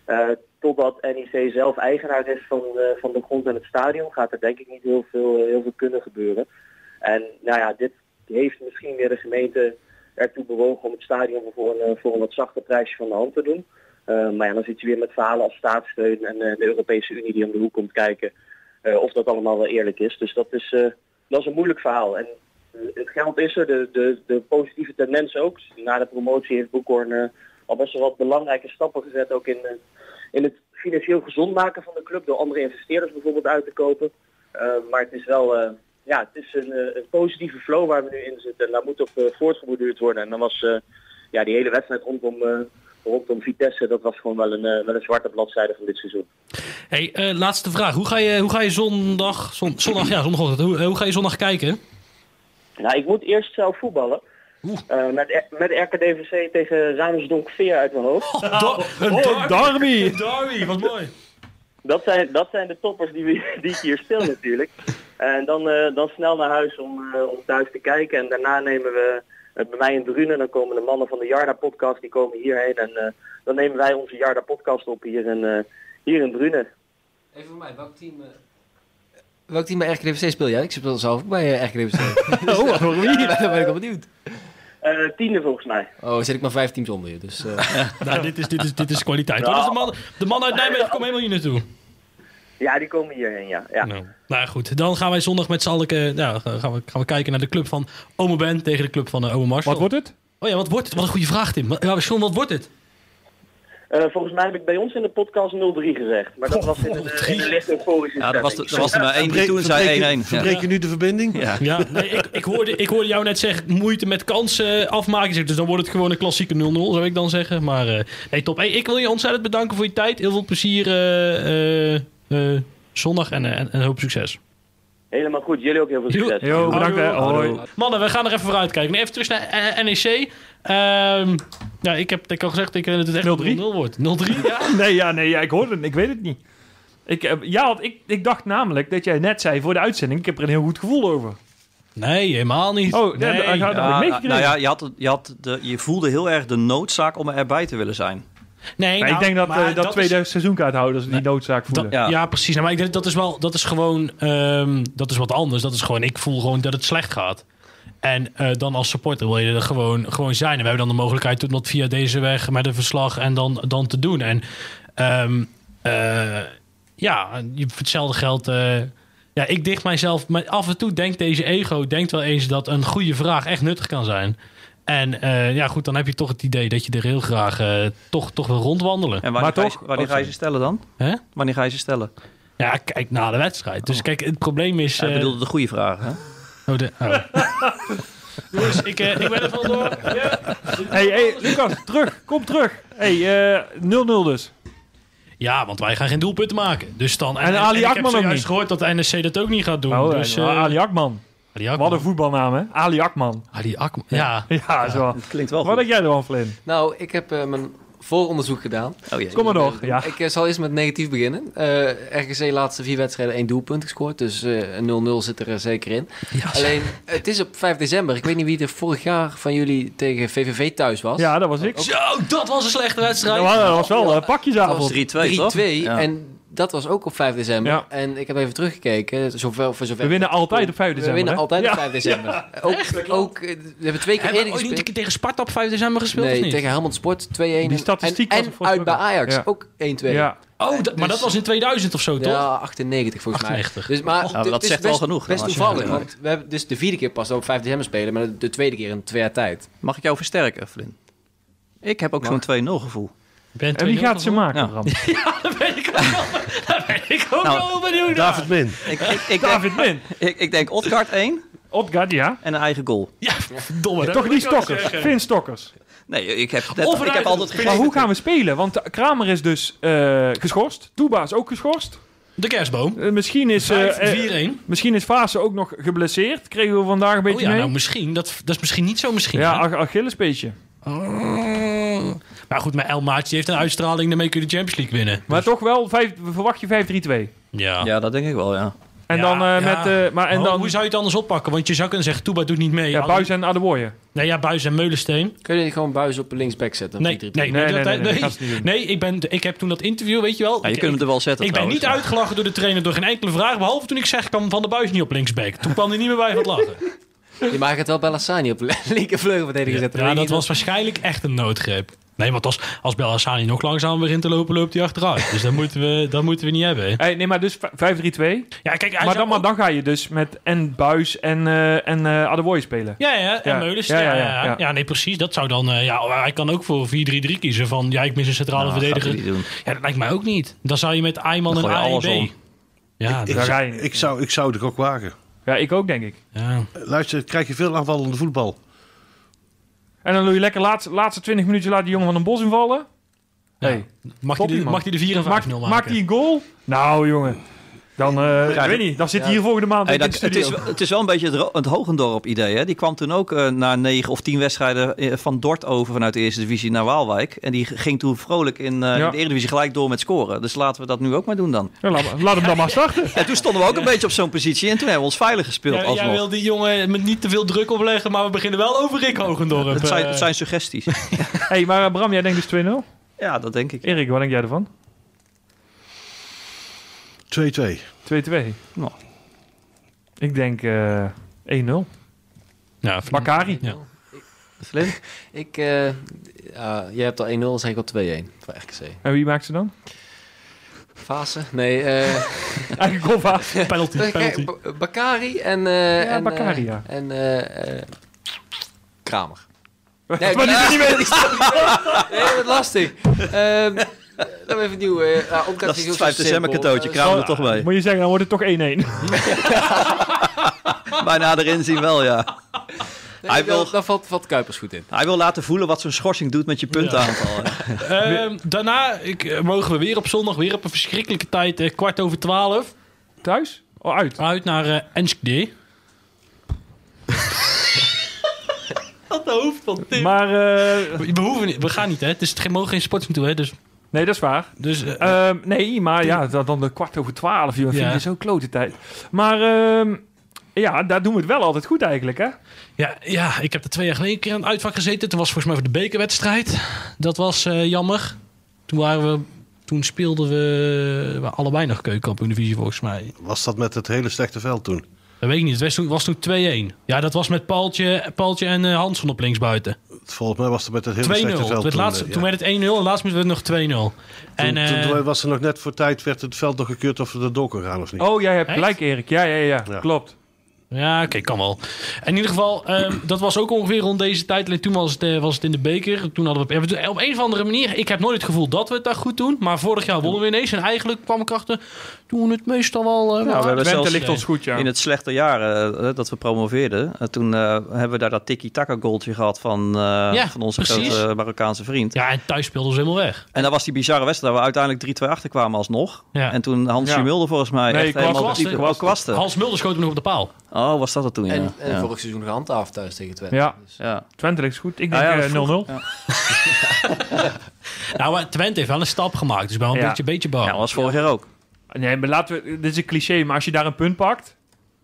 Eh, totdat NEC zelf eigenaar is van, eh, van de grond en het stadion, gaat er denk ik niet heel veel, heel veel kunnen gebeuren. En nou ja, dit heeft misschien weer de gemeente ertoe bewogen om het stadion voor een, eh, voor een wat zachter prijsje van de hand te doen. Eh, maar ja, dan zit je weer met verhalen als staatssteun en eh, de Europese Unie die om de hoek komt kijken of dat allemaal wel eerlijk is. Dus dat is, dat is een moeilijk verhaal. En het geld is er, de, de, de positieve tendens ook. Na de promotie heeft Boekhorn eh, al best wel wat belangrijke stappen gezet, ook in, in het financieel gezond maken van de club, door andere investeerders bijvoorbeeld uit te kopen. Maar het is wel ja, het is een, eh, een positieve flow waar we nu in zitten. En daar moet op eh, voortgeborduurd worden. En dan was eh, ja, die hele wedstrijd rondom, rondom Vitesse, dat was gewoon wel een, eh, wel een zwarte bladzijde van dit seizoen. Hey, eh, laatste vraag. Hoe ga je, hoe ga je zondag, zon- zondag, ja, zondagochtend, hoe, hoe ga je zondag kijken? Nou, ik moet eerst zelf voetballen. Eh, met, met RKDVC tegen Rijmersdonk Veer uit mijn hoofd. een Oh, Darby! Darby, wat mooi. Dat zijn, dat zijn de toppers die, we, die ik hier speel natuurlijk. En dan, eh, dan snel naar huis om, eh, om thuis te kijken. En daarna nemen we eh, bij mij in Drunen, dan komen de mannen van de Jarda podcast, die komen hierheen. En eh, dan nemen wij onze Jarda podcast op hier in, eh, hier in Drunen. Even voor mij, welk team, eh, welk team bij RKDVC speel jij? Ik speel zelf ook bij RKDVC. Oh, waarom niet? Daar ben ik wel benieuwd. Eh, tiende volgens mij. Oh, zit ik maar vijf teams onder je. Dus, eh, Nou, dit is, dit is, dit is kwaliteit. Is de, man, de man uit Nijmegen komen helemaal hier naartoe. Ja, die komen hierheen, ja. ja. Nou, nou goed, dan gaan wij zondag met z'n allen eh, nou, gaan, we, gaan we kijken naar de club van Ome Ben tegen de club van uh, Ome Marcel. Wat wordt het? Oh ja, wat wordt het? Wat een goede vraag, Tim. Ja, John, wat wordt het? Eh, volgens mij heb ik bij ons in de podcast 0-3 gezegd. Maar dat was in een, eh, in een licht euforische Ja, er was, er was er maar één die toen zei 1-1. Ja. Verbreek je nu de verbinding? Ja. Ja, nee, ik, ik, hoorde, ik hoorde jou net zeggen moeite met kansen afmaken. Dus dan wordt het gewoon een klassieke 0-0, zou ik dan zeggen. Maar eh, nee, top. Hey, ik wil je ontzettend bedanken voor je tijd. Heel veel plezier eh, zondag en, eh, en, en hoop succes. Helemaal goed. Jullie ook heel veel succes. Yo, bedankt. Hoi. Mannen, we gaan er even vooruit kijken. Even terug naar eh, NEC. Ehm, ja, ik heb, ik al gezegd ik, dat het echt 0-3? 0-0 wordt. 0-3, ja. Nee, ja, nee, ja, ik hoorde het. Ik weet het niet. Ik, eh, ja, want ik, ik dacht namelijk dat jij net zei voor de uitzending, ik heb er een heel goed gevoel over. Nee, helemaal niet. Oh, nee. Ja, meegekregen. nou ja, je, had, je, had de, je voelde heel erg de noodzaak om erbij te willen zijn. Nee Maar nou, ik denk dat, maar eh, dat, is- tweede seizoenkaarthouders die noodzaak voelen. Ja. Ja. precies. Nou, maar ik denk dat is wel, dat is gewoon, ehm, dat is wat anders. Dat is gewoon, ik voel gewoon dat het slecht gaat. En eh, dan als supporter wil je er gewoon, gewoon zijn. En we hebben dan de mogelijkheid om dat via deze weg met een verslag en dan, dan te doen. En ehm, eh, ja, hetzelfde geld. eh, ja, ik dicht mijzelf. Maar af en toe denkt deze ego denkt wel eens dat een goede vraag echt nuttig kan zijn. En eh, ja, goed, dan heb je toch het idee dat je er heel graag eh, toch, toch wil rondwandelen. En wanneer, Maar ga je, toch- wanneer oh, ga je ze stellen dan? Hè? Wanneer ga je ze stellen? Ja, kijk na de wedstrijd. Dus kijk, het probleem is. Ja, ik eh, bedoelde de goede vraag. Hè? Oh, de, oh. Jongens, ik, eh, ik ben er vandoor. Ja. Hey, hey, Lucas, terug. Kom terug. Hey, eh, 0-0 dus. Ja, want wij gaan geen doelpunten maken. Dus dan, En Ali ik heb Akman ook zojuist niet. gehoord dat de NSC dat ook niet gaat doen. Oh, dus, en, eh, Ali Akman. Ali Akman. Wat een voetbalnaam, hè? Ali Akman. Ali Akman. Ja. Ja, zo. Klinkt wel Wat goed. denk jij ervan, Flynn? Nou, ik heb eh, mijn vooronderzoek gedaan. Oh jee. Kom maar door. Ja. Ik eh, zal eerst met negatief beginnen. Eh RGC laatste vier wedstrijden één doelpunt gescoord. Dus eh, een 0-0 zit er zeker in. Alleen, het is op 5 december. Ik weet niet wie er vorig jaar van jullie tegen VVV thuis was. Ja, dat was ik. Zo, dat was een slechte wedstrijd. Dat was, dat was wel een Dat pakjesavond. 3-2, toch? 3-2. Ja. En dat was ook op 5 december. Ja. En ik heb even teruggekeken. Zoveel, voor zover We winnen altijd op 5 We december. winnen hè? altijd Ja. op 5 december. Ook, ook, eh, we hebben twee keer Hebben eerder we ooit niet gespeeld. tegen Sparta op 5 december gespeeld Nee, of niet? tegen Helmond Sport 2-1. Die statistiek en, was en volgens uit bij. Ajax Ja. ook 1-2. Ja. Oh, dat- maar dat was in 2000 of zo, toch? Ja, 98 volgens 98. mij. Dus, maar Ja, maar het dat is zegt wel best, genoeg, Best toevallig, want we hebben dus de vierde keer pas op 5 december spelen, maar de, de tweede keer in twee jaar tijd. Mag ik jou versterken, Flynn? Ik heb ook zo'n 2-0 gevoel. Ben En wie gaat ze maken, Ja. Dat weet ik ook wel. Dat weet ik ook Nou, wel benieuwd naar. David Min. Ik, ik, ik, denk, David Min. ik, ik denk Odgaard 1 Odgaard, ja. en een eigen goal. Ja, verdomme. dat Toch niet Stokkers. Finn Stokkers. Nee, ik heb, net, Of ik heb altijd Maar hoe gaan we spelen? Want Kramer is dus eh, geschorst. Toeba is ook geschorst. De kerstboom. Eh, misschien is... één. Misschien is Fase ook nog geblesseerd. Kregen we vandaag een beetje Oh ja, mee. nou misschien. Dat, dat is misschien niet zo misschien. ja? Ach- Achillespeetje. Oh. Maar goed, maar El Maatje heeft een uitstraling, daarmee kun je de Champions League winnen. Maar toch wel, vijf, verwacht je 5-3-2. Ja. Ja, dat denk ik wel, ja. En Ja, dan eh, ja. met... eh, maar en Oh, dan... hoe zou je het anders oppakken? Want je zou kunnen zeggen, Toeba doet niet mee. Ja, Buis en Adewoye. Nee, ja, Buis en Meulensteen. Kun je niet gewoon buis op linksback zetten? Nee, nee, nee, Nee, dat- nee, nee, ik, ben, ik heb toen dat interview, weet je wel. ja je ik, kunt hem er wel zetten ik ben niet ja. uitgelachen door de trainer door geen enkele vraag. Behalve toen ik zeg, kan Van der Buis niet op linksback. Toen kwam hij niet meer bij van het lachen. Je mag het wel Bellassani op linkervleugelverdediger zetten. Ja, weet dat was waarschijnlijk echt een noodgreep. Nee, want als, als Bellassani nog langzamer begint te lopen, loopt hij achteruit. Dus dat moeten we, dat moeten we niet hebben. Hey, nee, maar dus 5-3-2. Ja, kijk, hij Maar zou dan, maar dan ga je dus met en Buis en, eh en eh Adewoye spelen. Ja, ja, en Ja. Meulens. Ja, Ja, ja, ja, nee, precies. Dat zou dan... eh, ja, hij kan ook voor 4-3-3 kiezen van... Ja, ik mis een centrale Nou, verdediger. hij niet doen. Ja, dat lijkt mij ook niet. Dan zou je met Ayman en AEB. om. Ja, Ik, Daar ga je zou, ik, zou, ik zou het ook wagen. Ja, ik ook, denk ik. ja. Luister, krijg je veel aanvallende voetbal. En dan doe je lekker laatste, laatste 20 minuten laat die jongen van een bos invallen. Ja. Hey, Mag, Toppie, hij de, man. mag hij de 4 en 5-0 maakt, maken? maakt hij een goal? Nou, jongen. Dan, eh ik weet niet, dan zit hij ja. hier volgende maand Hey, in de dat, het, is, wel- het is wel een beetje het, Hogendorp-idee. hè. Die kwam toen ook eh, na negen of tien wedstrijden eh, van Dort over vanuit de eerste divisie naar Waalwijk. En die ging toen vrolijk in, eh, Ja. in de Eredivisie gelijk door met scoren. Dus laten we dat nu ook maar doen dan. Ja, laat, hem dan maar starten. En toen stonden we ook een beetje op zo'n positie. En toen hebben we ons veilig gespeeld Ja, jij wil die jongen met niet te veel druk opleggen, maar we beginnen wel over Rick Hogendorp. Het zijn, het zijn suggesties. hey, maar Bram, jij denkt dus 2-0? ja, dat denk ik. Erik, wat denk jij ervan? 2-2. 2-2. Nou. Ik denk eh 1-0. ja, Bakari. Ja. Flint? Ik, eh ja, jij hebt al 1-0, dan zeg ik al 2-1 voor RKC. En wie maakt ze dan? Fase? Nee, eh Eigen Gova. Penalty, kijk, penalty. Ba- Bakari en... eh Ja, en, Bakari, ja. En eh, eh, Kramer. maar die is niet mee. Nee, wat lastig. Ehm dan even nieuw. eh ja, Omkart Dat is het ik 5 ook zo december cadeautje. Eh, Kramen er toch bij. Moet je zeggen, dan wordt het toch 1-1. Bijna erin zien wel, ja. nee, Hij dan- wil- Dan valt, valt Kuipers goed in. Hij wil laten voelen wat zo'n schorsing doet met je puntenaantal. Ehm, daarna ik, eh, mogen we weer op zondag, weer op een verschrikkelijke tijd, eh, kwart over twaalf, Thuis? Oh, uit. uit naar eh Enschede. Wat de hoofd van Tim. Maar, eh, we, we hoeven niet, we gaan niet, hè. Het is geen, mogen geen sports toe, hè. Dus, nee, dat is waar. dus eh, Ehm, nee, maar ja, dan, dan de kwart over twaalf, joh. Vind Ja. je zo'n klote tijd. Maar ehm, ja, daar doen we het wel altijd goed eigenlijk, hè? ja, ja, ik heb er twee jaar geleden een keer aan het uitvak gezeten. Toen was volgens mij voor de bekerwedstrijd. Dat was eh, jammer. Toen waren we... Toen speelden we, allebei nog keukenkampioen-divisie volgens mij. Was dat met het hele slechte veld toen? Dat weet ik niet. Het was toen, was toen 2-1. Ja, dat was met Paaltje, Paaltje en eh, Hanson op linksbuiten. 2-0. Volgens mij was het met het hele Toen, slechte veld Het toen. laatste, toen werd het 1-0 en laatst werd het nog 2-0. Toen, En, eh, toen was er nog net voor tijd, werd het veld nog gekeurd of we er door kon gaan of niet. Oh, jij hebt Echt? gelijk, Erik. Ja, ja, ja, Ja. Klopt. Ja, oké, kan wel. In ieder geval, ehm, dat was ook ongeveer rond deze tijd. Alleen toen was het, eh, was het in de beker. Toen hadden we we- op een of andere manier. Ik heb nooit het gevoel dat we het daar goed doen. Maar vorig jaar wonnen we ineens. En eigenlijk kwam ik achter. Toen het meestal wel. eh, Nou, we wel hebben aardig. Twente zelfs ligt ons goed, ja. in het slechte jaar eh, dat we promoveerden. toen eh, hebben we daar dat tiki-taka goaltje gehad van, eh, Ja, van onze precies. grote Marokkaanse vriend. Ja, en thuis speelden ze helemaal weg. En dat was die bizarre wedstrijd waar we uiteindelijk 3-2 achter kwamen alsnog. Ja. En toen Hansje Ja. Mulder volgens mij Nee, echt helemaal... Kwasten. Kwasten. Hans Mulder schoot hem nog op de paal. Oh, was dat het toen, ja. En, en ja. vorig seizoen gehandhaafd thuis tegen Twente. Ja. Dus, ja. Twente ligt goed. Ik Ah, denk ja, dat eh, is 0-0. vroeg. Ja. Nou, maar Twente heeft wel een stap gemaakt. Dus ik ben wel een Ja. beetje, beetje bang. Ja, dat was vorig jaar ook. Nee, maar laten we... Dit is een cliché, maar als je daar een punt pakt...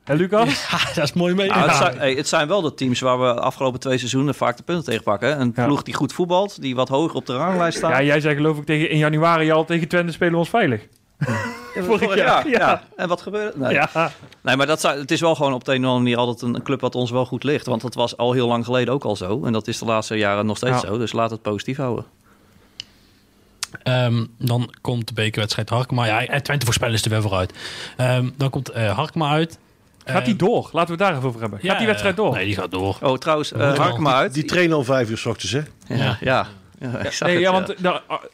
Hè, Lucas? Ja, dat is mooi mee. Nou, het, zijn, hey, het zijn wel de teams waar we de afgelopen twee seizoenen vaak de punten tegen pakken. Een Ja. ploeg die goed voetbalt, die wat hoger op de ranglijst staat. Ja, jij zei geloof ik tegen, in januari al tegen Twente spelen we ons veilig. Vorig jaar, Ja, ja. En wat gebeurde? Nee. Ja. nee, maar dat zijn, het is wel gewoon op de een of andere manier altijd een club wat ons wel goed ligt. Want dat was al heel lang geleden ook al zo. En dat is de laatste jaren nog steeds Ja. zo. Dus laat het positief houden. Ehm, dan komt de bekerwedstrijd Harkema. Ja, en Twente voorspellen is er weer vooruit. Ehm, dan komt eh Harkema uit. Gaat die Ehm, door? Laten we het daar even over hebben. Gaat ja, die wedstrijd door? Nee, die gaat door. Oh, trouwens, uh. Harkema uit. Die trainen al vijf uur s ochtends, hè? ja, ja. Ja, Nee, het, ja, ja. want de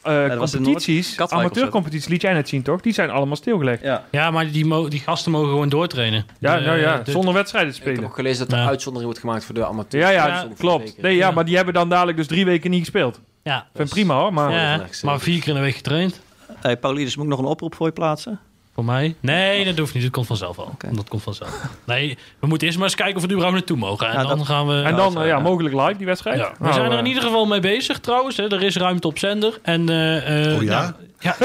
eh, dat was in competities, amateurcompetities, liet jij net zien toch? Die zijn allemaal stilgelegd. Ja. Ja, maar die, mo- die gasten mogen gewoon doortrainen. Ja, De- nou ja, de- zonder wedstrijden ik heb spelen. ook gelezen dat er Ja. uitzondering wordt gemaakt voor de amateurs. Ja, ja, de klopt. Nee, ja, Ja. maar die hebben dan dadelijk dus drie weken niet gespeeld. Ja, Vind ik prima hoor, maar... maar vier keer in de week getraind. Hey, Paulidis, moet ik nog een oproep voor je plaatsen? Voor mij? Nee, dat hoeft niet. Dat komt vanzelf al. Dat komt vanzelf. Nee, we moeten eerst maar eens kijken of we er überhaupt naartoe mogen. En Ja, dan dat- gaan we... En dan ja, ja. mogelijk live die wedstrijd. Ja, we Nou, zijn er in ieder geval mee bezig trouwens. Hè. Er is ruimte op zender. En, eh, eh, Oh ja? nou, ja,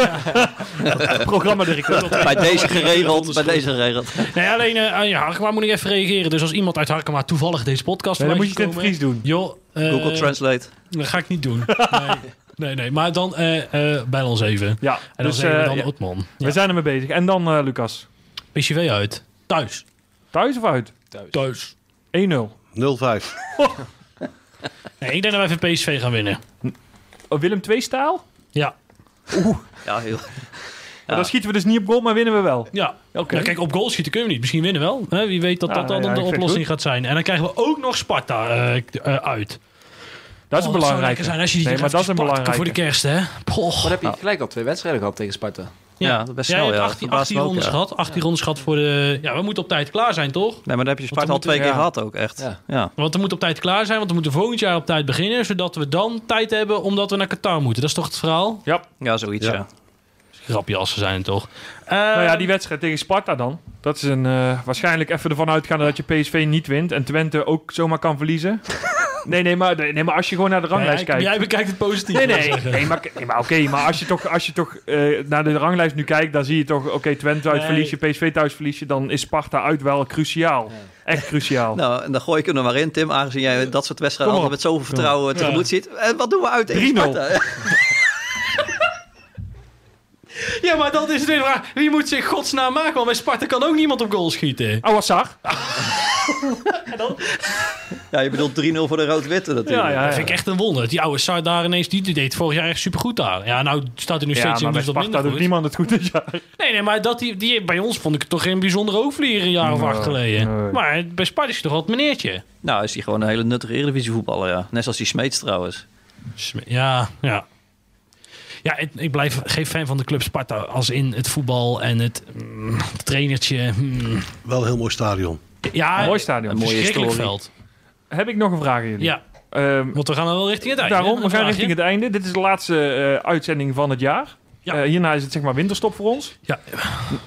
ja. Programmadirecteur. Bij deze geregeld. Bij deze geregeld. Nee, alleen eh aan ja, Harkema moet ik even reageren. Dus als iemand uit Harkema toevallig deze podcast Nee, dan moet je het in ziet het Fries doen. Joh, Google Translate. Dat ga ik niet doen. Nee, nee, nee. Maar dan eh, eh, bel ons even. Ja, En dan dus zeggen we eh, dan ja, Otman. we Ja. zijn ermee bezig. En dan eh, Lucas. PCV uit. Thuis. Thuis of uit? Thuis. 1-0. 0-5. Nee, ik denk dat wij van PSV gaan winnen. Oh, Willem 2 staal? Ja. Ja, heel. Maar dan schieten we dus niet op goal, maar winnen we wel. Ja. Oké. Ja, kijk, op goal schieten kunnen we niet. Misschien winnen we wel. Hè? Wie weet dat Ja, dat dan ja, ik de oplossing gaat zijn. En dan krijgen we ook nog Sparta uit. Dat is Oh, een belangrijke. zijn als je die nee, maar dat is een belangrijke. Voor de kerst, hè? Poch. Maar dan heb je gelijk al twee wedstrijden gehad tegen Sparta. Ja, dat is best Ja, je snel. Ja, 18, Dat verbaast 18 me ook, rondes ja. gehad. 18 rondes gehad voor de... Ja, we moeten op tijd klaar zijn, toch? Nee, maar dan heb je Sparta al twee keer ja. gehad ook, echt. Ja. Ja. Want we moeten op tijd klaar zijn. Want we moeten volgend jaar op tijd beginnen. Zodat we dan tijd hebben omdat we naar Qatar moeten. Dat is toch het verhaal? Ja, Ja, zoiets, Ja. ja. Grapjassen zijn het toch? nou ja, Ehm, die wedstrijd tegen Sparta dan. Dat is een, eh, waarschijnlijk even ervan uitgaande dat je PSV niet wint. En Twente ook zomaar kan verliezen. nee, nee, maar, nee, maar als je gewoon naar de ranglijst kijkt. Jij bekijkt het positief. Nee, nee, nee, maar, nee, maar oké, maar als je toch, als je toch eh, naar de ranglijst nu kijkt, dan zie je toch, oké, Twente uit Nee. verlies je, PSV thuis verlies je, dan is Sparta uit wel cruciaal. Echt cruciaal. Nou, en dan gooi ik hem er maar in, Tim. Aangezien jij dat soort wedstrijden altijd met zoveel vertrouwen tegemoet ziet. En wat doen we uit tegen 3-0. Sparta? Ja, maar dat is het weer waar. Wie moet zich godsnaam maken? Want bij Sparta kan ook niemand op goal schieten. Awassar. Ja, je bedoelt 3-0 voor de rood-witte natuurlijk. Ja, ja, Dat ja. vind ik echt een wonder. Die oude Sar daar ineens, die, die deed vorig jaar echt supergoed daar. Ja, nou staat hij nu Ja, steeds in, dus dat Sparta minder doet niemand het goed dit jaar. Nee, nee, maar dat die, die, bij ons vond ik het toch geen bijzondere hoofdvlieger een jaar of acht geleden. nee. Maar bij Sparta is hij toch wel het meneertje. Nou, is hij gewoon een hele nuttige Eredivisie voetballer, ja. Net zoals die Smeets trouwens. Ja, ja. Ja, ik, ik blijf geen fan van de club Sparta als in het voetbal en het mm, trainertje. mm. Wel een heel mooi stadion. Ja, Mooi stadion. Een historie. veld. Heb ik nog een vraag aan jullie? Ja, Ehm, want we gaan wel richting het einde. daarom, we gaan Een richting het einde. Dit is de laatste eh, uitzending van het jaar. Ja. Eh, hierna is het zeg maar winterstop voor ons. Ja.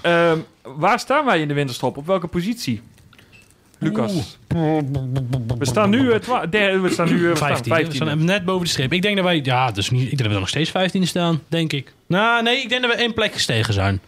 Ehm, waar staan wij in de winterstop? Op welke positie? Lucas. We staan nu, eh, der- we staan nu eh, we staan 15. We 15. staan net boven de streep. Ik denk dat wij, ja, dus niet, ik denk dat we nog steeds 15 staan, denk ik. Nou, nee, ik denk dat we één plek gestegen zijn.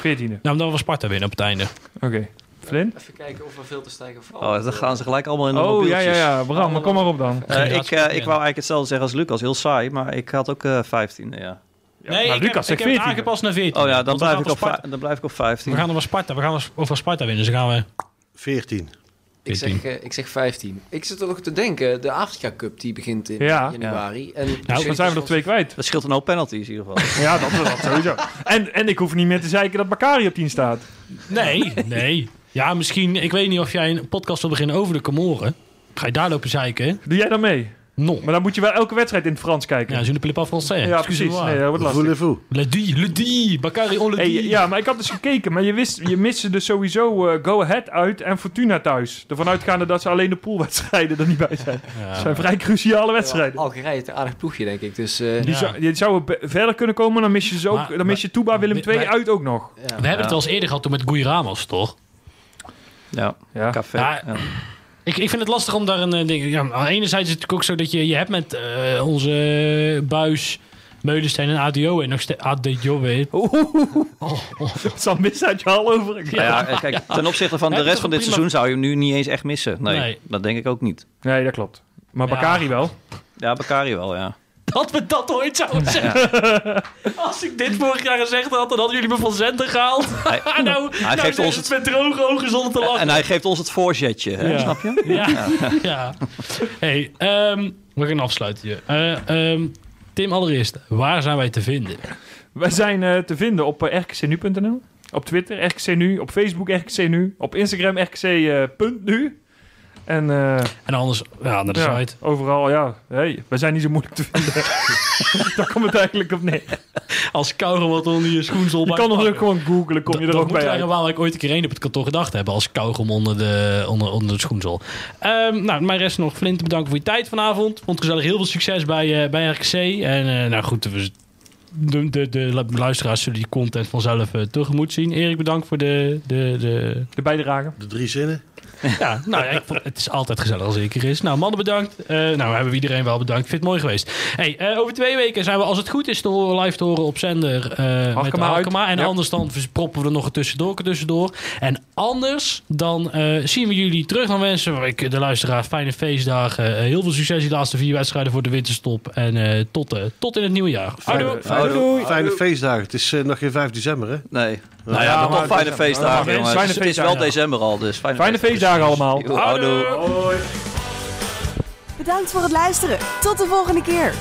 14e. Nou, omdat we Sparta winnen op het einde. Oké. Flynn? Even kijken of er veel te stijgen vallen. Oh, dan gaan ze gelijk allemaal in de Oh, ja, ja, ja. Bram, maar kom maar op dan. Eh, ik, eh, ik wou eigenlijk hetzelfde zeggen als Lucas. Heel saai, maar ik had ook eh 15. Ja. Ja, nee, ik Lucas heb, zegt ik heb het 14e. aangepast naar 14. Oh ja, dan we blijf, ik op dan blijf ik op 15. We gaan over Sparta, we gaan over Sparta winnen, dus dan gaan we... 14. Ik zeg, eh, ik zeg 15. Ik zit er nog te denken, de Afrika Cup die begint in Ja. januari. En Nou, Dan zijn we er twee kwijt. Dat scheelt een hoop penalties in ieder geval. Ja, dat, dat sowieso. En, en ik hoef niet meer te zeiken dat Bakari op 10 staat. Nee, nee. Ja, misschien. Ik weet niet of jij een podcast wil beginnen over de Comoren. Ga je daar lopen zeiken? Doe jij dan mee? Non. Maar dan moet je wel elke wedstrijd in het Frans kijken. Ja, je ne parlez pas français. Ja, precies. Nee, dat wordt lastig. Voulez-vous? Le die, le die. Bakari on le Hey, die. ja, maar ik had dus gekeken, maar je, wist, je miste dus sowieso eh, Go Ahead uit en Fortuna thuis. Ervan uitgaande dat ze alleen de poolwedstrijden er niet bij zijn. Het zijn vrij cruciale wedstrijden. Algerije is een aardig ploegje, denk ik. Dus eh, Die, Ja. zou, die verder kunnen komen, dan mis je ze ook. Maar- dan mis je Touba Willem II uit ook nog. ja. We hebben het wel eens eerder gehad toen met Guy Ramos, toch? Ja, Ja. café. Ja, Ja. Ik, ik vind het lastig om daar een eh, ding... Ja, aan de ene zijde is het natuurlijk ook zo dat je... Je hebt met eh, onze Buis, Meulensteen en ADO en nog steeds... ADO, weet Oeh, Het zal mis uit je hal over. Nou ja, eh, kijk, ten opzichte van de rest van dit prima- seizoen zou je hem nu niet eens echt missen. Nee, Nee. dat denk ik ook niet. Nee, dat klopt. Maar Ja. Bakari wel. Ja, Bakari wel, ja. Dat we dat ooit zouden zeggen. Als ik dit vorig jaar gezegd had, dan hadden jullie me van zender gehaald. Hij, nou, nou geeft ons het met droge ogen zonder te lachen. en hij geeft ons het voorzetje, hè, Ja. snap je? Ja, ja. Hey, ehm, we gaan afsluiten hier. Eh, ehm, Tim, allereerst, waar zijn wij te vinden? Wij zijn eh, te vinden op rkcnu.nl. Op Twitter, RKCNU. Op Facebook, RKCNU. Op Instagram, RKC.nu. En eh, En anders, ja, naar de ja, site. overal, ja. Hey, wij zijn niet zo moeilijk te vinden. Daar komt het eigenlijk op neer. Als kauwgom wat onder je schoenzol Je kan nog ook gewoon googlen, kom je Dat- er dat ook moet bij uit. een waar ik ooit een keer één op het kantoor gedacht hebben als kauwgom onder de, onder, onder de schoenzol. Ehm, nou, mijn rest nog flink te bedanken voor je tijd vanavond. Vond gezellig. Heel veel succes bij, eh, bij RKC. En eh, nou goed, we, de, de, de luisteraars zullen die content vanzelf eh, tegemoet zien. Erik, bedankt voor de, de, de, De bijdrage. De drie zinnen. Ja, nou ja, ik vond, het is altijd gezellig als ik er is. Nou, mannen bedankt. Eh, nou, hebben we iedereen wel bedankt. Ik vind het mooi geweest. Hey, eh, over twee weken zijn we, als het goed is, te horen, live te horen op zender eh met. En Ja. anders dan proppen we er nog een tussendoor, tussendoor. En anders dan eh, zien we jullie terug. Dan wensen we ik, de luisteraar fijne feestdagen. Heel veel succes die laatste vier wedstrijden voor de winterstop. En eh, tot, eh, tot in het nieuwe jaar. Fijne, fijne feestdagen. Het is nog geen 5 december, hè? Nee. Nou Ja, ja, toch fijne feestdagen, jongens. fijne het is wel december al, dus fijne, Fijne feestdagen allemaal. Houdoe. Bedankt voor het luisteren. Tot de volgende keer.